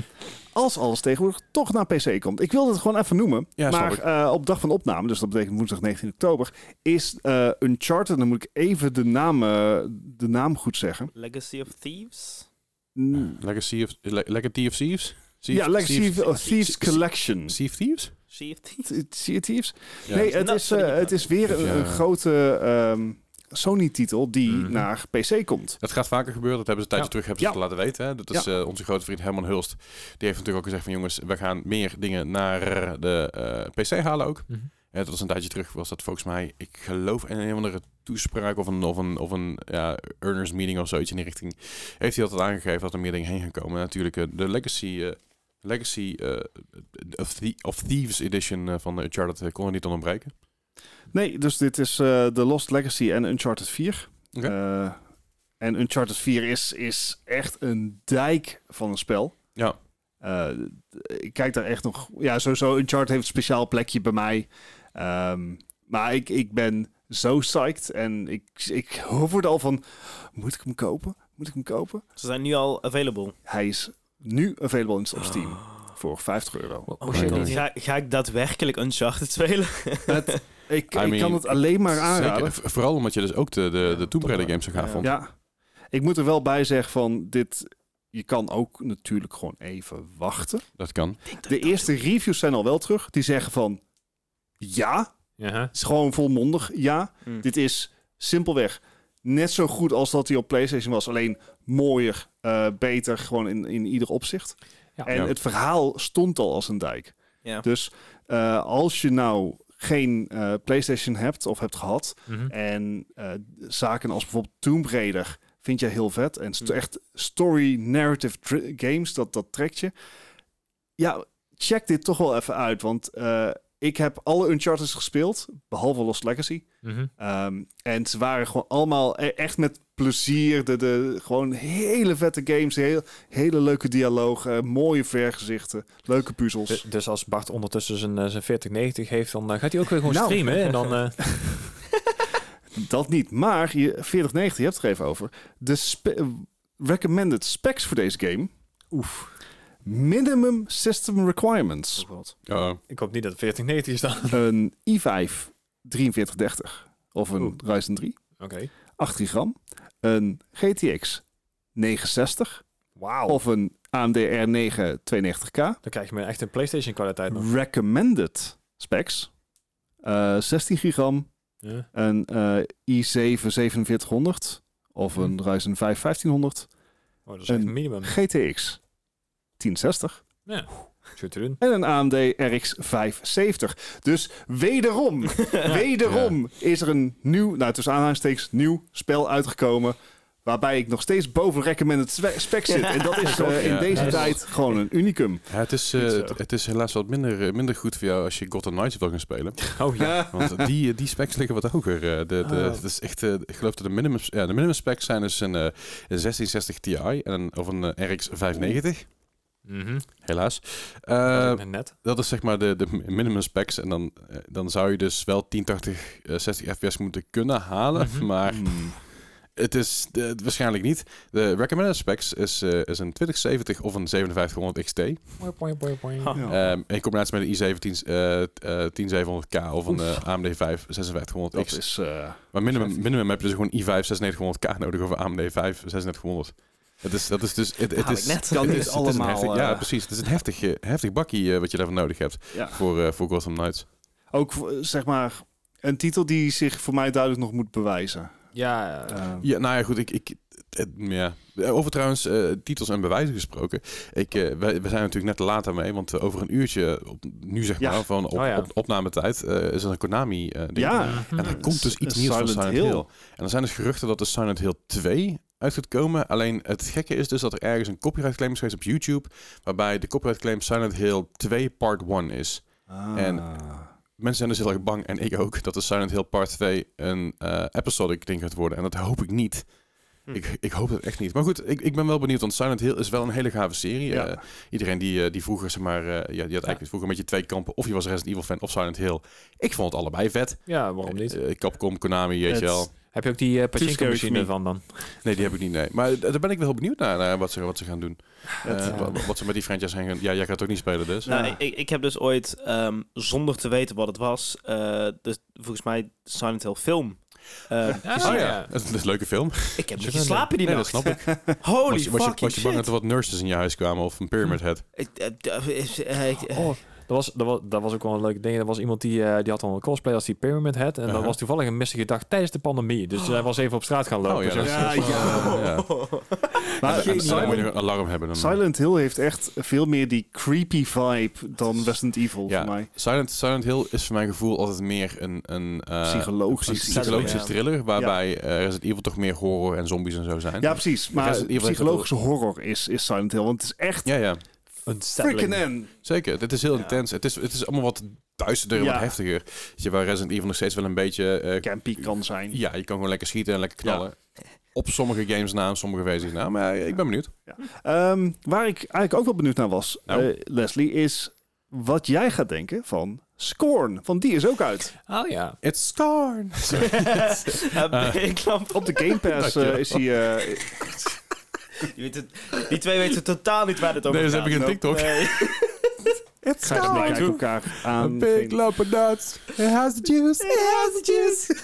als alles tegenwoordig toch naar PC komt? Ik wilde het gewoon even noemen. Ja, maar eh, op dag van opname, dus dat betekent woensdag 19 oktober, is eh Uncharted, dan moet ik even de naam, eh, de naam goed zeggen. Legacy of Thieves? Mm, Legacy of, Le Legacy of Thieves? Thief- ja, Legacy Thief- of Thieves Collection. Sea of Thieves? Sea of Thieves? Th- Sea of Thieves? Nee, het is, eh, het is weer een, een grote ehm, Sony-titel die Mhm. naar PC komt. Dat gaat vaker gebeuren. Dat hebben ze een tijdje Ja. terug hebben ze Ja. het laten weten. Hè. Dat is eh, onze grote vriend Herman Hulst. Die heeft natuurlijk ook gezegd van jongens, we gaan meer dingen naar de eh, PC halen ook. Ja, dat was een tijdje terug, was dat volgens mij, ik geloof in een of andere toespraak of een, of een, of een ja, earners meeting of zoiets in die richting. Heeft hij altijd aangegeven dat er meer dingen heen gaan komen. En natuurlijk eh, de Legacy, eh, Legacy eh, of, Thie- of Thieves edition van Uncharted kon er niet aan ontbreken. Nee, dus dit is eh The Lost Legacy en Uncharted 4. Oké. Eh, en Uncharted 4 is, is echt een dijk van een spel. Ja, Eh, ik kijk daar echt nog... Ja, sowieso Uncharted heeft een speciaal plekje bij mij. Ehm, maar ik, ik ben zo psyched. En ik, ik hoor er al van... Moet ik hem kopen? Moet ik hem kopen? Ze zijn nu al available. Hij is nu available in- op Steam. Voor 50 euro. Oh niet... Ga, ga ik daadwerkelijk Uncharted spelen? Het, ik I ik mean, kan het alleen maar aanraden. Vooral omdat je dus ook de, de, de Tomb Raider games zo gaaf Ja. vond. Ja, ik moet er wel bij zeggen van dit. Je kan ook natuurlijk gewoon even wachten. Dat kan. De eerste reviews zijn al wel terug. Die zeggen van ja, het is gewoon volmondig ja. Hm. Dit is simpelweg net zo goed als dat hij op PlayStation was. Alleen mooier, eh, beter, gewoon in, in ieder opzicht. Ja. en Ja. het verhaal stond al als een dijk. Ja. Dus eh, als je nou geen eh, PlayStation hebt of hebt gehad... Mhm. en eh, zaken als bijvoorbeeld Tomb Raider vind je heel vet. En st- Mm. echt story narrative games, dat, dat trekt je. Ja, check dit toch wel even uit. Want eh, ik heb alle Uncharted gespeeld, behalve Lost Legacy. Mhm. Ehm, en ze waren gewoon allemaal e- echt met plezier. De, de, gewoon hele vette games, heel, hele leuke dialogen, mooie vergezichten, leuke puzzels. Dus, dus als Bart ondertussen zijn, eh, zijn 4090 heeft, dan eh, gaat hij ook weer gewoon Nou. streamen. En dan, eh, Dat niet. Maar je 4090, je hebt het er even over. De spe- recommended specs voor deze game. Oef. Minimum system requirements. Oh ik hoop niet dat het 4090 is dan. Een i5 4330 of een Oeh. Ryzen 3. Oké. 8 gram. Een GTX 960 Wauw. of een AMD R9 290K. Dan krijg je me echt een PlayStation kwaliteit nog. Recommended specs. Eh 16 gigram. Ja. Een eh, i7 4700 of een Ryzen 5 1500. Oh, dat is Een- minimum. GTX 1060 Ja. En een AMD RX 570. Dus wederom, wederom is er een nieuw, nou tussen aanhalingstekens, nieuw spel uitgekomen. Waarbij ik nog steeds boven recommended spe- spec zit. En dat is eh, in deze Ja. tijd gewoon een unicum. Ja, het, is, eh, het, het is helaas wat minder, eh, minder goed voor jou als je Gotham Knights wil gaan spelen. Oh ja. Want die, die specs liggen wat hoger. De, de, Oh. Het is echt, eh, ik geloof dat de minimum, ja, de minimum specs zijn dus een, eh, een 1660 Ti en een, of een RX 590. Helaas. Dat Eh, is net. dat is zeg maar de, de minimum specs. En dan, eh, dan zou je dus wel 1080, eh, 60 fps moeten kunnen halen. Mhm. Maar Hmm. het is eh, waarschijnlijk niet. De recommended specs is, eh, is een 2070 of een 5700 XT. Poi, poi. Ha. Ja. Ehm, in combinatie met een i7 10, eh, eh, 10700K of een AMD 5 5600X. Dat is... eh, maar minimum, minimum heb je dus gewoon i5 9600K nodig of een AMD 5 3600. Het is, dat is dus... Het, het is, net. Kan het is- het is een allemaal, heftig- ja, eh, precies. Het is een heftig, eh, heftig bakkie eh, wat je daarvoor nodig hebt ja. voor, eh voor Gotham Knights. Ook zeg maar een titel die zich voor mij duidelijk nog moet bewijzen. Ja, Eh, Ja, nou ja, goed. Ik, ik, het- ja. Over trouwens eh, titels en bewijzen gesproken. Ik, eh, we zijn natuurlijk net te laat mee, want eh, over een uurtje, op, nu zeg Ja. maar, van op, Oh ja. op, opnametijd, eh, is er een Konami eh, ding. ja, En er komt dus iets S- nieuws van Silent Silent Hill. Hill. En er zijn dus geruchten dat de Silent Hill 2 uit gaat komen. Alleen het gekke is dus dat er ergens een copyright claim is geweest op YouTube, waarbij de copyright claim Silent Hill 2 part 1 is. Ah. En- Mensen zijn dus heel erg bang, en ik ook, dat de Silent Hill Part 2 een eh episodic ding gaat worden. En dat hoop ik niet. Hm. Ik, ik hoop het echt niet. Maar goed, ik, ik ben wel benieuwd, want Silent Hill is wel een hele gave serie. Ja. Eh, iedereen die, eh, die vroeger, zeg maar, eh, ja, die had eigenlijk vroeger een beetje twee kampen. Of je was een Resident Evil fan of Silent Hill. Ik vond het allebei vet. ja, waarom niet? Eh, Capcom, Konami, weet je wel. Heb je ook die uh, scary for machine me. van dan? Nee, die heb ik niet, nee. Maar eh, daar ben ik wel heel benieuwd naar, naar wat, ze, wat ze gaan doen. Eh, ja. wa- wat, ze met die franchise gaan... Ja, jij gaat ook niet spelen dus. Nou, Ja. ik, ik heb dus ooit, ehm, zonder te weten wat het was, eh, dus volgens mij Silent Hill film. eh. Oh ja, het is een leuke film. Ik heb niet geslapen die Nee, dat nacht. snap ik. Holy was, je, was, je, fucking was je bang dat er wat nurses in je huis kwamen of een pyramid head? Eh, eh, eh, eh, Oh, dat was, dat, was, dat was ook wel een leuke ding. Er was iemand die, eh, die had al een cosplay als die Pyramid Head. En dat Uh-huh. was toevallig een mistige dag tijdens de pandemie. Dus hij was even op straat gaan lopen. Oh ja, Ja, ja. ja. Maar En- en- en dan moet je Silent, een alarm hebben. Dan, Silent Hill heeft echt veel meer die creepy vibe dan Resident Evil ja, voor mij. Silent, Silent Hill is voor mijn gevoel altijd meer een, een, eh, een psychologische Ja. thriller, waarbij eh, Resident Evil toch meer horror en zombies en zo zijn. Ja, precies. Maar psychologische horror is, is Silent Hill. Want het is echt ja, ja. Freaking en. zeker. Dit is heel Ja. intens. Het is, het is allemaal wat duisterder, Ja. wat heftiger. Weet je, waar Resident Evil nog steeds wel een beetje... eh, campy kan zijn. ja, je kan gewoon lekker schieten en lekker knallen. Op sommige games na, en sommige versies na. Maar ja, ik ben benieuwd. Ehm, waar ik eigenlijk ook wel benieuwd naar was, Nou. eh, Leslie, is wat jij gaat denken van Scorn. Want die is ook uit. Oh ja. It's Scorn! ik lamp Op de Game Pass eh, is hij... die twee weten totaal niet waar het over Nee, dus gaat. heb ik een TikTok. Nee. It's ga je kijken elkaar aan. A big Geen- lump of nuts. It has the juice. It has the juice.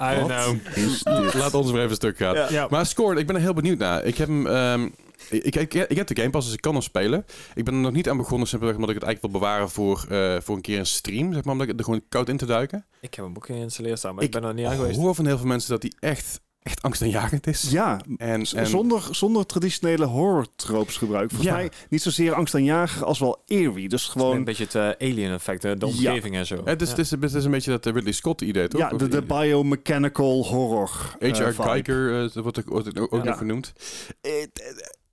I don't know. Laat ons maar even stuk gaan. Ja. Ja. Maar Scorn, ik ben er heel benieuwd naar. Ik heb hem... ehm, ik, ik, ik heb de Game Pass, dus ik kan hem spelen. Ik ben er nog niet aan begonnen, simpelweg omdat ik het eigenlijk wil bewaren voor, eh, voor een keer een stream. Zeg maar, omdat ik er gewoon koud in te duiken. Ik heb hem ook geïnstalleerd staan, maar ik, Ik ben er niet aan geweest. hoor van heel veel mensen dat die echt, echt angstaanjagend is. Ja, En, en zonder, zonder traditionele horror tropes gebruik. Volgens Ja. mij niet zozeer angstaanjager als wel eerie. Dus gewoon Een beetje het eh, alien effect, hè, de Ja. omgeving en zo. het, is, Ja. het, is, het is een beetje dat eh, Ridley Scott idee, toch? ja, de, de biomechanical horror. eh, H.R. vibe. Geiger, eh, dat wordt ook, ook Ja. nog genoemd. Eh, eh,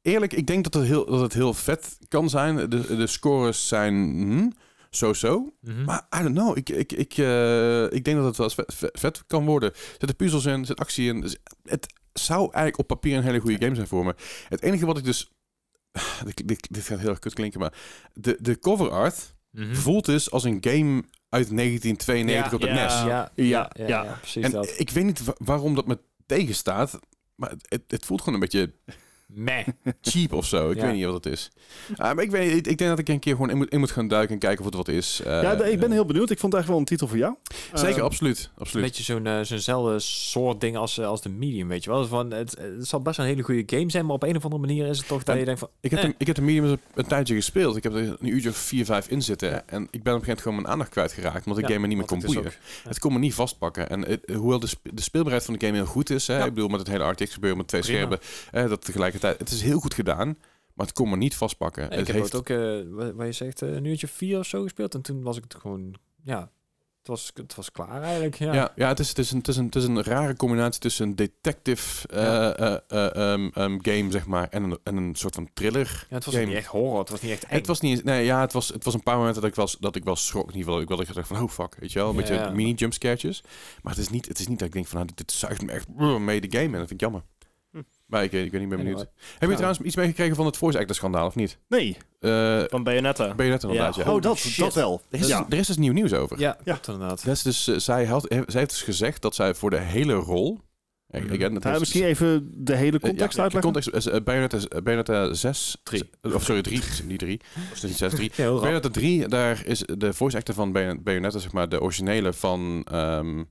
Eerlijk, ik denk dat het heel, dat het heel vet kan zijn. De, de scores zijn hm, zo-zo. Mhm. Maar I don't know. Ik, ik, ik, eh, ik denk dat het wel eens vet, vet- vet kan worden. Er zitten puzzels in, zit actie in. Dus het zou eigenlijk op papier een hele goede game zijn voor me. Het enige wat ik dus... Dit, dit, dit gaat heel erg kut klinken, maar... De, de cover art Mhm. voelt dus als een game uit 1992 op de E ja. NES. Ja, ja, Ja, ja, ja. ja, precies En dat. ik weet niet wa- waarom dat me tegenstaat. Maar het, het, het voelt gewoon een beetje Meh. cheap of zo. Ik Ja. weet niet wat het is. Ah, maar ik, weet, ik, ik denk dat ik een keer gewoon in moet, in moet gaan duiken en kijken of het wat is. Eh, Ja, ik ben heel benieuwd. Ik vond het echt wel een titel voor jou. Zeker, Eh, absoluut. Een absoluut. beetje zo'n eh, zo'nzelfde soort ding als, als de medium, weet je wel. Van, het, het zal best een hele goede game zijn, maar op een of andere manier is het toch dat En je denkt van... Ik heb, Eh. de, ik heb de medium een, een tijdje gespeeld. Ik heb er een uurtje of vier, vijf in zitten. Ja. En ik ben op een gegeven moment gewoon mijn aandacht kwijtgeraakt. Omdat ik Ja, game me niet meer kon boeien. ook. Het kon me niet vastpakken. En het- hoewel de, sp- de speelbaarheid van de game heel goed is. Hè, Ja. Ik bedoel, met het hele RTX gebeuren met twee Prima. schermen. eh, dat tegelijkertijd. Het is heel goed gedaan. Maar het kon me niet vastpakken. Het ik heb heeft, het ook, eh, wat, wat je zegt, eh, een uurtje vier of zo gespeeld. En toen was ik het gewoon, ja, het was, het was klaar eigenlijk. Ja, Ja, ja, het, is, het, is een, het, is een, het is een rare combinatie tussen een detective eh, Ja. eh, eh, ehm, ehm, game, zeg maar, en een, en een soort van thriller. Ja, het was game. niet echt horror, het was niet echt eng. Het was niet, nee, ja, het was, het was een paar momenten dat ik wel, dat ik wel schrok. In ieder geval, ik wilde gezegd van, oh fuck, weet je wel, een beetje mini jumpscaretjes. Maar het is niet, het is niet dat ik denk van, nou, dit zuigt me echt mee de game en dat vind ik jammer. Maar ik, ik ben niet meer benieuwd. Anyway. Heb je Ja. trouwens iets meegekregen van het voice actor schandaal of niet? Nee. Eh Van Bayonetta. net inderdaad, ja. Ja. Oh, dat, shit. dat wel. Er is, Ja. er is dus nieuw nieuws over. Ja, Ja. inderdaad. Dat is dus, eh, zij, had, zij heeft dus gezegd dat zij voor de hele rol... again, dat Ja, misschien even de hele Eh, context ja, uitleggen. De context is uh, Bayonetta, uh, Bayonetta 6. Drie. z- Of sorry, 3. niet 3. Of niet 6, 3. Ja, heel rap. Bayonetta 3, daar is de voice actor van Bayon- Bayonetta, zeg maar, de originele van... ehm eh,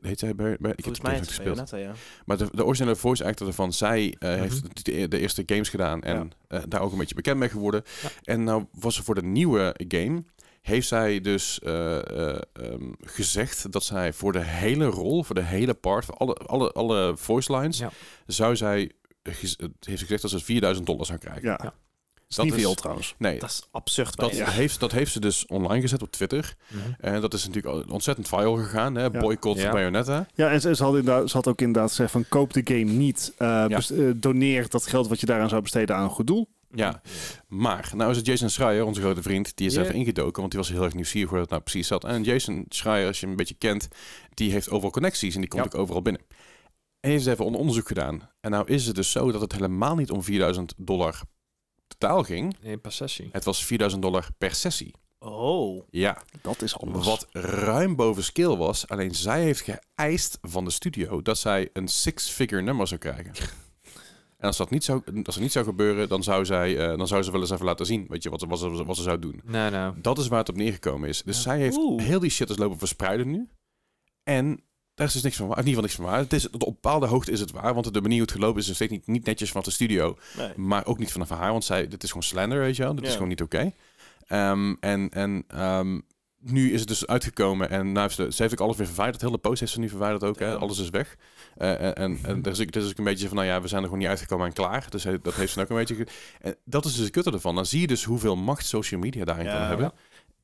heet zij Bay- Ik heb Volgens mij het gespeeld. Bayonetta, ja. Maar de, de originele voice actor ervan, zij eh, Mhm. heeft de, de eerste games gedaan en eh, daar ook een beetje bekend mee geworden. Ja. En nou was ze voor de nieuwe game, heeft zij dus eh, eh, ehm, gezegd dat zij voor de hele rol, voor de hele part, voor alle, alle, alle voice lines, Ja. zou zij, heeft ze gezegd dat ze 4000 dollar zou krijgen. Ja. Dat niet is- veel trouwens. Nee, Dat is absurd. dat, heeft, dat heeft ze dus online gezet op Twitter. Mhm. En dat is natuurlijk al ontzettend viral gegaan. Hè? Boycott Ja. Bayonetta. Ja, en ze, ze, had inderdaad, ze had ook inderdaad gezegd van koop de game niet. Eh, eh, doneer dat geld wat je daaraan zou besteden aan een goed doel. Ja, maar nou is het Jason Schreier, onze grote vriend, die is Ja. even ingedoken, want die was heel erg nieuwsgierig hoe dat nou precies zat. En Jason Schreier, als je hem een beetje kent, die heeft overal connecties en die komt Ja. ook overal binnen. En hij heeft even een onderzoek gedaan. En nou is het dus zo dat het helemaal niet om 4000 dollar totaal ging. Nee, per sessie. Het was 4000 dollar per sessie. Oh. Ja, Dat is anders. wat ruim boven skill was. Alleen zij heeft geëist van de studio dat zij een six-figure nummer zou krijgen. En als dat niet zou, als dat niet zou gebeuren, dan zou, zij, eh, dan zou ze wel eens even laten zien weet je, wat, ze, wat, ze, wat ze zou doen. Nee, nou. Dat is waar het op neergekomen is. Dus Ja. zij heeft Oeh. heel die shit dus lopen verspreiden nu. En daar is dus niks van waar. In ieder geval niks van waar. Het is, op bepaalde hoogte is het waar. Want de manier hoe het gelopen is, is steeds niet, niet netjes vanaf de studio. Nee. Maar ook niet vanaf haar. Want zij, dit is gewoon slander, weet je wel. Dit is gewoon niet oké. Ehm, en en ehm, nu is het dus uitgekomen. En nou heeft ze, heeft ook alles weer verwijderd. Heel de post heeft ze nu verwijderd ook. Hè. Alles is weg. Eh, en en, en er is, ook- er is ook een beetje van, nou ja, we zijn er gewoon niet uitgekomen en klaar. Dus dat heeft ze ook een beetje... En dat is dus het kutte ervan. Dan zie je dus hoeveel macht social media daarin Ja. kan hebben.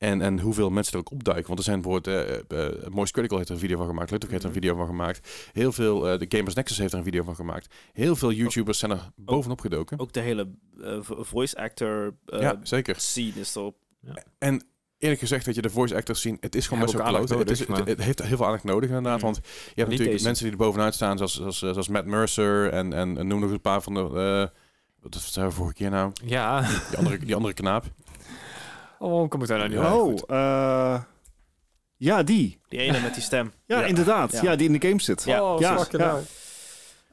En, en hoeveel mensen er ook opduiken. Want er zijn bijvoorbeeld... eh eh, Moist Critical heeft er een video van gemaakt. Little heeft er een Mhm. video van gemaakt. Heel veel... eh, de Gamers Nexus heeft er een video van gemaakt. Heel veel YouTubers zijn er bovenop gedoken. Ook de hele eh, vo- voice actor eh, ja, zeker. scene is erop. En eerlijk gezegd, dat je de voice actors zien, het is gewoon Ja, best wel aandacht. Het, is, het, het heeft heel veel aandacht nodig inderdaad. Mhm. Want je hebt niet natuurlijk deze. mensen die er bovenuit staan, zoals, zoals, zoals Matt Mercer en, en, en noem nog een paar van de... eh wat zijn we vorige keer nou? Ja. Die andere, die andere knaap. Oh, waarom kom ik daar nou niet Ja, op? oh, eh, ja, die. Die ene met die stem. Ja, Ja. inderdaad. Ja. Ja. die in de game zit. Ja. Oh, ja.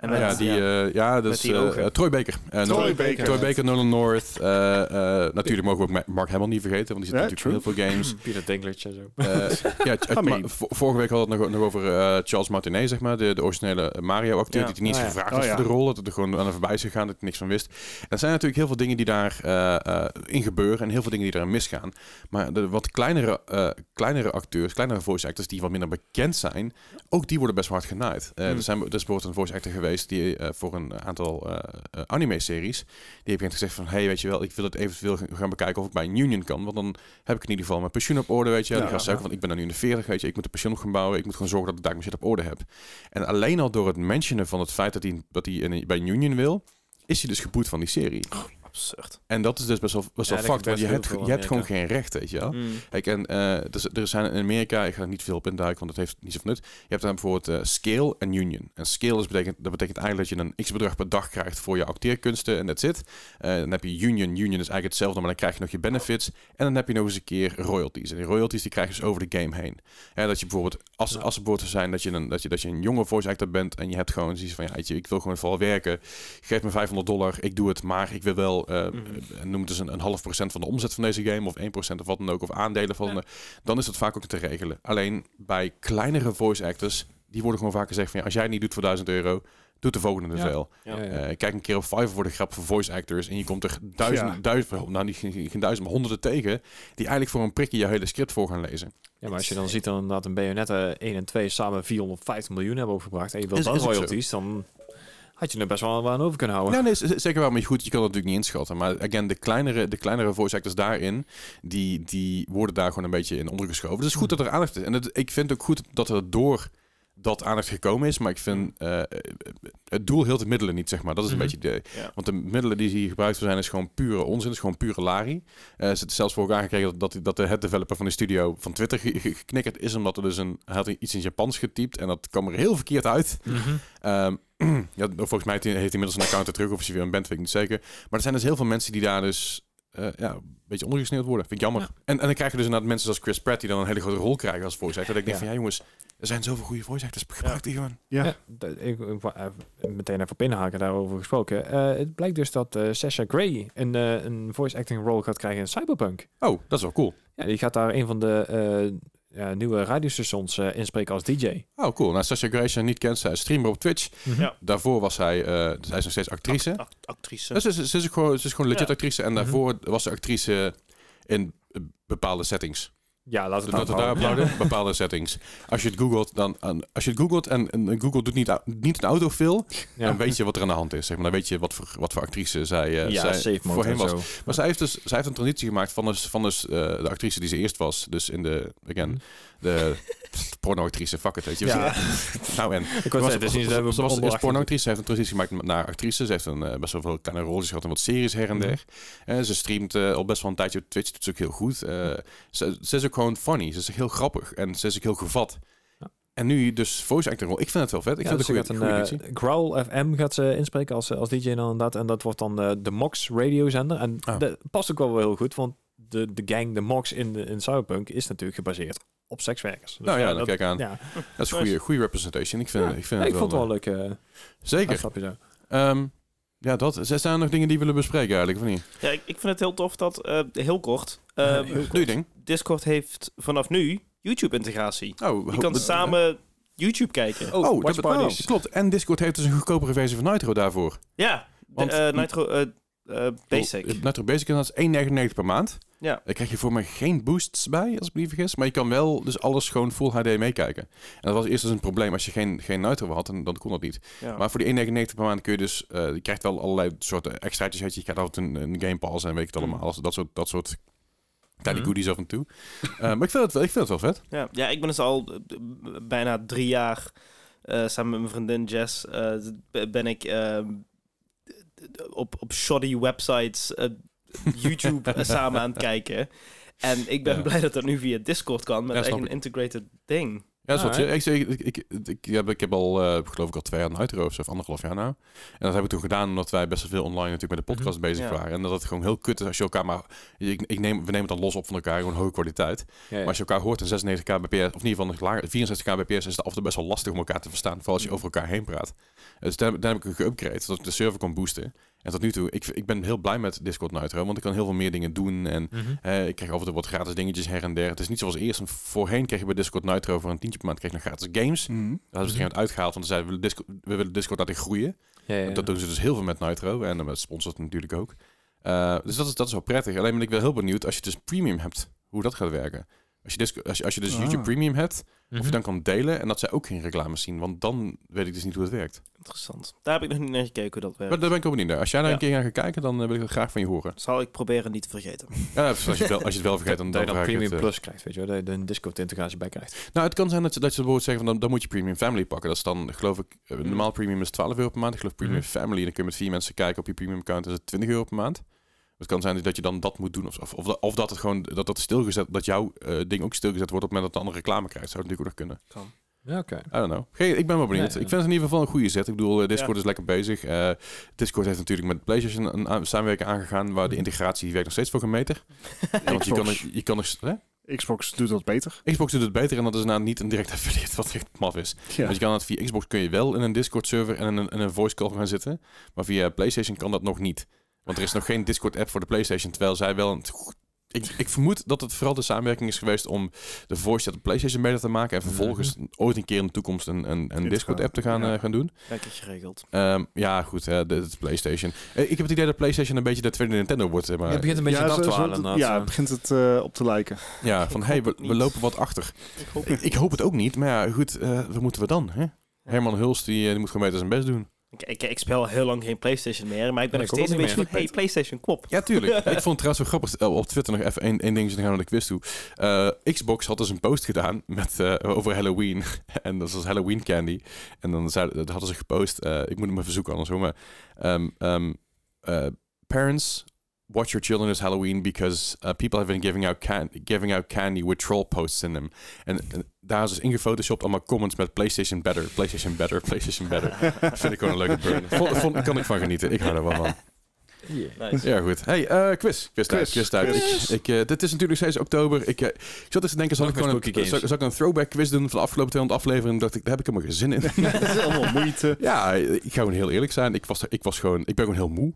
En Ah, ja, die, eh, ja, dat met is eh, eh, Troy Baker. Eh, Troy Nolan- Baker. Troy Baker, Nolan North. eh, eh, natuurlijk mogen we ook Ma- Mark Hamill niet vergeten, want die zit Ja, natuurlijk in heel veel games. Peter Dinklage en zo. Eh, ja, v- vorige week hadden we het nog, nog over eh, Charles Martinet, zeg maar, de, de originele Mario-acteur, Ja. die er niet eens Oh, ja. gevraagd Oh, was ja. voor de rol, dat het er gewoon aan de voorbij is gegaan, dat hij niks van wist. En er zijn natuurlijk heel veel dingen die daar eh, eh, in gebeuren en heel veel dingen die eraan misgaan. Maar de wat kleinere, eh, kleinere acteurs, kleinere voice actors die wat minder bekend zijn, ook die worden best wel hard genaaid. Eh, Hmm. Er zijn er is bijvoorbeeld een voice actor geweest die eh, voor een aantal eh, eh, anime-series, die heeft gezegd van, hey, weet je wel, ik wil het eventueel gaan bekijken of ik bij een union kan, want dan heb ik in ieder geval mijn pensioen op orde, weet je. Ja, die zeggen van, ik ben dan nu in de 40, weet je, ik moet de pensioen gaan bouwen, ik moet gewoon zorgen dat ik daar mijn shit op orde heb. En alleen al door het mentionen van het feit dat hij, dat hij in, bij een union wil, is hij dus geboet van die serie. Absurd. En dat is dus best wel, best Ja, wel dat fucked, want je hebt, je hebt gewoon geen recht, weet je wel. Mm. Kijk, en eh, dus, er zijn in Amerika, ik ga er niet veel op induiken, want dat heeft niet zoveel nut. Je hebt dan bijvoorbeeld eh, scale en union. En scale is betekent, dat betekent eigenlijk dat je een x-bedrag per dag krijgt voor je acteerkunsten en that's it. Eh, dan heb je union. Union is eigenlijk hetzelfde, maar dan krijg je nog je benefits. En dan heb je nog eens een keer royalties. En die royalties die krijg je dus over de game heen. Hè, dat je bijvoorbeeld, als, als het bijvoorbeeld zou zijn dat je, een, dat, je, dat je een jonge voice actor bent en je hebt gewoon zoiets van, ja, je, ik wil gewoon vooral werken. Geef me 500 dollar, ik doe het, maar ik wil wel, eh, Mhm. eh, noem het dus een, een half procent van de omzet van deze game of 1% of wat dan ook, of aandelen van de, dan is dat vaak ook te regelen. Alleen bij kleinere voice actors, die worden gewoon vaak gezegd van, ja, als jij het niet doet voor 1000 euro, doet de volgende dus Ja. wel. Ja. Ja, ja. Eh, kijk een keer op Fiverr voor de grap van voice actors en je komt er duizenden, Ja. duizenden, nou niet geen, duizend, maar honderden tegen, die eigenlijk voor een prikje je hele script voor gaan lezen. Ja, maar als je dan ziet dan inderdaad een Bayonetta 1 en 2 samen 450 miljoen hebben opgebracht en je wilt Is- royalties, dan had je er best wel aan over kunnen houden. Ja, nee, z- zeker wel. Maar goed, je kan het natuurlijk niet inschatten. Maar again, de kleinere, de kleinere voice actors daarin, die, die worden daar gewoon een beetje in ondergeschoven. Dus het is goed dat er aandacht is. En het, ik vind ook goed dat er door dat aandacht gekomen is. Maar ik vind eh, het doel heel de middelen niet, zeg maar. Dat is een Mhm. beetje. Ja. Want de middelen die hier gebruikt voor zijn, is gewoon pure onzin. Is gewoon pure lari. Eh ze het zelfs voor elkaar gekregen dat, dat de head developer van de studio van Twitter ge- ge- geknikkerd is. Omdat er dus een, hij had iets in Japans getypt. En dat kwam er heel verkeerd uit. Mhm. Ehm, ja, volgens mij heeft hij, inmiddels een account er terug, of als weer een bent, weet ik niet zeker. Maar er zijn dus heel veel mensen die daar dus eh, ja, een beetje ondergesneeuwd worden. Vind ik jammer. Ja. En, en dan krijg je dus inderdaad mensen zoals Chris Pratt, die dan een hele grote rol krijgen als voice actor. Dat ik denk Ja. van, ja jongens, er zijn zoveel goede voice actors, gebruik die gewoon. Ja. Ik, even- meteen even op inhaken daarover gesproken. Eh, het blijkt dus dat eh Sasha Grey een, eh, een voice acting role gaat krijgen in Cyberpunk. Oh, dat is wel cool. Ja, die gaat daar een van de eh, ja, nieuwe radiostations eh, inspreken als DJ. Oh, cool. Nou, Sasha haar niet kent, zij is streamer op Twitch. Ja. Daarvoor was zij, eh zij is nog steeds actrice. Act- actrice. Dus ze, is- ze, is ook gewoon, ze is gewoon legit Ja. actrice. En Mhm. daarvoor was ze actrice in eh, bepaalde settings. Ja, laten we Dat het daarop houden. houden, bepaalde settings. Als je het googelt, dan aan- als je het googelt en, en Google doet niet, niet een autofill, Ja. dan weet je wat er aan de hand is. Zeg maar. Dan weet je wat voor, wat voor actrice zij, eh, ja, zij voorheen en was. Maar zij heeft dus zij heeft een transitie gemaakt van, dus, van dus, eh, de actrice die ze eerst was. Dus in de, again, Mhm. De pornoactrice, fuck it, weet je. Ja. nou en. Ik Ze was is niet ze- ze was eerst onderwacht. pornoactrice. Ze heeft een transitie gemaakt naar actrice. Ze heeft een, eh, best wel veel kleine rolletjes gehad en wat series her en Mhm. der. En ze streamt eh, al best wel een tijdje op Twitch. Dat is ook heel goed. Eh, ze, ze is ook gewoon funny. Ze is heel grappig. En ze is ook heel gevat. Ja. En nu dus voice acting rol. Ik vind het wel vet. Ik Ja, vind dus het een goede, een eh, Growl FM gaat ze inspreken als, als DJ inderdaad. En dat wordt dan eh, de Mox radiozender. En Ah. dat past ook wel heel goed, want de, de gang, de Mox in, de, in Cyberpunk, is natuurlijk gebaseerd op sekswerkers. Dus Nou ja, dan dat, kijk aan. Ja, Dat is een goede, goede representation. Ik vind, Ja. ik vind Ja, het ik wel, vond het wel eh, leuk. eh Zeker. Ehm, ja, dat. Zijn er nog dingen die we willen bespreken eigenlijk, of niet? Ja, ik, ik vind het heel tof dat, eh, heel kort, eh, heel ding. Discord heeft vanaf nu YouTube-integratie. Oh, Je kan samen YouTube kijken. Oh, dat, watch oh, klopt. En Discord heeft dus een goedkopere versie van Nitro daarvoor. Ja, de, Want- eh, Nitro Basic. Oh, Nitro Basic dat is 1,99 per maand. Ja. Daar krijg je voor mij geen boosts bij, als ik me niet vergis. Maar je kan wel dus alles gewoon full HD meekijken. En dat was eerst dus een probleem. Als je geen, geen Nitro had, dan, dan kon dat niet. Ja. Maar voor die 1,99 per maand kun je dus... eh, je krijgt wel allerlei soorten extraatjes. weet Je Je krijgt altijd een, een Game Pass en weet ik het allemaal. Alles, dat soort, dat soort kleine Mhm. goodies af en toe. Eh, maar ik vind, het, wel- ik vind het wel vet. Ja, ja, ik ben dus al eh, bijna drie jaar eh, samen met mijn vriendin Jess eh, b- ben ik eh, op, op shoddy websites YouTube samen aan het kijken. En ik ben Ja. blij dat dat nu via Discord kan met Ja, echt een integrated ding. Ja, dat is wat, ik, ik, ik, ik, ik heb, ik heb al, eh, geloof ik al twee jaar een Nitro of of anderhalf jaar nou. En dat hebben we toen gedaan omdat wij best wel veel online natuurlijk met de podcast bezig Ja. waren. En dat het gewoon heel kut is als je elkaar maar... Ik, ik neem, we nemen het dan los op van elkaar, gewoon hoge kwaliteit. Ja, ja. Maar als je elkaar hoort in 96 kbps, of in ieder geval nog lager, 64 kbps, is het af en toe best wel lastig om elkaar te verstaan. Vooral als je over elkaar heen praat. Dus daar, daar heb ik een geüpgrade, zodat ik de server kon boosten. En tot nu toe, ik, ik ben heel blij met Discord Nitro, want ik kan heel veel meer dingen doen. En Mhm. eh, ik krijg af en toe wat gratis dingetjes her en der. Het is niet zoals eerst. Voorheen kreeg je bij Discord Nitro voor een tientje per maand kreeg je nog gratis games. Mhm. Dat hebben ze op een gegeven moment uitgehaald, want ze zeiden, we willen Discord, we willen Discord laten groeien. Ja. Dat doen ze dus heel veel met Nitro en met sponsors natuurlijk ook. Eh, dus dat is, dat is wel prettig. Alleen ben ik wel heel benieuwd als je dus premium hebt, hoe dat gaat werken. Als je, als je, als je dus Ah. YouTube Premium hebt, of Mhm. je dan kan delen en dat zij ook geen reclames zien. Want dan weet ik dus niet hoe het werkt. Interessant. Daar heb ik nog niet naar gekeken hoe dat werkt. Maar daar ben ik ook benieuwd naar. Als jij daar Ja. een keer naar gaat kijken, dan eh, wil ik dat graag van je horen. Zal ik proberen niet te vergeten. Ja, als je het wel, als je het wel vergeet, dan, dat je dan Premium het, eh, Plus krijgt, weet je wel. Dat je een Discord-integratie bij krijgt. Nou, het kan zijn dat, ze- dat je bijvoorbeeld zeggen van dan, dan moet je Premium Family pakken. Dat is dan, geloof ik, eh, normaal Premium is 12 euro per maand. Ik geloof Premium Mhm. Family, dan kun je met vier mensen kijken op je Premium account, is het 20 euro per maand. Het kan zijn dat je dan dat moet doen. Of, of, of, dat- of dat het gewoon dat dat stilgezet, dat jouw eh, ding ook stilgezet wordt op het moment dat de andere reclame krijgt. Zou het natuurlijk ook nog kunnen. Ja, oké. I don't know. Geen, ik ben wel benieuwd. Ik vind het in ieder geval een goede zet. Ik bedoel, eh, Discord Ja. is lekker bezig. Eh, Discord heeft natuurlijk met PlayStation een samenwerking aangegaan, waar de Mhm. integratie die werkt nog steeds voor geen meter. Want je kan, Xbox. je kan er, hè? Xbox doet dat beter. Xbox doet het beter en dat is nou niet een direct affiliate, wat echt maf is. Ja. Want je kan het via Xbox kun je wel in een Discord server en in een, in een voice call gaan zitten. Maar via PlayStation kan dat nog niet. Want er is nog geen Discord app voor de PlayStation. Terwijl zij wel een. Ik, ik vermoed dat het vooral de samenwerking is geweest om de voice chat op PlayStation beter te maken. En vervolgens ooit een keer in de toekomst een, een, een te Discord app te gaan, ja. eh, gaan doen. Lekker geregeld. Ehm, ja, goed, hè, de, de PlayStation. Eh, ik heb het idee dat PlayStation een beetje de tweede Nintendo wordt. Maar Je begint een beetje ja, te inderdaad. ja, het begint het eh, op te lijken. ja, Ik van hoop hey, we, het lopen wat achter. Ik hoop Ik, ik hoop het ook niet, maar ja, goed, eh, wat moeten we dan? Hè? Herman Hulst, die, eh, die moet gewoon beter zijn best doen. Ik, ik, ik speel heel lang geen PlayStation meer, maar ik ben nog ik ook steeds een beetje van, hey, PlayStation, kom op. Ja, tuurlijk. ik vond het trouwens wel grappig. eh, Op Twitter nog even één één dingetje, dan gaan naar de quiz toe. Eh, Xbox had dus een post gedaan met, eh, over Halloween. en dat was Halloween candy. En dan zei, dat hadden ze gepost. ik moet hem even zoeken anders hoor. Maar, ehm, ehm, eh, parents, watch your children this Halloween because uh, people have been giving out, can giving out candy with troll posts in them. En, en daar is dus ingefotoshopt allemaal comments met PlayStation better, PlayStation better, PlayStation better. Dat vind ik gewoon een leuke burn. Vond, kan ik van genieten. Ik hou er wel van. Nice. Ja, goed. Hey, eh quiz. Quiz tijd. Quiz. Quiz tijd. Quiz. Ik, ik, eh, dit is natuurlijk steeds oktober. Ik, eh, ik zat eens te denken, zal ik gewoon een, zal, ik een throwback quiz doen van de afgelopen 200 afleveringen? dacht ik, daar heb ik helemaal geen zin in. dat is allemaal moeite. ja, ik ga gewoon heel eerlijk zijn. Ik was, ik was gewoon, ik ben gewoon heel moe.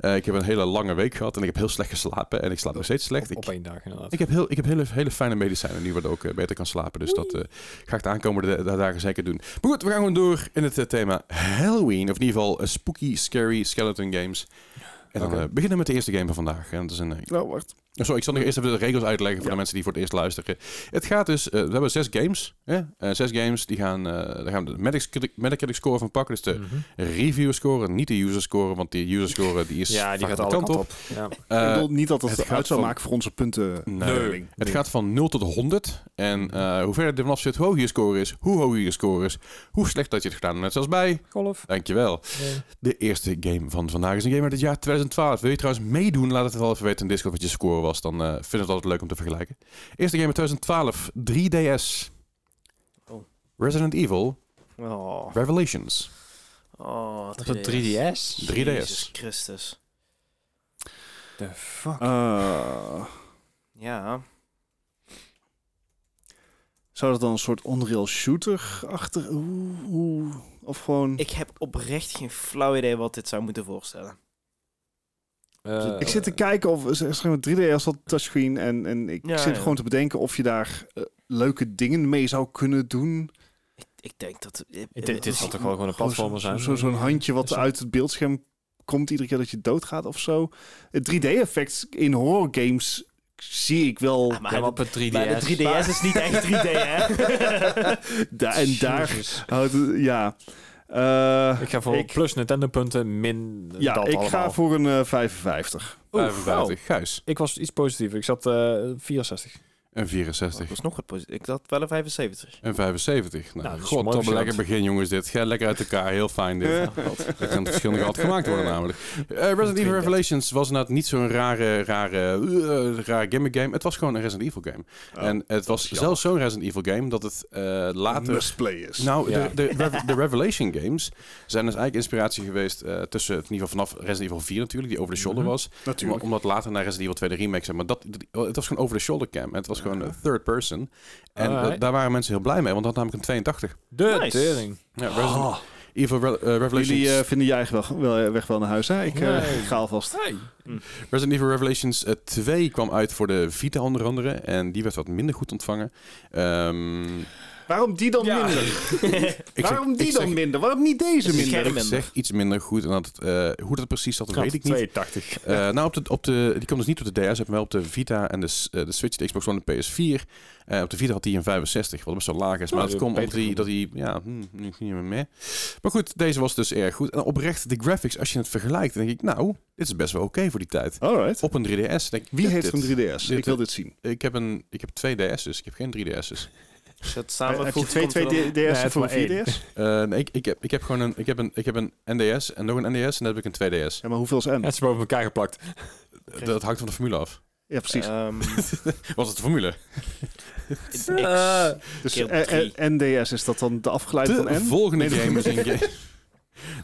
Eh, ik heb een hele lange week gehad en ik heb heel slecht geslapen. En ik slaap nog steeds slecht. Op Ik, één dag inderdaad. ik heb, heel, ik heb hele, hele fijne medicijnen nu, waardoor ik beter kan slapen. Dus dat eh, ga ik de aankomende da- dagen zeker doen. Maar goed, we gaan gewoon door in het thema Halloween. Of in ieder geval spooky, scary skeleton games. En dan Oké. eh, beginnen we met de eerste game van vandaag. En dat is een, Oh, wacht. Oh, Sorry, ik zal nog eerst even de regels uitleggen voor de mensen die voor het eerst luisteren. Het gaat dus, eh, we hebben zes games. Hè? Eh, zes games, die gaan, eh daar gaan we de Metacritic, Metacritic score van pakken. Dus de Mhm. review score, niet de user score. Want die user score die is Ja, die vaak gaat de alle kant kanten op. op. Ja. Ik bedoel niet dat het, uit zou van- maken voor onze punten. Nee. Nee. Het gaat van 0 tot 100. En eh, hoe verder er vanaf zit, hoe hoger je score is, hoe hoger je score is, hoe slecht dat je het gedaan hebt. Net zoals bij, Golf. dankjewel. De eerste game van vandaag is een game uit het jaar 2012. Wil je trouwens meedoen? Laat het wel even weten in Discord wat je score was. Dan eh vind ik het altijd leuk om te vergelijken. Eerste game uit 2012, 3DS. Oh. Resident Evil Oh, Revelations. oh Op de 3DS? 3DS. Jezus Christus. The fuck? Eh, Ja. zou dat dan een soort Unreal shooter achter? Hoe, hoe, of gewoon... Ik heb oprecht geen flauw idee wat dit zou moeten voorstellen. Eh, Ik zit te kijken of zeg maar 3DS had touchscreen en, en ik Ja, zit ja. gewoon te bedenken of je daar eh, leuke dingen mee zou kunnen doen. Ik, ik denk dat... eh, dit zal toch wel gewoon een platformer zo- zijn? zo- Zo'n handje wat Zo- uit het beeldscherm komt iedere keer dat je doodgaat of zo. Het 3D-effect in horror games zie ik wel. Ah, maar Ja, op een 3DS. Maar de 3DS is niet echt 3D, hè? Da- en daar houdt het, ja. Eh, Ik ga voor Ik- plus Nintendo punten, min ja, dat ik allemaal. ga voor een eh, 55. Oeh, 55. Gijs. Ik was iets positief. Ik zat eh 64. Een 64. Dat was nog wat positief. Ik had wel een 75. En 75. Nou, Nou, dat is god, een lekker begin, jongens. Dit gaat lekker uit elkaar. Heel fijn, dit. Er kan het verschil nog altijd gemaakt worden, namelijk. Eh, Resident Evil Revelations was inderdaad niet zo'n rare, rare, uh, rare gimmick game. Het was gewoon een Resident Evil game. Oh, en het was jammer. zelfs zo'n Resident Evil game dat het eh, later... Must play is. Nou, Ja. de, de, de Revelation games zijn dus eigenlijk inspiratie geweest eh, tussen, in ieder geval vanaf Resident Evil 4 natuurlijk, die over the shoulder Mhm. was. Natuurlijk. Om- Omdat later naar Resident Evil 2 de remake zijn. Maar dat, het was gewoon over the shoulder cam. En het was gewoon third person. En Alright. daar waren mensen heel blij mee, want dat had namelijk een 82. De Nice. tering. Ja, Resident Evil Re- eh, Revelations, jullie eh, vinden je eigen weg wel, weg wel naar huis, hè? Ik, eh, Nee. ga alvast. Hey. Resident Evil Revelations eh, 2 kwam uit voor de Vita onder andere. En die werd wat minder goed ontvangen. Ehm, Waarom die dan Ja. minder? ik Waarom zeg, die ik dan zeg, minder? Waarom niet deze minder? Ik zeg iets minder goed. En dat, het, eh, hoe dat precies zat, dat weet ik niet. 82. Eh, nou, op de, op de, die kwam dus niet op de DS, maar wel op de Vita en de, s- eh, de Switch, de Xbox One en de PS4. Eh, op de Vita had hij een 65, wat best wel laag is. Maar Oh, dat komt omdat hij, dat hij, ja, hm, nu niet meer mee. Maar goed, deze was dus erg goed. En oprecht, de graphics, als je het vergelijkt, dan denk ik, nou, dit is best wel oké voor die tijd. Alright. Op een 3DS. Denk ik, Wie dit- heeft dit- een 3DS? dit- ik wil dit zien. Ik heb, een, ik heb twee DS's, ik heb geen 3DS's. Als je het heb je twee, DS'en Nee, voor één. 4DS? Eh, nee, ik, ik, heb, ik heb gewoon een, ik heb een, ik heb een NDS en nog een NDS en dan heb ik een 2DS. Ja, maar hoeveel is N? Het is boven elkaar geplakt. Dat hangt van de formule af. Ja, precies. Ehm, Was het de formule? X. dus keer eh, eh, NDS, is dat dan de afgeleide De van N? volgende Nee, de- game is een game.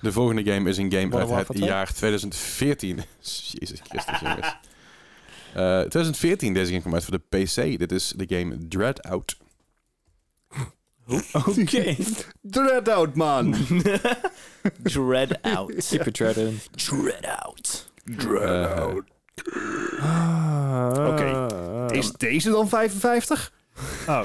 De volgende game is een game uit het 2? jaar 2014. Jezus Christus, jongens. Eh 2014, deze game kwam uit voor de PC. Dit is de game Dread Oké. Dread out, man. Dread out. Keep it treading. Dread out. Dread Eh, out. Oké. Oké. Is deze dan 55? Oh.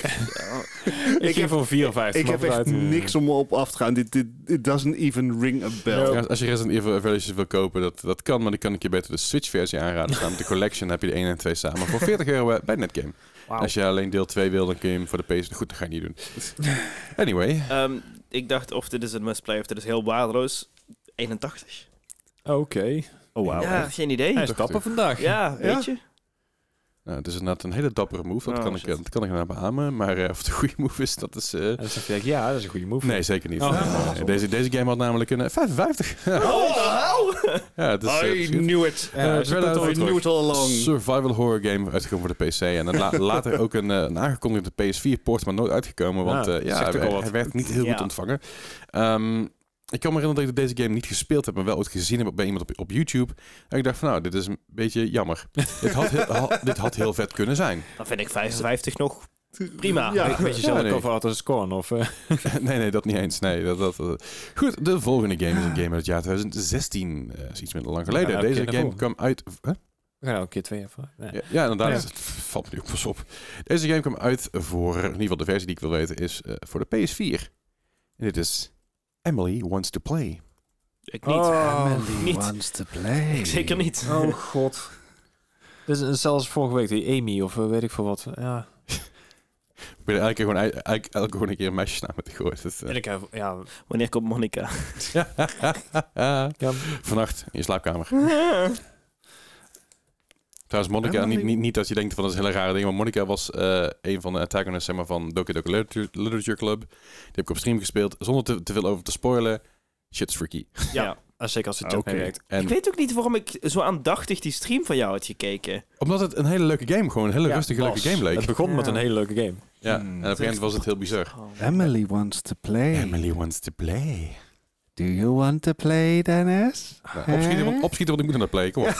ik ging voor 54. Ik heb echt vooruit. niks om op af te gaan. Dit, dit it doesn't even ring a bell. Ja, als je Resident Evil Revelations wil kopen, dat, dat kan, maar dan kan ik je beter de Switch-versie aanraden. Samen met de collection heb je de 1 en 2 samen. Voor 40 euro bij Netgame. Als je alleen deel 2 wil, dan kun je hem voor de PC... Goed, dat ga je niet doen. Anyway. Ehm, ik dacht of dit is een must play of dit is heel waardeloos. 81. Oké. Oh, wauw. ja, echt? geen idee. Hij is vandaag. Ja, weet je. Nou, het is inderdaad een hele dappere move. Dat, Oh, kan, ik, shit. dat kan ik inderdaad beamen. Maar eh, of het een goede move is, dat is... eh, dan zeg je, ja, dat is een goede move. Nee, zeker niet. Oh. Nee, deze, deze game had namelijk een eh, 55. Oh, de hel! ja, het is, eh, I knew it. Eh, Ja, I weer knew terug. it all along. survival horror game uitgekomen voor de PC. En dan la- later ook een, eh, een aangekondigde PS4-port, maar nooit uitgekomen. Want Ja, eh, ja, zegt ook hij, hij werd niet heel Ja. goed ontvangen. Ehm, ik kan me herinneren dat ik deze game niet gespeeld heb, maar wel ooit gezien heb bij iemand op, op YouTube. En ik dacht van, nou, dit is een beetje jammer. dit, had heel, ha- dit had heel vet kunnen zijn. Dan vind ik 55 nog prima. Ja. Weet, weet je Ja, zelf nee. cover art als scorn? Of, eh, nee, nee, dat niet eens. Nee, dat, dat, dat- Goed, de volgende game is een game uit het jaar 2016. eh is iets minder lang geleden. Ja, een Deze game kwam uit... Huh? we gaan ook een keer twee even. Nee. Ja, ja inderdaad. Ja. Het valt me nu ook pas op. Deze game kwam uit voor, in ieder geval de versie die ik wil weten, is eh, voor de PS4. En dit is Emily Wants to Play. Ik niet. Oh, niet. wants to play. Ik zeker niet. Oh god. Is zelfs vorige week die Amy of eh, weet ik veel wat. Ja. Ik ben elke keer gewoon, elke, elke gewoon een keer een meisjesnaam met gegooid. Dat, eh, En ik heb, ja, Wanneer komt Monica? ja, Vannacht in je slaapkamer. Trouwens, Monica, niet, niet, niet dat je denkt van dat is een hele rare ding, maar Monica was eh, een van de antagonists zeg maar, van Doki Doki Literature, Literature Club. Die heb ik op stream gespeeld, zonder te, te veel over te spoilen. Shit's freaky. Ja. en zeker als het Ah, chat oké. meewerkt. En Ik weet ook niet waarom ik zo aandachtig die stream van jou had gekeken. omdat het een hele leuke game, gewoon een hele Ja, rustige, leuke game leek. Het begon met Ja. een hele leuke game. Ja, Hmm. en op een gegeven moment was het heel bizar. Emily wants to play. Emily wants to play. Do you want to play, Dennis? Nou, opschieten, want, opschieten, want ik moet naar play. Kom op.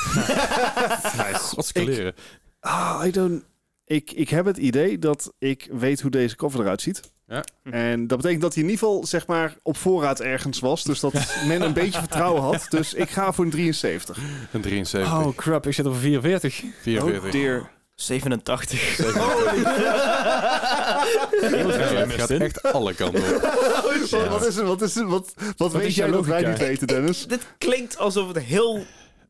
Nice. Godskeleren. Ah, I don't... Ik, ik heb het idee dat ik weet hoe deze cover eruit ziet. Ja. En dat betekent dat hij in ieder geval zeg maar, op voorraad ergens was. Dus dat men een beetje vertrouwen had. Dus ik ga voor een 73. Een 73, Oh crap, ik zit op een 44. 44. Oh dear. 87. Ja, het gaat echt alle kanten op. Wat, wat is het? Wat, is het? wat, wat, weet is jij jouw dat wij logica? niet weten, Dennis? Dit klinkt alsof het heel,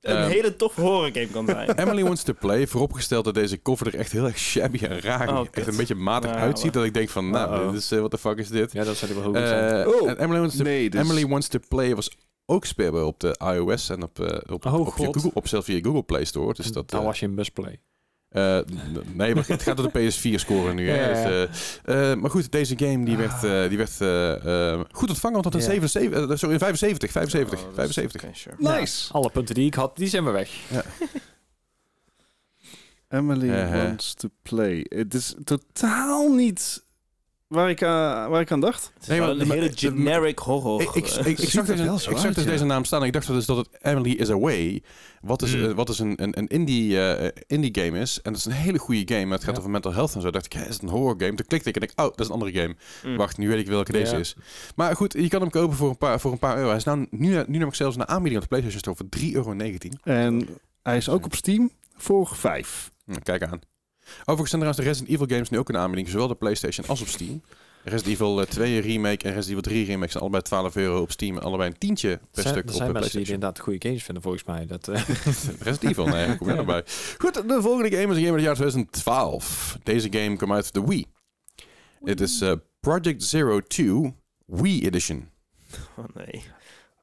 een Ehm. hele toffe horrorgame kan zijn. Emily Wants to Play, vooropgesteld dat deze cover er echt heel erg shabby en raar, Oh, echt kut. een beetje matig Ja, uitziet. Dat ik denk van, nou, Uh-oh. dit is, eh, what the fuck is dit? Ja, dat zou wel goed zijn. Eh, Oh, en Emily Wants, to, nee, dus- Emily Wants to Play was ook speelbaar op de iOS en op, eh, op, Oh, op, je God. Google, op zelfs via Google Play Store. Dus dat, Dan was je een busplay. Eh, n- nee, maar het gaat door de PS4-score nu. hè. Ja, ja, ja. Dus, eh, eh, maar goed, deze game die werd, eh, die werd goed ontvangen, want dat een Ja. 77, eh, sorry, 75, 75, Oh, dat is- 75. oké, sure. Nice. Alle punten die ik had, die zijn weer weg. Emily wants to play. Het is totaal niet waar ik, aan waar ik aan dacht. Het is Nee, wel maar- een maar- hele generic horror. Ik, ik, eh, ik, ik zag er dus, wel een- zo ik zag dus ja. deze naam staan en ik dacht dus dat het Emily is Away, wat is, Mm. eh, wat is een, een, een indie, eh, indie game is. En dat is een hele goede game, maar het gaat Ja. over mental health en zo. dacht ik, is het een horror game? Toen klikte ik en ik, oh, dat is een andere game. mm. Wacht, nu weet ik welke deze Ja. is. Maar goed, je kan hem kopen voor een paar, voor een paar euro. Hij is nou, nu, nu nog zelfs een aanbieding op de PlayStation Store voor 3,19 euro. En hij is ook op Steam voor 5. Nou, kijk aan. Overigens zijn trouwens de Resident Evil games nu ook een aanbieding, zowel op de PlayStation als op Steam. Resident Evil eh, 2 remake en Resident Evil 3 remake zijn allebei 12 euro op Steam en allebei een tientje per Er zijn, stuk er op zijn de mensen die inderdaad goede games vinden, volgens mij. Dat, eh, Resident Evil, nee, daar kom je nog bij. Goed, de volgende game is een game uit het jaar 2012. Deze game kwam uit de Wii. Het is eh, Project Zero 2 Wii Edition. Oh, nee.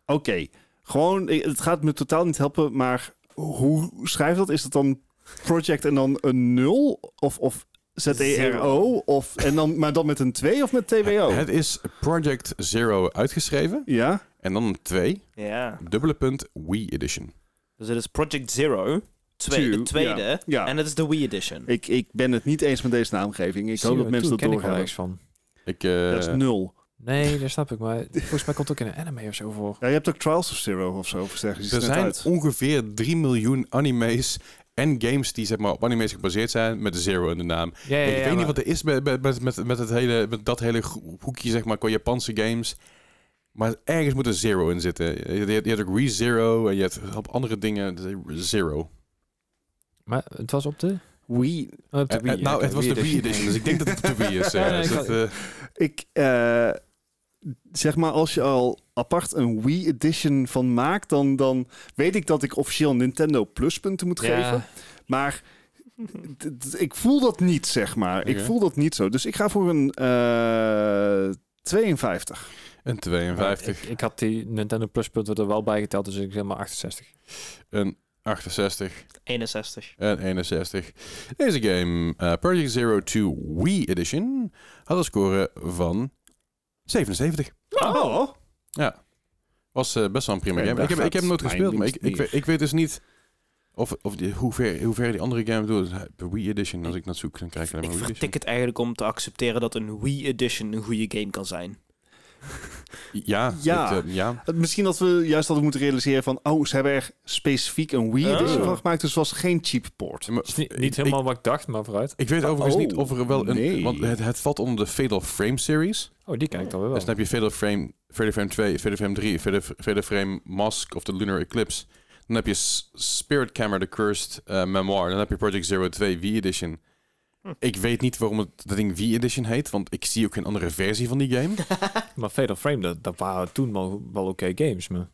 Oké, gewoon, het gaat me totaal niet helpen, maar hoe schrijf je dat? Is dat dan project en dan een 0? Of, of Z-E-R-O? Of, en dan, maar dan met een 2 of met TWO? Het is Project Zero uitgeschreven Ja? en dan een 2, Ja. dubbele punt Wii Edition. Dus het is Project Zero. Twee, Two, de tweede. ja. Ja. En het is de Wii Edition. Ik, ik ben het niet eens met deze naamgeving. Ik hoop dat mensen dat ken ik wel doorgaan. ergens van. Ik, eh, Dat is 0. Nee, dat snap ik. Maar volgens mij komt het ook in een anime of zo voor. Ja, je hebt ook Trials of Zero of zo. Of er zijn uit. ongeveer 3 miljoen anime's en games die zeg maar, op anime's gebaseerd zijn met Zero in de naam. Ja, ja, ik ja, weet maar- niet wat er is met, met, met, met, het hele, met dat hele hoekje zeg maar, qua Japanse games. Maar ergens moet er Zero in zitten. Je, je, hebt- je hebt ook ReZero en je hebt op andere dingen Zero. Maar het was op de... Wii. Oh, op de Eh, Wii. eh, nou, het was de Wii edition. Edition, dus ik denk dat het de Wii is. eh, Ja, nee, dus ik dat, eh, Ik, eh, zeg maar, als je al apart een Wii Edition van maakt, dan, dan weet ik dat ik officieel Nintendo Plus punten moet geven. Maar ik voel dat niet, zeg maar. Ik voel dat niet zo. Dus ik ga voor een eh 52. een 52, ik, ik had die Nintendo Plus punten er wel bij geteld, dus ik zeg maar 68. een 68 61. en 61. Deze game, eh, Project Zero 2 Wii Edition, had een score van 77. Oh, Ja. Was eh, best wel een prima game. Ik heb, ik heb hem nooit gespeeld, maar ik, ik, weet- ik weet dus niet of, of die, hoe, ver, hoe ver die andere game doet. De Wii Edition, als ik naar zoek, dan krijg ik alleen Ik maar Wii vertik het eigenlijk om te accepteren dat een Wii Edition een goede game kan zijn. Edition. Ja, Ja. het, eh, ja. Misschien dat we juist hadden moeten realiseren van... Oh, ze hebben er specifiek een Wii Edition Oh. van gemaakt. Dus het was geen cheap port. Maar niet, ik- helemaal Ik, wat ik dacht, maar vooruit. ik weet overigens Oh, niet of er wel een... nee. Want het, het valt onder de Fatal Frame series. Oh, die ken ik dan weer wel. Dus dan heb je Fatal Frame, Fatal Frame 2, Fatal Frame 3, Fatal, Fatal Frame Mask of the Lunar Eclipse. Dan heb je Spirit Camera, The Cursed eh, Memoir. Dan heb je Project Zero 2 Wii Edition. Ik weet niet waarom het dat ding Wii Edition heet, want ik zie ook geen andere versie van die game. Maar Fatal Frame, dat, dat waren toen wel, wel oké games. Maar...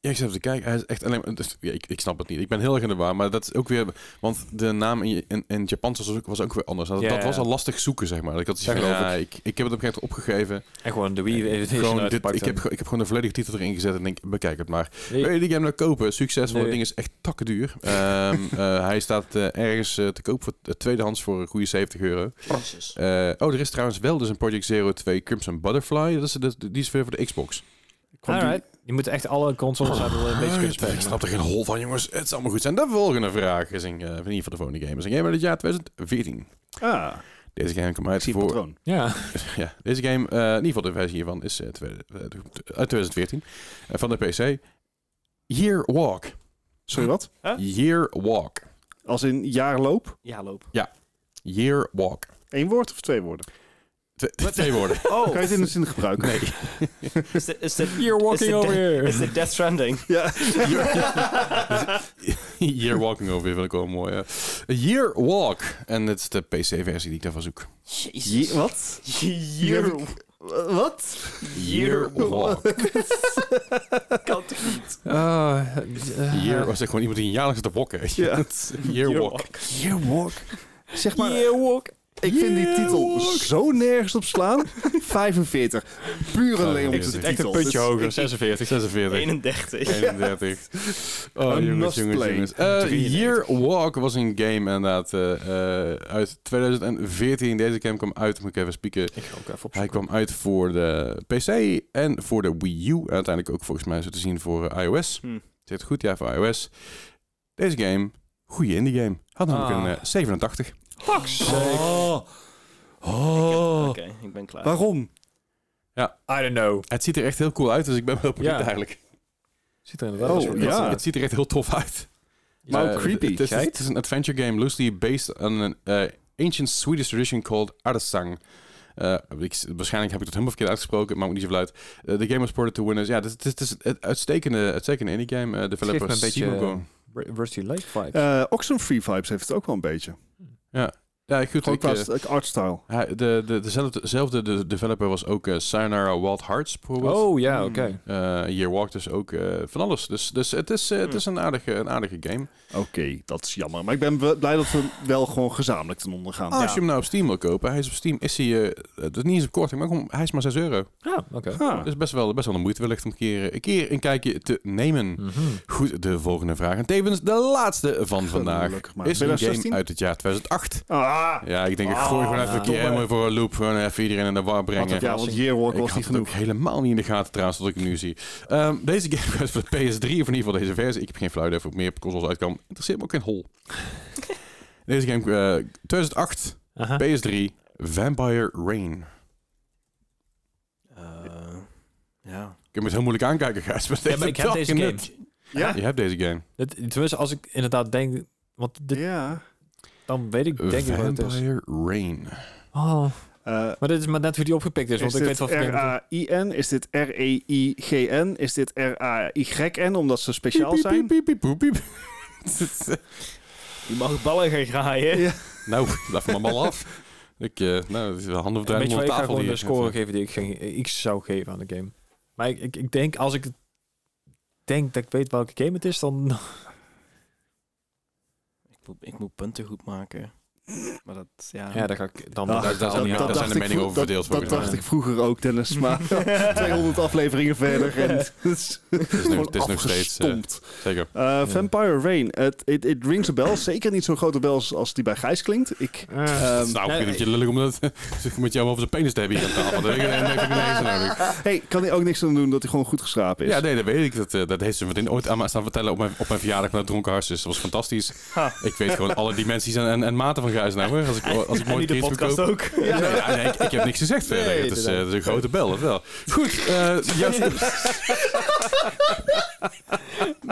Ja, ik zit even te kijken. Hij is echt alleen maar... dus, ja, ik, ik snap het niet. Ik ben heel erg in de war. Maar dat is ook weer... Want de naam in, in, in het Japans was ook, was ook weer anders. Dat, Ja, dat was al lastig zoeken, zeg maar. Ik had geloof ja, ik. Ik heb het op een gegeven moment opgegeven. En gewoon de Wii Edition Gewoon dit, ik, heb, ik heb gewoon de volledige titel erin gezet en denk, bekijk het maar. Nee. Wil je die game nou kopen? Succesvol. Nee. Het ding is echt takkenduur. Ehm eh, hij staat eh, ergens eh, te koop voor uh, tweedehands voor een goede 70 euro. Eh, oh, er is trouwens wel dus een Project Zero 2 Crimson Butterfly. Dat is, dat, die is weer voor de Xbox. Alright. Je moet echt alle consoles hebben een beetje kunnen Ah, spelen. Ik snap er geen hol van, jongens. Het zal maar goed zijn. De volgende vraag is een, uh, in ieder geval de volgende game. is een game uit het jaar 2014. Ah, Deze game komt uit voor... patroon. Ja, Ja, deze game, eh, in ieder geval de versie hiervan, is eh, eh, uit 2014. eh, van de PC. Year Walk. Sorry, wat? Year Walk. Als in jaarloop? Ja, loop. Year Walk. Eén woord of twee woorden? Twee, twee woorden. Oh, Kan je het in de zin gebruiken? Nee. is dit, is dit, you're walking over de- here. is dit Death Stranding? Ja. Year Walking over vind ik wel mooi. ja. Year Walk. En het is de PC-versie die ik daarvan zoek. Jezus. Je- wat? Year, Wat? Year Walk. kan toch niet? Ah, eh, Year was echt gewoon iemand die een jaar lang zit te wokken. Ja. Year Walk. Year walk. Zeg maar, Year walk. Ik vind die titel zo nergens op slaan. 45. Pure oh, Leon. Het echt een puntje hoger. 46. 46. 31. 31. Oh, jongens, jongens, jongens. Uh, Year Walk was een game inderdaad uh, uh, uit 2014. Deze game kwam uit, moet ik even spieken. Ik ga ook even op Hij kwam uit voor de PC en voor de Wii U. Uiteindelijk ook volgens mij zo te zien voor iOS. Hmm. Zit goed, ja, voor iOS. Deze game, goede indie game. Had namelijk ah. een 87. Fuck oh. oh. Oké, ik ben klaar. Waarom? Ja, I don't know. Het ziet er echt heel cool uit, dus ik ben wel benieuwd eigenlijk. Ziet er inderdaad oh, ja. Het, ziet er echt heel tof uit. Maar uh, creepy, Het is een adventure game loosely based on an eh, ancient Swedish tradition called Arasang. Uh, eh, ik, waarschijnlijk heb ik dat helemaal verkeerd uitgesproken, maar ook niet zo uit. Eh, de game was ported to winners. Ja, dus het is een uitstekende, uitstekende indie game. developer Rusty Lake vibes. Oxenfree vibes heeft het ook wel een beetje. Ja, goed. Gewoon Ik, qua st- artstyle. de, de, dezelfde, dezelfde de developer was ook uh, Sayonara Wild Hearts bijvoorbeeld. oh ja, Hmm. oké. Eh, Year Walk dus ook van alles. Dus, dus het is, het is een, aardige, een aardige game. Oké, dat is jammer. Maar ik ben blij dat we wel gewoon gezamenlijk ten onder gaan. Als je hem nou op Steam wil kopen, hij is op Steam, is hij, het is niet eens op korting, maar hij is maar 6 euro. Ah, oké. Ah. Dus best wel, best wel een moeite wellicht om een keer, een keer een kijkje te nemen. Mhm. Goed, de volgende vraag. En tevens de laatste van vandaag. Is een game 2016? uit het jaar 2008. Ah, Ja, ik denk ik Ah, gooi gewoon even een keer helemaal voor een loop. Gewoon even iedereen in de war brengen. ja, want Yearwalk Ik was had niet het ook genoeg. helemaal niet in de gaten trouwens, tot ik nu zie. Ehm, deze game was voor de PS3, of in ieder geval deze versie. Ik heb geen flauw idee of het meer op consoles uitkwam. Interesseert me ook geen hol. deze game, eh 2008, Aha. PS3, Vampire Rain. Eh, ja. Ik heb het heel moeilijk aankijken, Gijs. maar Ja, maar ik heb deze je game. Ja? Je hebt deze game. Het, tenminste, als ik inderdaad denk... Want dit, Ja. Dan weet ik denk ik wat het is. Vampire Rain. Oh. Eh, Maar dit is maar net hoe die opgepikt is. is Want ik weet dit wat. R-A-I-N? Is dit R-E-I-G-N? Is dit R-A-Y-N? Omdat ze speciaal zijn? Piep, piep, piep, piep, piep. Je mag ballen gaan graaien. Ja. nou, laat me maar af. Ik, eh nou, het is je wat, op ik ga tafel gewoon de score geven die ik, geen- ik zou geven aan de game. Maar ik, ik, ik denk, als ik denk dat ik weet welke game het is, dan... Ik moet, punten goed maken. Maar dat, ja. Ja, dan ga ik... Dan, Ah, daar- daar dan zijn de- daar zijn ik meningen over verdeeld, Dat, dat dacht ik vroeger ook, Dennis. Maar 200 afleveringen verder. En het is Het is nog, gewoon het is nog steeds... afgestompt. zeker. Eh, Vampire Rain. Het it, it rings a bell. Zeker niet zo'n grote bel als, als die bij Gijs klinkt. Ik, Eh, ehm, nou, ik vind het je lullig om dat met jou over zijn penis te hebben hier aan tafel. Dat ik dat ik hey, kan hij ook niks aan doen dat hij gewoon goed geschrapen is? Ja, nee, dat weet ik. Dat, dat heeft ze meteen ooit aan me staan vertellen op mijn, op mijn verjaardag met dronken hartjes. Dat was fantastisch. Ha. Ik weet gewoon alle dimensies en, en, en maten van Nou. hoor. Als ik, als ik mooi de podcast verkoop. ook. Ja, nee, ja, nee, ik, ik heb niks gezegd verder. Nee, het, is, eh, inderdaad. het is een grote bel, dat wel. Goed, eh juist,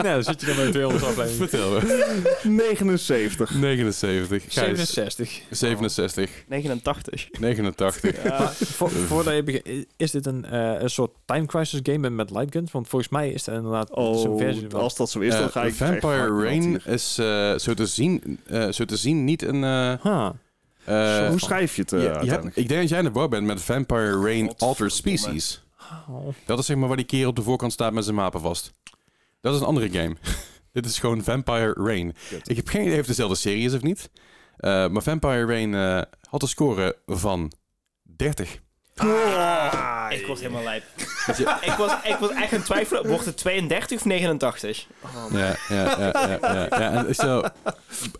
nee, dan zit je dan bij de 200 aflevering. vertel me. 79. 79, Gijs, 67. 67, 89. 89. Ja, voor, voordat je begint, is dit een, eh, een soort time crisis game met, met lightguns? Want volgens mij is het inderdaad zo'n Oh, versie van... als dat zo is, dan ga ik... Vampire Rain is eh, zo, te zien, eh, zo te zien niet een... eh, Huh. eh, Hoe schrijf je het eh, je- je hebt- uiteindelijk? ik denk dat jij in de war bent met Vampire Rain Godverdomme. Altered Species. Oh. Dat is zeg maar waar die kerel op de voorkant staat met zijn mapen vast. Dat is een andere game. Dit is gewoon Vampire Rain. Ik heb geen idee of het dezelfde serie is of niet. Eh, maar Vampire Rain eh, had een score van 30. Ik was helemaal lijp. ik, was, ik was echt aan het twijfelen. Wordt het 32 of 89? Oh, man. Ja, ja, ja, ja, ja, ja. En zo,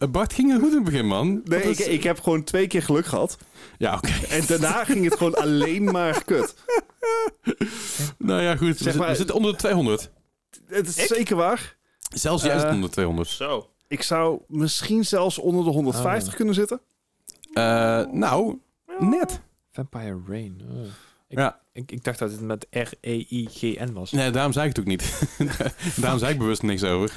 Bart ging er goed in het begin, man. Nee, ik, is- ik heb gewoon twee keer geluk gehad. Ja, oké. En daarna ging het gewoon alleen maar kut. Nou ja, goed. We, Zeg maar- we zitten onder de 200. Het is Ik? zeker waar. Zelfs jij zit Eh, onder de 200. Zo. Ik zou misschien zelfs onder de 150 Ah. kunnen zitten. Eh, nou, net. Vampire Rain. Oh. Ik, Ja. ik, ik dacht dat het met R-E-I-G-N was. Nee, daarom zei ik het ook niet. daarom zei ik bewust niks over.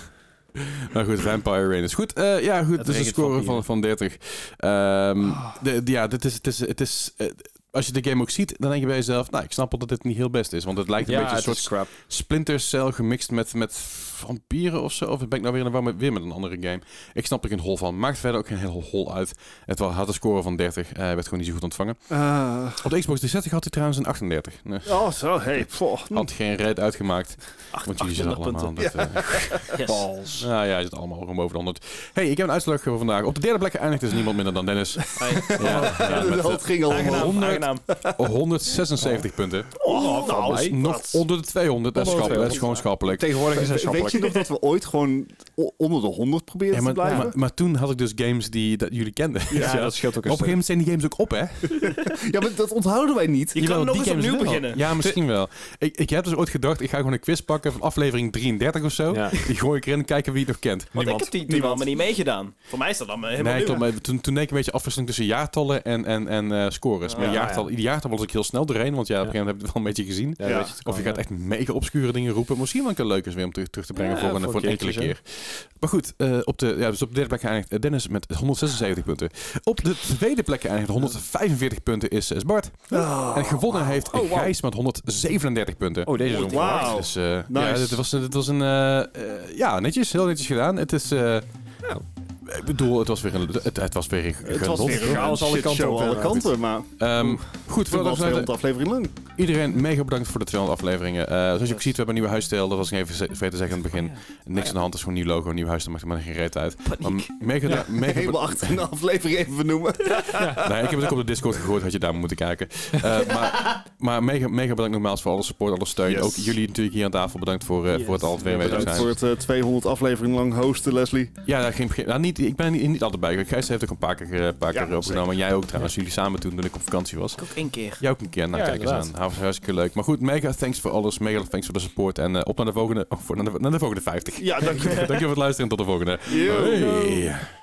Maar goed, Vampire Rain is goed. Eh, ja, goed. Het Dus een score van, van 30. Ehm, de, de- ja, dit is, het is, het is, eh, als je de game ook ziet, dan denk je bij jezelf... Nou, ik snap wel dat dit niet heel best is. Want het lijkt een beetje een soort. Splinter Cell gemixt met, met vampieren of zo. Of ben ik nou weer, in de war met- weer met een andere game? Ik snap er geen hol van. Maakt verder ook geen heel hol uit. Het had een score van 30. Hij werd gewoon niet zo goed ontvangen. Eh, Op de Xbox 360 had hij trouwens een 38. Nee, oh, zo. Hey, poh. had geen red uitgemaakt. Want jullie 800 allemaal... punten. Dat, eh, Yes. Balls. nou ja, je zit allemaal gewoon boven de 100. hey, ik heb een uitslag voor vandaag. Op de derde plek eindigt dus niemand minder dan Dennis. Hey. Ja, ja, met, dat ging al Aangenaam, 100. aangenaam. eh, 176 punten. Oh, nou, Dat is nog onder de 200. Dat is, Onder de schap- dat is 200. gewoon schappelijk. Tegenwoordig is het Weet je schappelijk. nog dat we ooit gewoon onder de 100 probeerden Ja, maar, te blijven? maar, maar toen had ik dus games die dat jullie kenden. Ja, Ja, dat scheelt ook Maar op een gegeven moment zijn die games ook op, hè? Ja, maar dat onthouden wij niet. Je Jawel, kan nog die eens games opnieuw wel. beginnen. Ja, misschien wel. Ik, ik heb dus ooit gedacht, ik ga gewoon een quiz pakken van aflevering 33 of zo. Ja. Die gooi ik erin, kijken wie het nog kent. Want ik heb die toen allemaal niet meegedaan. Voor mij is dat dan helemaal Nee, nieuw. klopt, maar toen, toen deed ik een beetje afwisseling tussen jaartallen en, en, en eh, scores. Maar Ja, jaartal, ieder jaartal was ik heel snel doorheen, want ja, op een gegeven moment heb ik het wel een beetje gezien. Je Of je gaat echt mega obscure dingen roepen. Misschien wel een keer leuk is weer om terug, terug te brengen Ja, voor, een, voor een een enkele keer. Maar goed, eh, op, de, ja, dus op de derde plek geëindigd eh, Dennis met 176 punten. Op de tweede plek geëindigd 145 punten is, is Bart. En gewonnen heeft Oh, wow. Gijs met 137 punten. Oh, deze is ook Wauw. Dus eh, Nice. ja, dit was, dit was een... ja, netjes. Heel netjes gedaan. Het is... eh, ik bedoel, het was weer een... Het, het was weer een Het was weer een Chaos alle kanten show op, alle kanten. Maar Ehm, goed, het voordat was we weer sluiten, de aflevering lang. iedereen mega bedankt voor de 200 afleveringen. Eh, zoals je ook ziet, we hebben een nieuwe huisstijl. Dat was ik even ze- vergeten te zeggen aan het begin. Niks aan de hand, het is gewoon een nieuw logo, een nieuw huis. Dan maakt er maar geen reet uit. Maar mega, mega Helemaal achter de aflevering even benoemen. Nee, ik heb het ook op de Discord gegooid, had je daar moeten kijken. Eh, maar maar mega, mega bedankt nogmaals voor alle support, alle steun. Yes. Ook jullie natuurlijk hier aan tafel bedankt voor, eh, voor het altijd weer aanwezig Bedankt zijn. voor het eh, 200 aflevering lang hosten, Leslie. Ja, daar ging. Nou, niet, ik ben niet, niet altijd bij. Gijs heeft ook een paar keer, een paar Ja, keer opgenomen. En jij ook trouwens. Jullie samen toen, toen ik op vakantie was. Ik ook één keer. Jij ook een keer. Nou, Ja, kijk eens aan. Dat was hartstikke leuk. Maar goed, mega thanks voor alles. Mega thanks voor de support. En eh, op naar de volgende, oh, voor, naar, de, naar de volgende 50. Ja, dankjewel. Dankjewel voor het luisteren en tot de volgende. Yo. Hey.